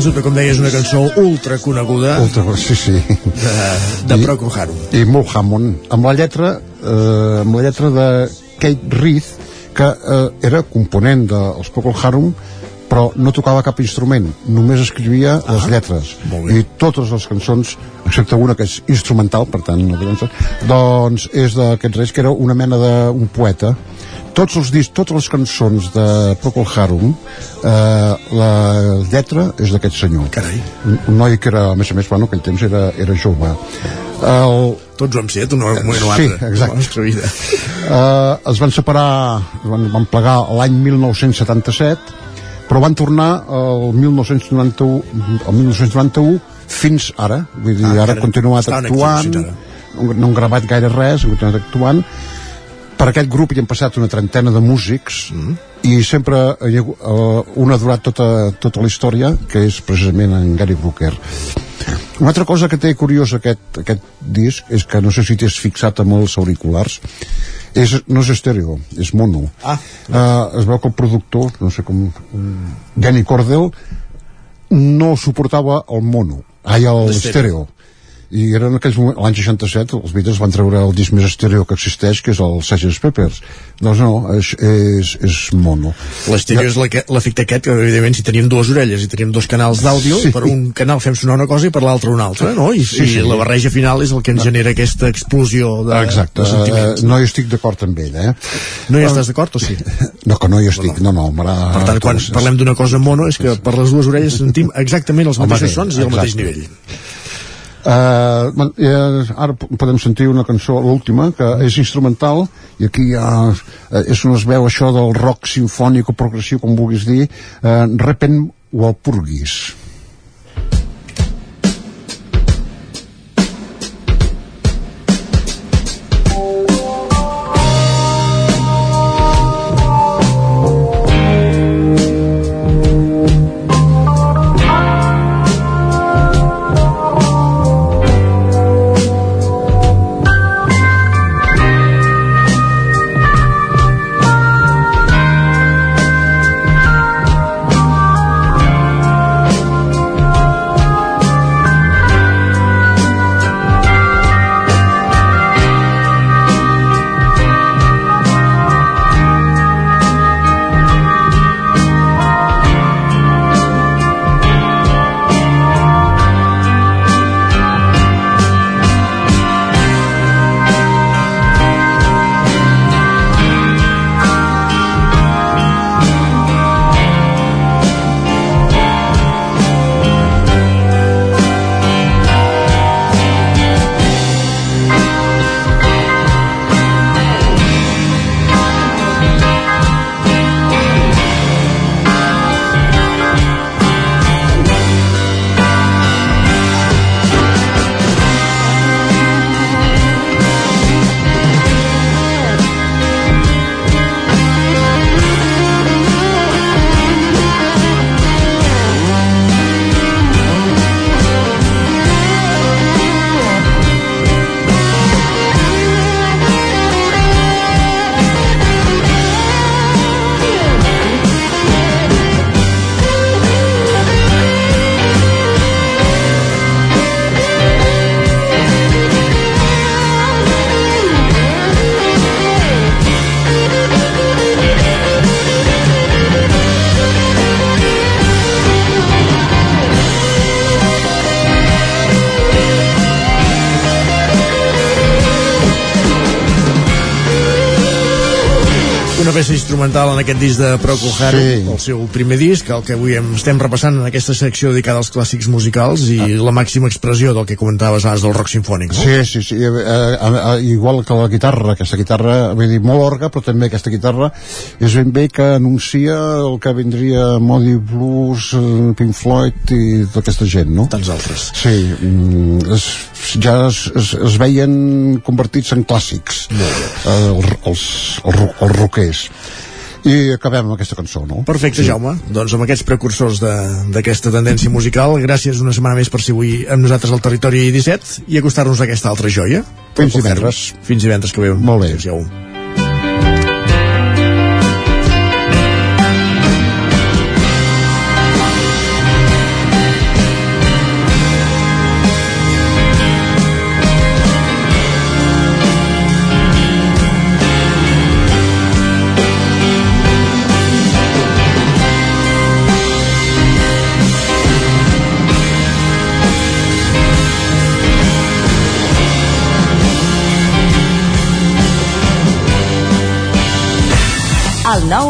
Sens dubte, com deies, una cançó ultra coneguda Ultra, sí, sí. de, de I- Procol Harum. i molt Hammond amb la lletra eh, amb la lletra de Kate Reith que eh, era component dels Procol Harum però no tocava cap instrument, només escrivia ah, les lletres i totes les cançons, excepte una que és instrumental, per tant no doncs és d'aquests reis que era una mena d'un poeta tots els discs, totes les cançons de Procol Harum eh, la lletra és d'aquest senyor. Carai. un, un noi que era, a més a més, bueno, aquell temps era, era jove. El... Tots ho hem set, un moment o sí, altre, exacte. la nostra vida. Uh, es van separar, van, van plegar l'any 1977, però van tornar el 1991, el 1991 fins ara, vull dir, Ah, ara han continuat actuant, no han gravat gaire res, han continuat actuant, per aquest grup hi han passat una trentena de músics mm. i sempre hi ha, uh, un ha durat tota, tota la història que és precisament en Gary Brooker una altra cosa que té curiós aquest, aquest disc és que no sé si t'has fixat amb els auriculars és, no és estèreo, és mono ah. uh, es veu que el productor no sé com, um, Danny Cordell no suportava el mono ai, el estèreo i era en aquells moments, l'any 67 els Beatles van treure el disc més estèreo que existeix que és el Sgt. Peppers doncs no, és, és, és mono L'estèreo és la- l'efecte aquest, que evidentment si teníem dues orelles i teníem dos canals d'àudio, Sí. per un canal fem sonar una cosa i per l'altre una altra, no? I, Sí, i sí. la barreja final és el que ens genera aquesta explosió de, Exacte, de sentiments. eh, no hi estic d'acord amb ell, eh? No hi estàs d'acord o sí? No, que no hi estic, no, no, m'agrada... Per tant, quan parlem d'una cosa mono és que per les dues orelles sentim exactament els El mateixos mateix, sons i al mateix nivell. Uh, eh, ara podem sentir una cançó, l'última, que és instrumental, i aquí ha, eh, és on es veu això del rock sinfònic o progressiu, com vulguis dir, uh, Repen Walpurgis. Aquest disc de Procol Harum, Sí. el seu primer disc, el que avui em estem repassant en aquesta secció dedicada als clàssics musicals i la màxima expressió del que comentaves abans del rock sinfònic, no? Sí, sí, sí, eh, eh, eh, igual que la guitarra, aquesta guitarra, vull dir, molt orga, però també aquesta guitarra és ben bé que anuncia el que vindria Modi Blues, eh, Pink Floyd i tota aquesta gent, no? Tants altres. Sí, mm, es, ja es, es, es veien convertits en clàssics, eh, els, els, els, els rockers. I acabem amb aquesta cançó, no? Perfecte, sí. Jaume. Doncs amb aquests precursors d'aquesta tendència musical, gràcies una setmana més per ser avui amb nosaltres al Territori 17 i acostar-nos a aquesta altra joia. Fins divendres. Fins divendres que ve. Molt bé. Adéu.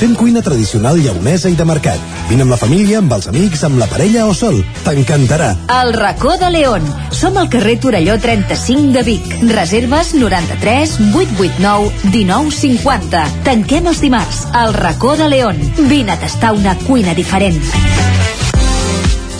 Fem cuina tradicional lleonesa i de mercat. Vine amb la família, amb els amics, amb la parella o sol. T'encantarà. El racó de León. Som al carrer Torelló 35 de Vic. Reserves 93 889 1950. Tanquem els dimarts. El racó de León. Vine a tastar una cuina diferent.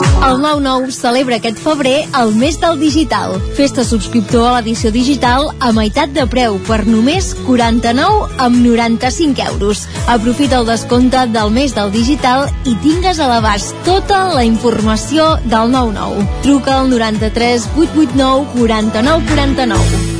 El 9-9 celebra aquest febrer el mes del digital. Festa subscriptor a l'edició digital a meitat de preu per només 49 amb 95 euros. Aprofita el descompte del mes del digital i tingues a l'abast tota la informació del 9-9. Truca al 93 889 49 49.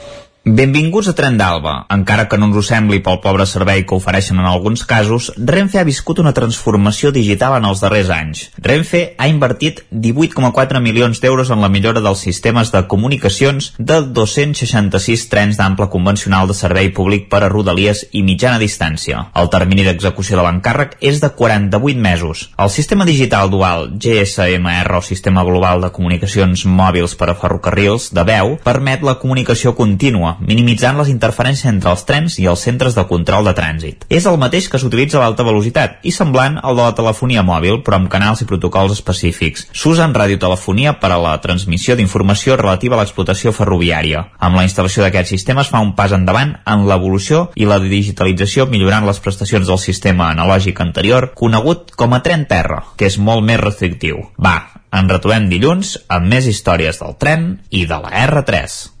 Benvinguts a Tren d'Alba. Encara que no ens ho sembli pel pobre servei que ofereixen en alguns casos, Renfe ha viscut una transformació digital en els darrers anys. Renfe ha invertit 18,4 milions d'euros en la millora dels sistemes de comunicacions de 266 trens d'ample convencional de servei públic per a rodalies i mitjana distància. El termini d'execució de l'encàrrec és de 48 mesos. El sistema digital dual GSMR o Sistema Global de Comunicacions Mòbils per a Ferrocarrils de veu permet la comunicació contínua minimitzant les interferències entre els trens i els centres de control de trànsit. És el mateix que s'utilitza a l'alta velocitat i semblant al de la telefonia mòbil, però amb canals i protocols específics. S'usa en radiotelefonia per a la transmissió d'informació relativa a l'explotació ferroviària. Amb la instal·lació d'aquest sistema es fa un pas endavant en l'evolució i la digitalització millorant les prestacions del sistema analògic anterior, conegut com a tren terra, que és molt més restrictiu. Va, ens retrobem dilluns amb més històries del tren i de la R3.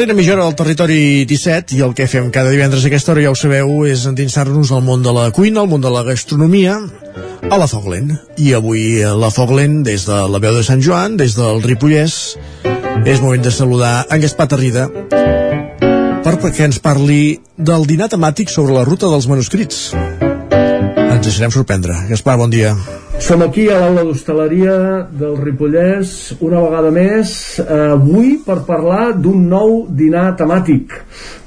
Darrera mitja hora del territori 17 i el que fem cada divendres a aquesta hora ja ho sabeu és endinsar-nos al món de la cuina, al món de la gastronomia a la Foglen. I avui a la Foglen, des de la veu de Sant Joan, des del Ripollès, és moment de saludar en Gaspar Tarrida per perquè ens parli del dinar temàtic sobre la ruta dels manuscrits. Ens deixarem sorprendre. Gaspar, bon dia. Som aquí a l'aula d'hostaleria del Ripollès una vegada més, avui per parlar d'un nou dinar temàtic.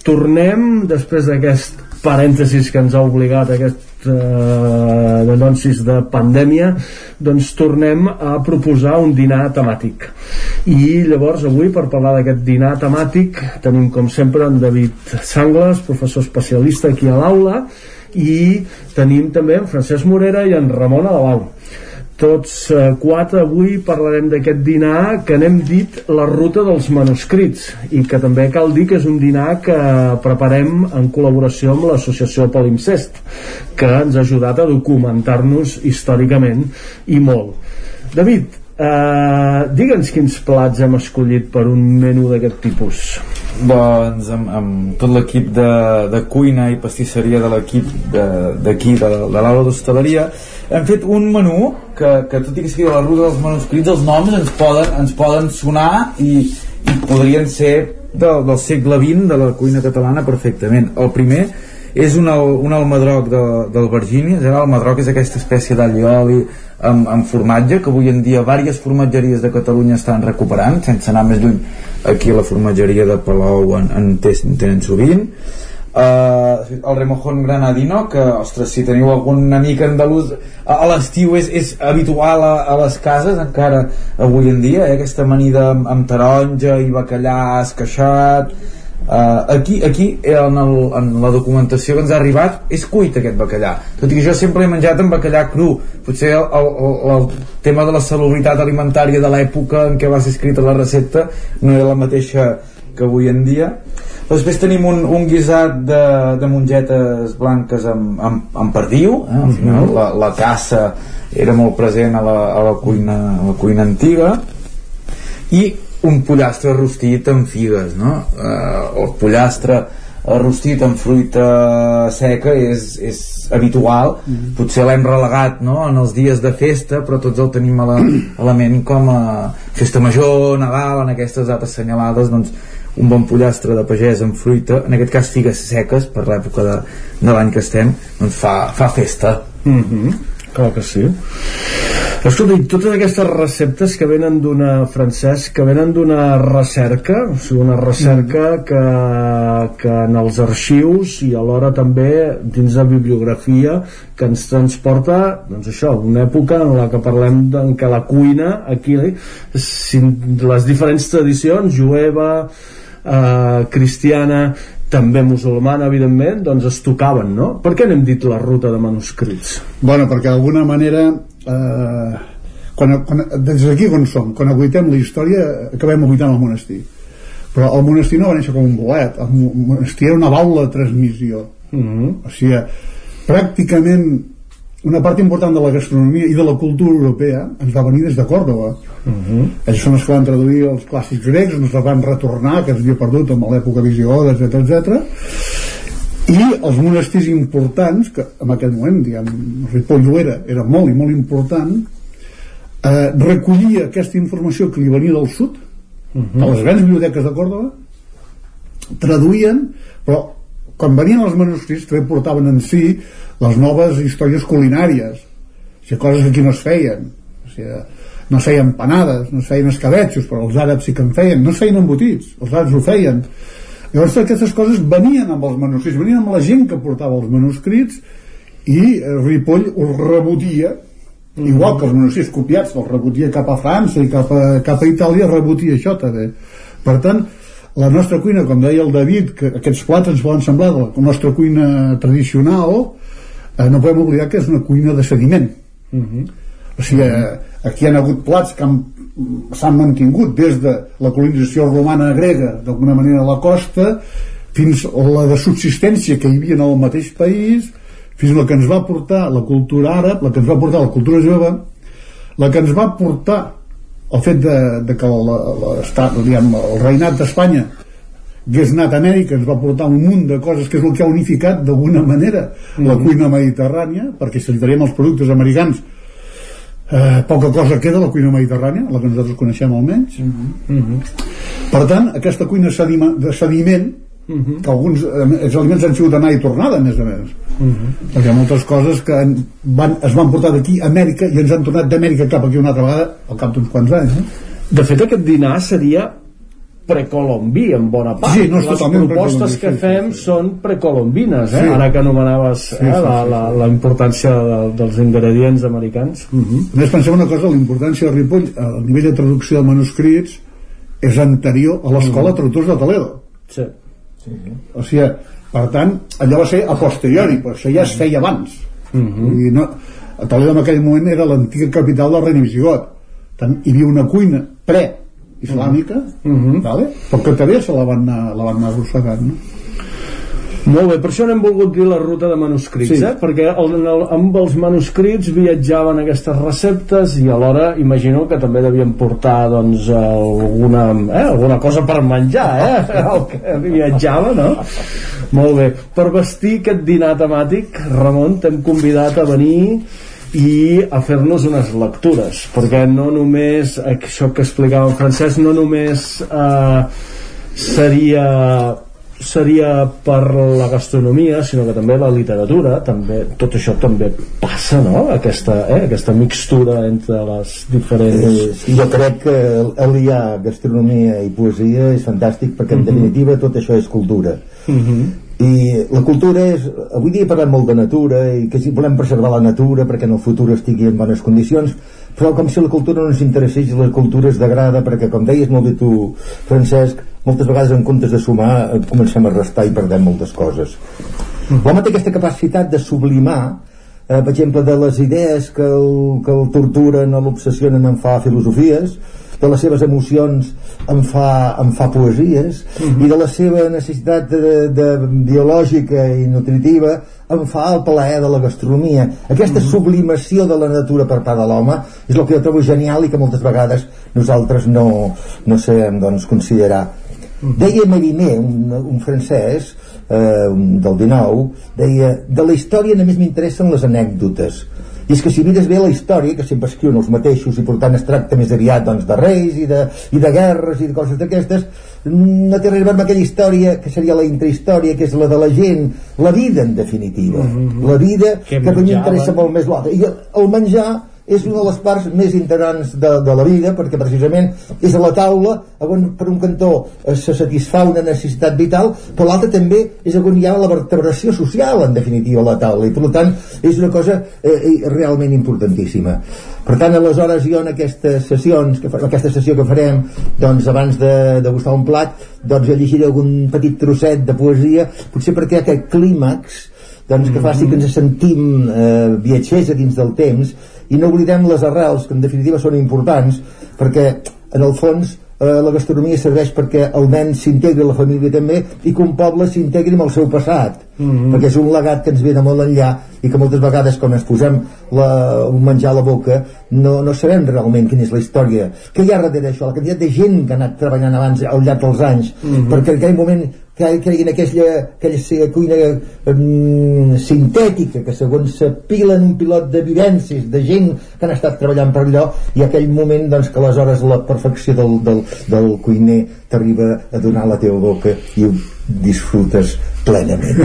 Tornem, després d'aquest parèntesis que ens ha obligat aquest eh, denuncis de pandèmia doncs tornem a proposar un dinar temàtic i llavors avui per parlar d'aquest dinar temàtic tenim com sempre en David Sangles professor especialista aquí a l'aula i tenim també en Francesc Morera i en Ramon Alau tots eh, quatre avui parlarem d'aquest dinar que n'hem dit la ruta dels manuscrits i que també cal dir que és un dinar que preparem en col·laboració amb l'associació Palimpsest que ens ha ajudat a documentar-nos històricament i molt. David, eh, digue'ns quins plats hem escollit per un menú d'aquest tipus doncs amb, amb tot l'equip de, de cuina i pastisseria de l'equip d'aquí, de, de, l'aula d'hostaleria hem fet un menú que, que tot i que sigui de la ruta dels manuscrits els noms ens poden, ens poden sonar i, i podrien ser del, del segle XX de la cuina catalana perfectament. El primer és un, un almadroc de, del Virgínia l'almadroc és aquesta espècie d'all i oli amb, amb formatge que avui en dia diverses formatgeries de Catalunya estan recuperant sense anar més lluny aquí a la formatgeria de Palau en, en, en tenen sovint Uh, el remojón granadino que, ostres, si teniu algun amic andalús a, a l'estiu és, és habitual a, a les cases encara avui en dia, eh? aquesta amanida amb, amb taronja i bacallà esqueixat uh, aquí, aquí en, el, en la documentació que ens ha arribat és cuit aquest bacallà. Tot i que jo sempre he menjat amb bacallà cru. Potser el, el, el, el tema de la salubritat alimentària de l'època en què va ser escrita la recepta no era la mateixa que avui en dia. Després tenim un, un guisat de, de mongetes blanques amb, amb, amb perdiu eh? al final. La, la caça era molt present a la, a la, cuina, a la cuina antiga. I un pollastre rostit amb figues no? eh, el pollastre rostit amb fruita seca és, és habitual mm -hmm. potser l'hem relegat no? en els dies de festa però tots el tenim a la, a la ment com a festa major, Nadal en aquestes dates assenyalades doncs un bon pollastre de pagès amb fruita, en aquest cas figues seques per l'època de, de l'any que estem doncs fa, fa festa mm -hmm. Clar que sí Escolta, totes aquestes receptes que venen d'una francès, que venen d'una recerca, o sigui, una recerca mm. que, que en els arxius i alhora també dins de bibliografia que ens transporta, doncs això, una època en la que parlem de, en què la cuina aquí, les diferents tradicions, jueva, eh, cristiana també musulmana, evidentment, doncs es tocaven, no? Per què n'hem dit la ruta de manuscrits? Bueno, perquè d'alguna manera eh, quan, quan, des d'aquí on som, quan aguitem la història acabem aguitant el monestir però el monestir no va néixer com un bolet el monestir era una baula de transmissió Mm-hmm. o sigui, pràcticament una part important de la gastronomia i de la cultura europea ens va venir des de Còrdoba Mm-hmm. ells són els que van traduir els clàssics grecs ens els van retornar, que es havia perdut amb l'època visigoda, etc etc. i els monestirs importants que en aquell moment, diguem Ripoll ho era, era molt i molt important eh, recollia aquesta informació que li venia del sud a les grans biblioteques de Còrdoba traduïen però quan venien els manuscrits també portaven en si les noves històries culinàries. O sigui, coses que aquí no es feien. O sigui, no es feien panades, no es feien escabetxos però els àrabs sí que en feien, no es feien embotits els àrabs ho feien. Llavors aquestes coses venien amb els manuscrits venien amb la gent que portava els manuscrits i eh, Ripoll els rebotia igual que els manuscrits copiats els rebotia cap a França i cap a, cap a Itàlia rebotia això també. Per tant la nostra cuina, com deia el David que aquests plats ens poden semblar de la nostra cuina tradicional eh, no podem oblidar que és una cuina de sediment Mm-hmm. o sigui, eh, aquí hi ha hagut plats que han- s'han mantingut des de la colonització romana grega d'alguna manera a la costa fins a la de subsistència que hi havia en el mateix país fins la que ens va portar la cultura àrab la que ens va portar la cultura jove la que ens va portar el fet de, de que l'estat, diguem, el reinat d'Espanya hagués anat a Amèrica ens va portar un munt de coses que és el que ha unificat d'alguna manera la cuina mediterrània perquè si els productes americans eh, poca cosa queda la cuina mediterrània la que nosaltres coneixem almenys. Per tant aquesta cuina sedima, de sediment que alguns eh, els aliments han sigut anar i tornada a més a més perquè hi ha moltes coses que van, es van portar d'aquí a Amèrica i ens han tornat d'Amèrica cap aquí una altra vegada al cap d'uns quants anys eh? De fet, aquest dinar seria precolombí en bona part Sí, no les propostes que sí, fem són precolombines eh? Sí. ara que anomenaves Sí, eh, sí, la, sí, la, la importància de, dels ingredients americans uh -huh. A més, pensem una cosa, la importància de Ripoll a nivell de traducció de manuscrits és anterior a l'escola de traductors de Toledo. Sí. O sigui, per tant, allò va ser a posteriori, però això ja es feia abans. Vull dir, no, a Toledo en aquell moment era l'antiga capital del regne visigot. Tant, hi havia una cuina pre-islàmica, vale? però que també se la van anar, la van anar arrossegant. No? Molt bé, per això n'hem volgut dir la ruta de manuscrits, Sí. eh? perquè el, en el, amb els manuscrits viatjaven aquestes receptes i alhora imagino que també devien portar doncs, alguna, eh? alguna cosa per menjar, eh? el que viatjava, no? Molt bé, per vestir aquest dinar temàtic, Ramon, t'hem convidat a venir i a fer-nos unes lectures perquè no només, això que explicava en Francesc, no només eh, seria seria per la gastronomia sinó que també la literatura també, tot això també passa no? aquesta, eh? aquesta mixtura entre les diferents Eh, sí, jo crec que aliar gastronomia i poesia és fantàstic perquè en Mhm. definitiva tot això és cultura Mhm. i la cultura és avui dia parlem molt de natura i que si volem preservar la natura perquè en el futur estigui en bones condicions però com si la cultura no ens interessés i la cultura es degrada perquè com deies molt bé tu Francesc moltes vegades en comptes de sumar eh, comencem a restar i perdem moltes coses. L'home té aquesta capacitat de sublimar eh, per exemple de les idees que el, que el torturen o l'obsessionen en fa filosofies de les seves emocions en fa, en fa poesies i de la seva necessitat de, de, biològica i nutritiva en fa el plaer de la gastronomia. Aquesta sublimació de la natura per part de l'home és el que jo trobo genial i que moltes vegades nosaltres no, no sabem doncs, considerar. Deia Mariner, un, un francès eh, del 19 deia, de la història només m'interessen les anècdotes i és que si mires bé la història, que sempre escriuen els mateixos i per tant es tracta més aviat doncs, de reis i de, i de guerres i de coses d'aquestes no té res a amb aquella història que seria la intrahistòria, que és la de la gent la vida en definitiva. La vida Què que a mi m'interessa molt més l'altre i el menjar és una de les parts més integrants de, de la vida perquè precisament és a la taula on per un cantó eh, se satisfà una necessitat vital però l'altre també és on hi ha la vertebració social en definitiva a la taula. I per tant és una cosa eh, realment importantíssima. Per tant aleshores jo en aquestes sessions que, fa- aquesta sessió que farem doncs abans de degustar un plat doncs jo llegiré algun petit trosset de poesia potser perquè aquest clímax doncs que faci que ens sentim eh, viatgers a dins del temps i no oblidem les arrels que en definitiva són importants perquè en el fons eh, la gastronomia serveix perquè el nen s'integri a la família també i que un poble s'integri amb el seu passat Mhm. perquè és un legat que ens ve de molt enllà i que moltes vegades quan ens posem la, un menjar a la boca no, no sabem realment quina és la història que hi ha darrere això, la quantitat de gent que ha anat treballant abans al llarg dels anys Mhm. perquè en aquell moment que creguin aquella, aquella cuina um, sintètica que segons s'apila en un pilot de vivències de gent que han estat treballant per allò i aquell moment doncs, que aleshores la perfecció del, del, del cuiner t'arriba a donar a la teva boca i disfrutes plenament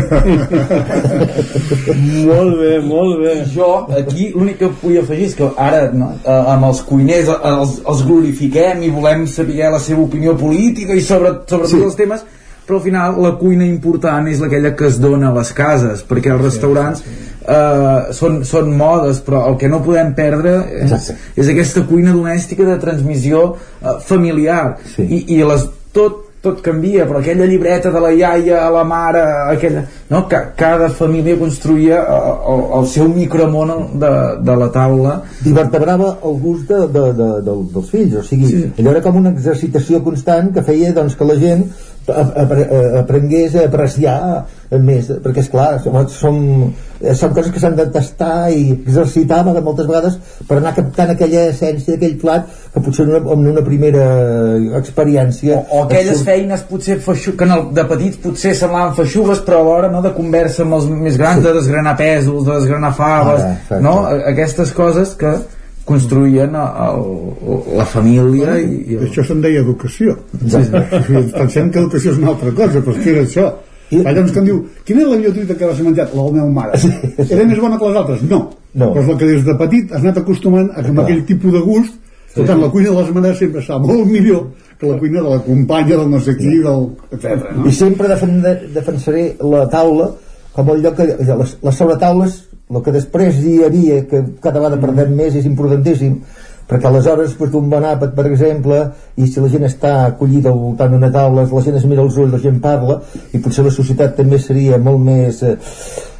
molt bé, molt bé jo aquí l'únic que vull afegir és que ara no, eh, amb els cuiners eh, els, els glorifiquem i volem saber la seva opinió política i sobre, sobre Sí. tots els temes però al final la cuina important és aquella que es dona a les cases perquè els restaurants eh, són, són modes però el que no podem perdre és, Exacte. és aquesta cuina domèstica de transmissió eh, familiar Sí. I, i les, tot tot canvia, però aquella llibreta de la iaia a la mare, aquella... No? Ca cada família construïa eh, el, el seu micromón de, de la taula. i vertebrava el gust de, de, de, de, dels fills o sigui, sí. allò era com una exercitació constant que feia doncs, que la gent aprengués a apreciar més, perquè és clar som, som, eh, són coses que s'han de tastar i exercitar de moltes vegades per anar captant aquella essència d'aquell plat que potser en una, en una primera experiència O aquelles et surt- feines potser feixu, que el, de petits potser semblaven feixugues però alhora no, de conversa amb els més grans, de desgranar pèsols, de desgranar faves, exacte. no? Aquestes coses que construïen el, el, la família i, i el... Això se'n deia educació. Sí, sí. Pensem que educació és una altra cosa, però que era això. I... Allò ens que em diu, quina és la millor truita que vas menjat? La de la meva mare. Era més bona que les altres? No. No. Però és la que des de petit has anat acostumant a que amb aquell tipus de gust, per tant, la cuina de les mares sempre està molt millor que la cuina de la companya, del no sé qui, del... etc. No? i sempre defen defensaré la taula com el lloc que les, les sobretaules el que després hi havia que cada vegada perdem més és importantíssim perquè aleshores després d'un bon àpat per exemple i si la gent està acollida al voltant d'una taula la gent es mira als ulls, la gent parla i potser la societat també seria molt més eh,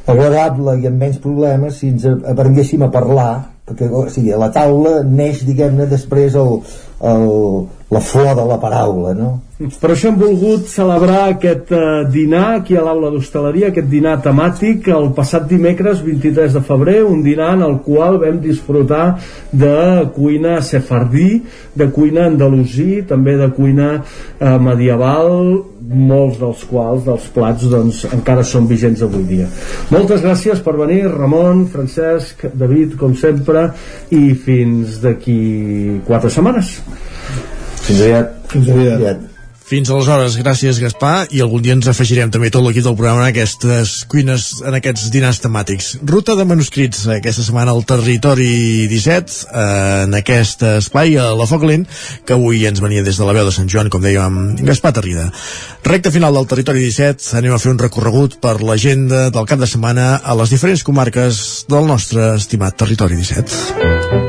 agradable i amb menys problemes si ens aprenguéssim a parlar perquè o sigui, a la taula neix diguem-ne després el, el, la flor de la paraula no? Per això hem volgut celebrar aquest eh, dinar aquí a l'aula d'hostaleria, aquest dinar temàtic, el passat dimecres 23 de febrer, un dinar en el qual vam disfrutar de cuina sefardí, de cuina andalusí, també de cuina eh, medieval, molts dels quals, dels plats, doncs, encara són vigents avui dia. Moltes gràcies per venir, Ramon, Francesc, David, com sempre, i fins d'aquí quatre setmanes. Fins aviat. Fins aviat. Fins aleshores, gràcies Gaspar i algun dia ens afegirem també tot l'equip del programa en aquestes cuines, en aquests dinars temàtics. Ruta de manuscrits aquesta setmana al Territori 17 eh, en aquest espai a la Foc Lent que avui ens venia des de la veu de Sant Joan com dèiem Gaspar Tarrida. Recte final del Territori 17 anem a fer un recorregut per l'agenda del cap de setmana a les diferents comarques del nostre estimat Territori 17.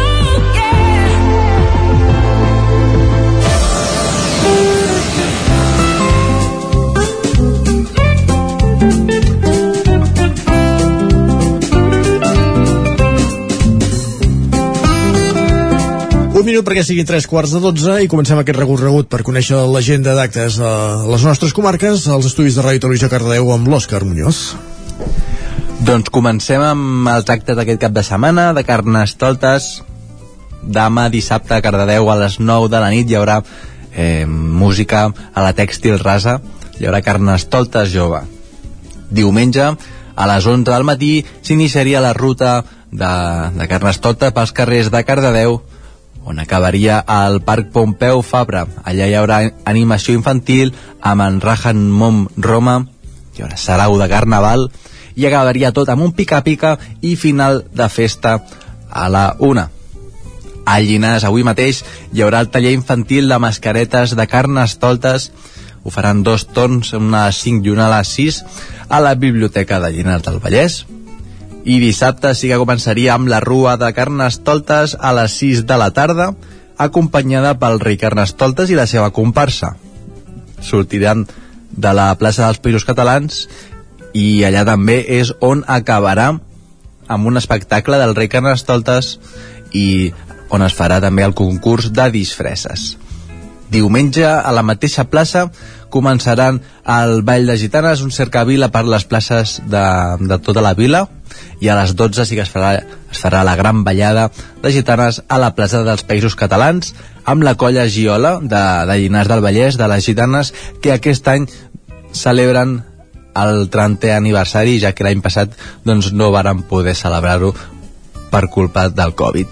Un minut perquè siguin tres quarts de dotze i comencem aquest recorregut per conèixer l'agenda d'actes a les nostres comarques, als estudis de Ràdio Televisió Cardedeu amb l'Òscar Muñoz. Doncs comencem amb els actes d'aquest cap de setmana, de Carnestoltes. Demà dissabte a Cardedeu a les 9 de la nit hi haurà eh, música a la Tèxtil Rasa, hi haurà Carnestoltes jove. Diumenge a les 11 del matí s'iniciaria la ruta de, de Carnestoltes pels carrers de Cardedeu on acabaria al Parc Pompeu Fabra. Allà hi haurà animació infantil amb en Rajan Mom Roma, hi haurà sarau de carnaval i acabaria tot amb un pica-pica i final de festa a la una. A Llinars avui mateix hi haurà el taller infantil de mascaretes de carnestoltes ho faran dos torns, una a les 5 i una a les 6 a la Biblioteca de Llinars del Vallès i dissabte sí que començaria amb la rua de carnestoltes a les 6 de la tarda acompanyada pel rei Carnestoltes i la seva comparsa. Sortiran de la plaça dels Països Catalans i allà també és on acabarà amb un espectacle del rei Carnestoltes i on es farà també el concurs de disfresses. Diumenge, a la mateixa plaça, començaran el Ball de Gitanes, un cercavila per les places de, de tota la vila, i a les 12 sí que es farà, es farà la gran ballada de gitanes a la plaça dels Països Catalans, amb la colla Giola de, de Llinars del Vallès, de les gitanes, que aquest any celebren el 30è aniversari, ja que l'any passat doncs, no varen poder celebrar-ho per culpa del Covid.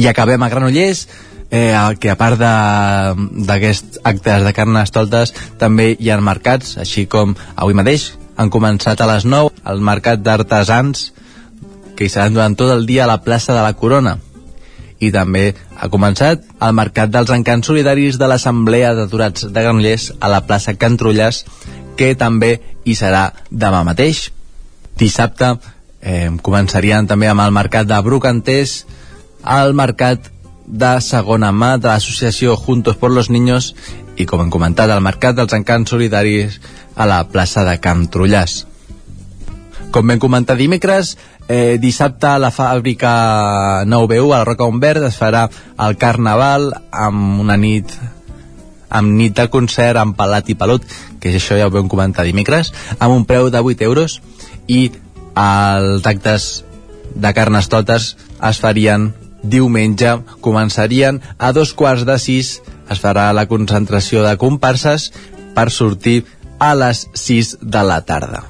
I acabem a Granollers, eh, que a part d'aquests actes de carnestoltes també hi ha mercats, així com avui mateix han començat a les 9 el mercat d'artesans que hi seran durant tot el dia a la plaça de la Corona i també ha començat el Mercat dels Encants Solidaris de l'Assemblea d'Aturats de Granollers a la plaça Can Trullàs que també hi serà demà mateix. Dissabte eh, començarien també amb el mercat de Brocanters, el mercat de segona mà de l'associació Juntos por los Niños i, com hem comentat, el mercat dels encants solidaris a la plaça de Camp Trullàs. Com vam comentar dimecres, eh, dissabte a la fàbrica 9BU, a la Roca Umbert, es farà el Carnaval amb una nit amb nit de concert amb Palat i Pelut, que això ja ho vam comentar dimecres, amb un preu de 8 euros i els actes de Carnestotes es farien diumenge, començarien a dos quarts de sis, es farà la concentració de comparses per sortir a les 6 de la tarda.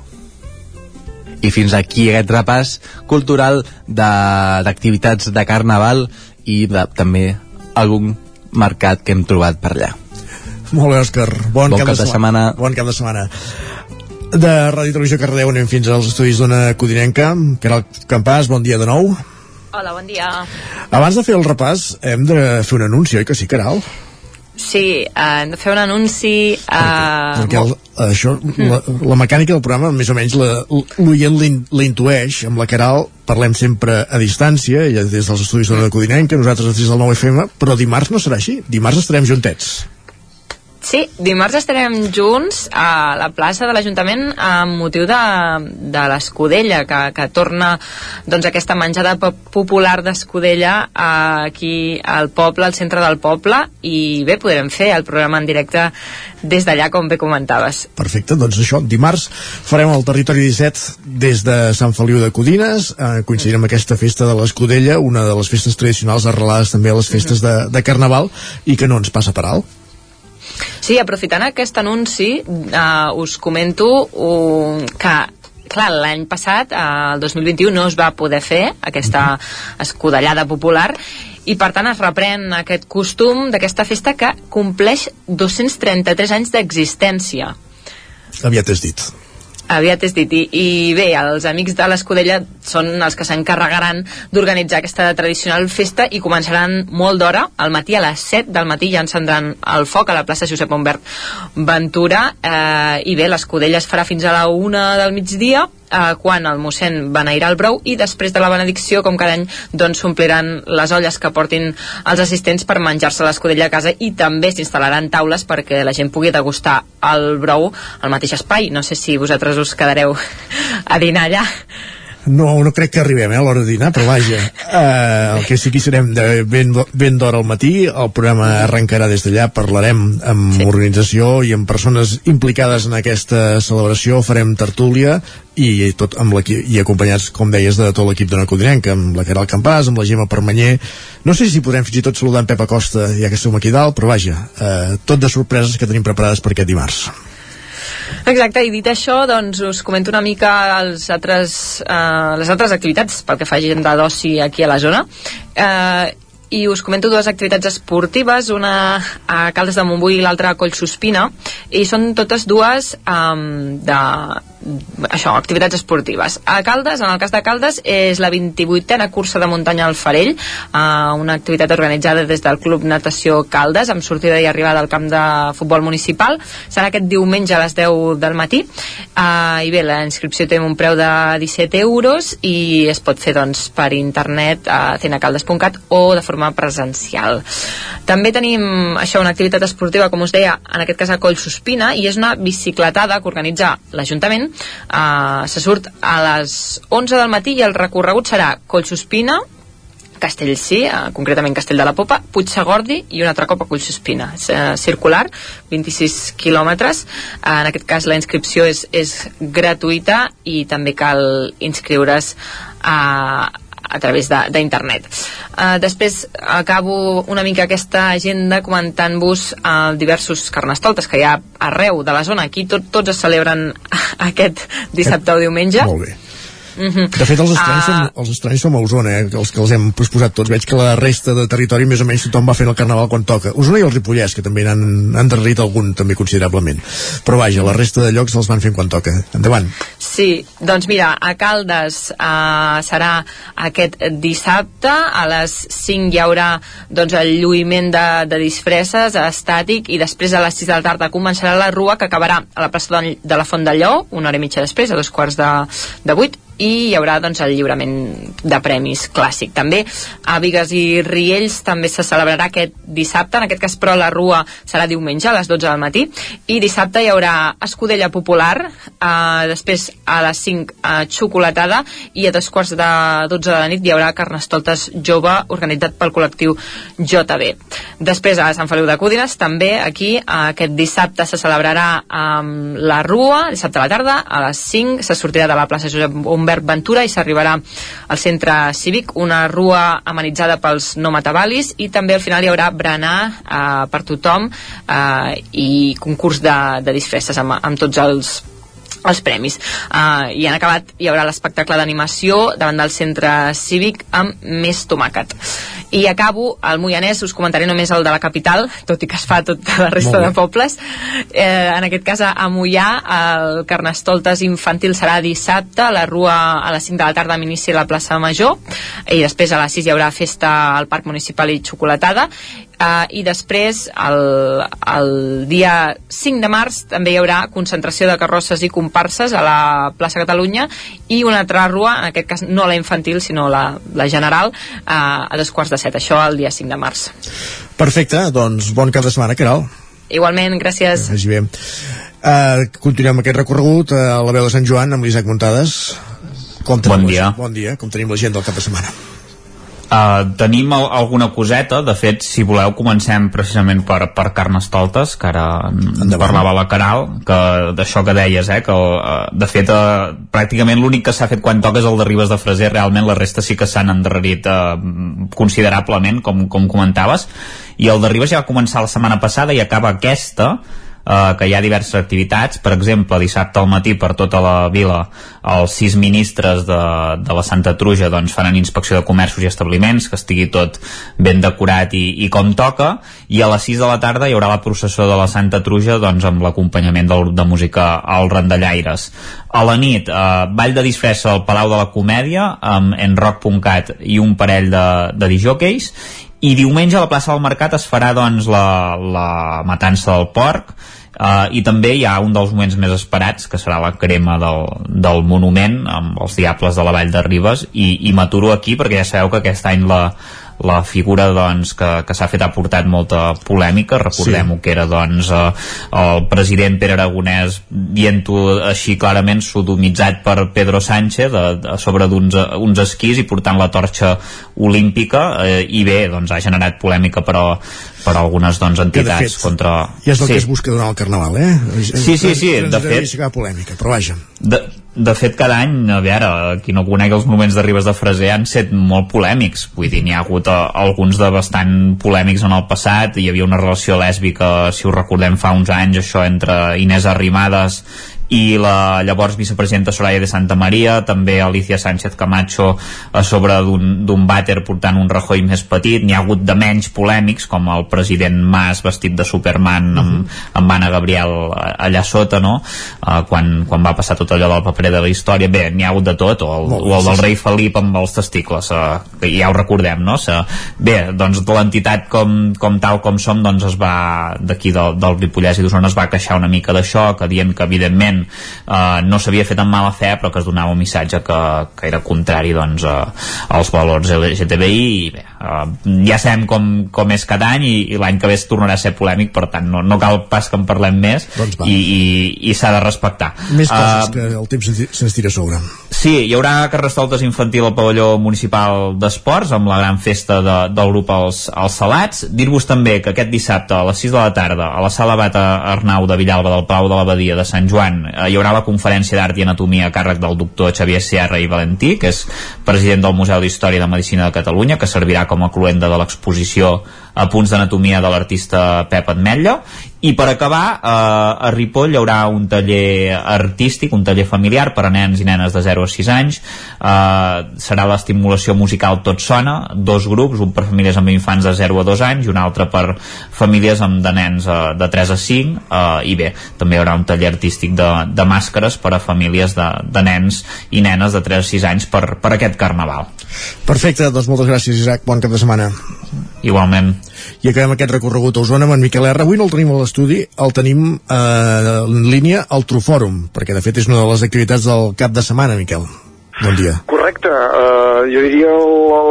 I fins aquí aquest repàs cultural d'activitats de, de carnaval i de, també algun mercat que hem trobat per allà. Molt bé, Òscar. Bon, bon cap, cap de, setmana. setmana. Bon cap de setmana. De Ràdio Televisió Cardeu anem fins als estudis d'una codinenca. Caral Campàs, bon dia de nou. Hola, bon dia. Abans de fer el repàs, hem de fer un anunci, oi que sí, Caral? Sí, hem de fer un anunci... Uh, perquè el, això, la, la mecànica del programa, més o menys, l'oient l'intueix. Amb la Caral parlem sempre a distància, ella des dels estudis d'una codinenca, nosaltres des del 9FM, però dimarts no serà així. Dimarts estarem juntets. Sí, dimarts estarem junts a la plaça de l'Ajuntament amb motiu de, de l'Escudella, que, que torna doncs, aquesta menjada popular d'Escudella aquí al poble, al centre del poble, i bé, podrem fer el programa en directe des d'allà, com bé comentaves. Perfecte, doncs això, dimarts farem el Territori 17 des de Sant Feliu de Codines, eh, coincidirem amb aquesta festa de l'Escudella, una de les festes tradicionals arrelades també a les festes de, de Carnaval, i que no ens passa per alt. Sí, aprofitant aquest anunci, uh, us comento uh, que clar, l'any passat, uh, el 2021, no es va poder fer aquesta escudellada popular i per tant es reprèn aquest costum d'aquesta festa que compleix 233 anys d'existència. Aviat és dit aviat és dit. I, I bé, els amics de l'Escudella són els que s'encarregaran d'organitzar aquesta tradicional festa i començaran molt d'hora, al matí a les 7 del matí ja encendran el foc a la plaça Josep Humbert Ventura eh, i bé, l'Escudella es farà fins a la 1 del migdia eh, quan el mossèn beneirà el brou i després de la benedicció, com cada any, doncs s'ompliran les olles que portin els assistents per menjar-se l'escudella a casa i també s'instal·laran taules perquè la gent pugui degustar el brou al mateix espai. No sé si vosaltres us quedareu a dinar allà no, no crec que arribem eh, a l'hora de dinar, però vaja eh, el que sí que serem de ben, ben d'hora al matí, el programa arrencarà des d'allà, parlarem amb sí. organització i amb persones implicades en aquesta celebració, farem tertúlia i tot amb i acompanyats, com deies, de tot l'equip de Nacodinenca, amb la Caral Campàs, amb la Gemma Permanyer. No sé si podrem fins i tot saludar en Pep Acosta, ja que som aquí dalt, però vaja, eh, tot de sorpreses que tenim preparades per aquest dimarts. Exacte, i dit això, doncs us comento una mica els altres, eh, les altres activitats pel que fa gent d'oci aquí a la zona. Eh, i us comento dues activitats esportives, una a Caldes de Montbui i l'altra a Collsospina, i són totes dues um, de, això, activitats esportives. A Caldes, en el cas de Caldes, és la 28a cursa de muntanya al Farell, uh, una activitat organitzada des del Club Natació Caldes, amb sortida i arribada al camp de futbol municipal. Serà aquest diumenge a les 10 del matí. Uh, I bé, la inscripció té un preu de 17 euros i es pot fer doncs, per internet a cenacaldes.cat o de forma forma presencial. També tenim això, una activitat esportiva, com us deia, en aquest cas a Collsospina, i és una bicicletada que organitza l'Ajuntament. Uh, se surt a les 11 del matí i el recorregut serà Collsospina, Castellcí, eh, concretament Castell de la Popa, Puigsegordi i un altre cop a Collsospina. És eh, circular, 26 quilòmetres. Eh, en aquest cas la inscripció és, és gratuïta i també cal inscriure's a, a través d'internet. Uh, després acabo una mica aquesta agenda comentant-vos uh, diversos carnestoltes que hi ha arreu de la zona. Aquí tot, tots es celebren aquest dissabte o diumenge. Molt bé. Mm -hmm. De fet, els estranys, Ah. som, els estranys som a Osona, eh? els que els hem posposat tots. Veig que la resta de territori més o menys tothom va fent el carnaval quan toca. Osona i el Ripollès, que també n'han endarrerit algun també considerablement. Però vaja, la resta de llocs els van fent quan toca. Endavant. Sí, doncs mira, a Caldes eh, serà aquest dissabte, a les 5 hi haurà doncs, el lluïment de, de disfresses estàtic i després a les 6 de la tarda començarà la rua que acabarà a la plaça de, de la Font del Lleó, una hora i mitja després, a dos quarts de, de 8, i hi haurà doncs, el lliurament de premis clàssic. També a Vigues i Riells també se celebrarà aquest dissabte, en aquest cas però la rua serà diumenge a les 12 del matí i dissabte hi haurà escudella popular eh, després a les 5 eh, xocolatada i a dos quarts de 12 de la nit hi haurà carnestoltes jove organitzat pel col·lectiu JB. Després a Sant Feliu de Cúdines també aquí eh, aquest dissabte se celebrarà eh, la rua, dissabte a la tarda a les 5 se sortirà de la plaça Josep Humbert Ventura i s'arribarà al centre cívic, una rua amenitzada pels no matabalis i també al final hi haurà berenar eh, per tothom eh, i concurs de, de disfresses amb, amb tots els els premis. Uh, I han acabat, hi haurà l'espectacle d'animació davant del centre cívic amb més tomàquet. I acabo, al Moianès, us comentaré només el de la capital, tot i que es fa a tota la resta de pobles. Eh, en aquest cas, a Moià, el Carnestoltes infantil serà dissabte, la rua a les 5 de la tarda amb inici a la plaça Major, i després a les 6 hi haurà festa al Parc Municipal i xocolatada, Uh, i després el, el dia 5 de març també hi haurà concentració de carrosses i comparses a la plaça Catalunya i una altra rua, en aquest cas no la infantil sinó la, la general uh, a dos quarts de set, això el dia 5 de març Perfecte, doncs bon cap de setmana, Caral. igualment, gràcies Vagi bé. Uh, continuem aquest recorregut a la veu de Sant Joan amb l'Isaac Muntades. Com Bon dia. Bon dia, com tenim la gent del cap de setmana. Uh, tenim al alguna coseta, de fet, si voleu, comencem precisament per, per Carnestoltes, que ara en parlava la Caral, que d'això que deies, eh, que uh, de fet uh, pràcticament l'únic que s'ha fet quan toques el de Ribes de Freser, realment la resta sí que s'han endarrerit uh, considerablement, com, com comentaves, i el de Ribes ja va començar la setmana passada i acaba aquesta, eh, que hi ha diverses activitats, per exemple dissabte al matí per tota la vila els sis ministres de, de la Santa Truja doncs, faran inspecció de comerços i establiments que estigui tot ben decorat i, i com toca, i a les 6 de la tarda hi haurà la processó de la Santa Truja doncs, amb l'acompanyament del grup de música al Randallaires a la nit, eh, ball de disfressa al Palau de la Comèdia amb enroc.cat i un parell de, de dijòqueis i diumenge a la plaça del Mercat es farà doncs la, la matança del porc uh, i també hi ha un dels moments més esperats que serà la crema del, del monument amb els diables de la Vall de Ribes i, i m'aturo aquí perquè ja sabeu que aquest any la, la figura doncs, que, que s'ha fet ha portat molta polèmica recordem-ho que era doncs, eh, el president Pere Aragonès dient-ho així clarament sodomitzat per Pedro Sánchez de, de, sobre d'uns uns esquís i portant la torxa olímpica eh, i bé, doncs ha generat polèmica però per algunes doncs, entitats fet, contra... I és el que es busca durant el Carnaval, eh? Sí, sí, sí, de fet- polèmica, però vaja. De, de fet, cada any, a veure, qui no conegui els moments de Ribes de Freser han set molt polèmics. Vull dir, n'hi ha hagut eh, alguns de bastant polèmics en el passat. Hi havia una relació lèsbica, si ho recordem, fa uns anys, això entre Inés Arrimadas i la llavors vicepresidenta Soraya de Santa Maria, també Alicia Sánchez Camacho a sobre d'un vàter portant un Rajoy més petit, n'hi ha hagut de menys polèmics, com el president Mas vestit de Superman amb, amb Anna Gabriel allà sota, no? Uh, quan, quan va passar tot allò del paper de la història, bé, n'hi ha hagut de tot, o el, Molt o el del rei Felip amb els testicles, uh, que ja ho recordem, no? Se, bé, doncs l'entitat com, com tal com som, doncs es va, d'aquí del, del Ripollès i d'Osona es va queixar una mica d'això, que dient que evidentment aparentment eh, no s'havia fet amb mala fe però que es donava un missatge que, que era contrari doncs, a, als valors LGTBI i bé, eh, ja sabem com, com és cada any i, i l'any que ve es tornarà a ser polèmic per tant no, no cal pas que en parlem més Doncs va. i, i, i s'ha de respectar Més coses Eh, que el temps se'ns tira a sobre. Sí, hi haurà carrestoltes infantil al pavelló municipal d'esports amb la gran festa de, del grup Els, els Salats. Dir-vos també que aquest dissabte a les 6 de la tarda a la sala Bata Arnau de Villalba del Palau de l'Abadia de Sant Joan eh, hi haurà la conferència d'art i anatomia a càrrec del doctor Xavier Sierra i Valentí, que és president del Museu d'Història de Medicina de Catalunya, que servirà com a cluenda de l'exposició a punts d'anatomia de l'artista Pep Atmetlla i per acabar, eh, a Ripoll hi haurà un taller artístic, un taller familiar per a nens i nenes de 0 a 6 anys. Eh, serà l'estimulació musical Tot Sona, dos grups, un per famílies amb infants de 0 a 2 anys i un altre per famílies amb de nens eh, de 3 a 5. Eh, I bé, també hi haurà un taller artístic de, de màscares per a famílies de, de nens i nenes de 3 a 6 anys per, per aquest carnaval. Perfecte, doncs moltes gràcies, Isaac. Bon cap de setmana. Igualment. I acabem aquest recorregut a Osona amb en Miquel R. Avui no el tenim a l'estudi, el tenim eh, en línia al Trufòrum, perquè de fet és una de les activitats del cap de setmana, Miquel. Bon dia. Correcte, uh, jo diria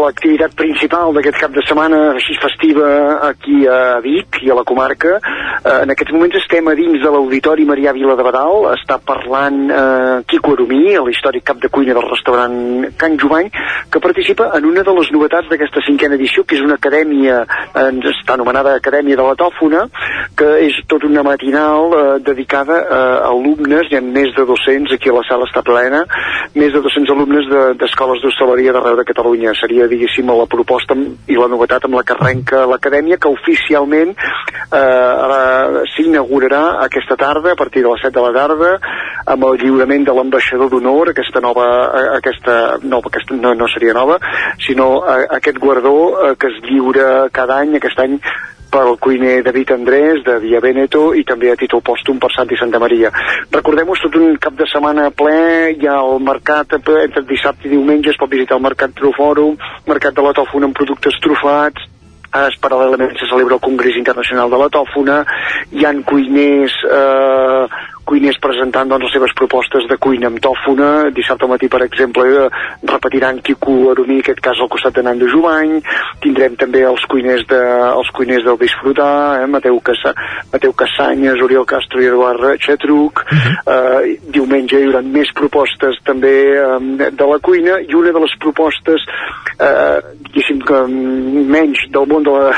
l'activitat principal d'aquest cap de setmana així festiva aquí a Vic i a la comarca. Uh, en aquests moments estem a dins de l'Auditori Marià Vila de Badal, està parlant uh, Quico Aromí, l'històric cap de cuina del restaurant Can Jovany, que participa en una de les novetats d'aquesta cinquena edició, que és una acadèmia, eh, està anomenada Acadèmia de la Tòfona, que és tot una matinal eh, dedicada a alumnes, hi ha més de 200, aquí a la sala està plena, més de 200 alumnes de- d'escoles de, d'hostaleria d'arreu de Catalunya. Seria, diguéssim, la proposta i la novetat amb la que arrenca l'acadèmia, que oficialment eh, s'inaugurarà aquesta tarda, a partir de les 7 de la tarda, amb el lliurament de l'ambaixador d'honor, aquesta nova, eh, aquesta, no, aquesta no, no seria nova, sinó eh, aquest guardó eh, que es lliura cada any, aquest any pel cuiner David Andrés, de Via Veneto, i també a títol pòstum per Santi Santa Maria. Recordem-ho, tot un cap de setmana ple, hi ha el mercat entre dissabte i diumenge, es pot visitar el mercat Trufòrum, mercat de la tòfona amb productes trufats, Ara, paral·lelament, se celebra el Congrés Internacional de la Tòfona, hi han cuiners, eh, cuiners presentant doncs, les seves propostes de cuina amb tòfona. Dissabte matí, per exemple, eh, repetiran Quico Aromí, en aquest cas al costat de Nando Jovany. Tindrem també els cuiners, de, els cuiners del Bisfrutar, eh, Mateu, Cassa, Mateu Cassanyes, Oriol Castro i Eduard Xetruc. eh, diumenge hi haurà més propostes també eh, de la cuina i una de les propostes eh, diguéssim que mm, menys del món de la,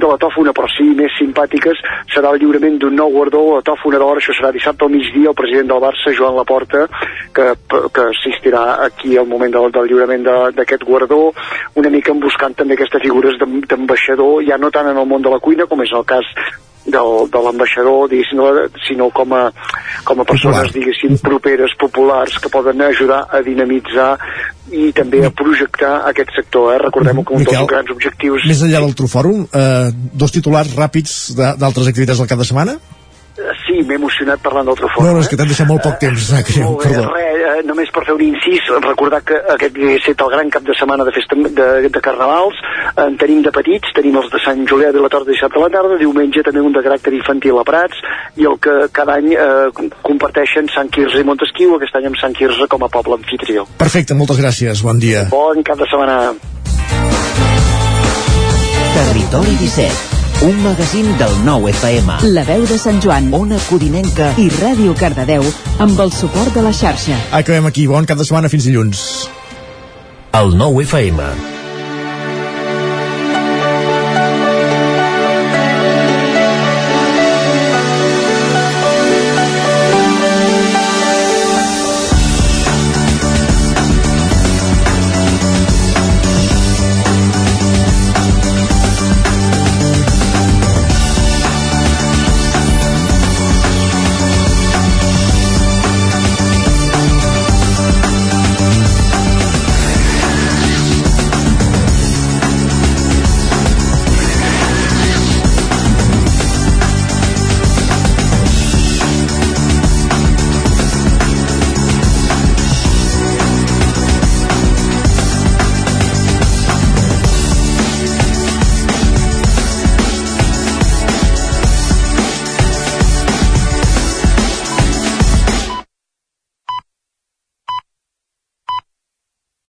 de la tòfona però sí més simpàtiques serà el lliurament d'un nou guardó a tòfona d'or això serà dissabte al migdia el president del Barça Joan Laporta que, que assistirà aquí al moment del, del lliurament de- d'aquest guardó una mica buscant també aquestes figures d'am- d'ambaixador ja no tant en el món de la cuina com és el cas del, de l'ambaixador, de la- sinó com a, com a persones, diguéssim, properes, populars, que poden ajudar a dinamitzar i també a projectar aquest sector. Eh? Recordem que un dels Miquel, grans objectius... Més enllà del Trufòrum, eh, dos titulars ràpids de- d'altres activitats del cap de setmana? Eh, Sí, m'he emocionat parlant del No, Trufòrum. no, és que t'han deixat molt poc temps, Isaac, Molt bé, perdó. res, eh, només per fer un incís, recordar que aquest hauria estat el gran cap de setmana de festa de, de carnavals, en tenim de petits, tenim els de Sant Julià de la Torre dissabte a la tarda, diumenge també un de caràcter infantil a Prats, i el que cada any eh, com- comparteixen Sant Quirze i Montesquieu, aquest any amb Sant Quirze com a poble anfitrió. Perfecte, moltes gràcies, bon dia. Bon cap de setmana. Territori 17, un magazín del nou FM. La veu de Sant Joan, Ona Codinenca i Ràdio Cardedeu amb el suport de la xarxa. Acabem aquí, bon cap de setmana, fins dilluns. El nou FM.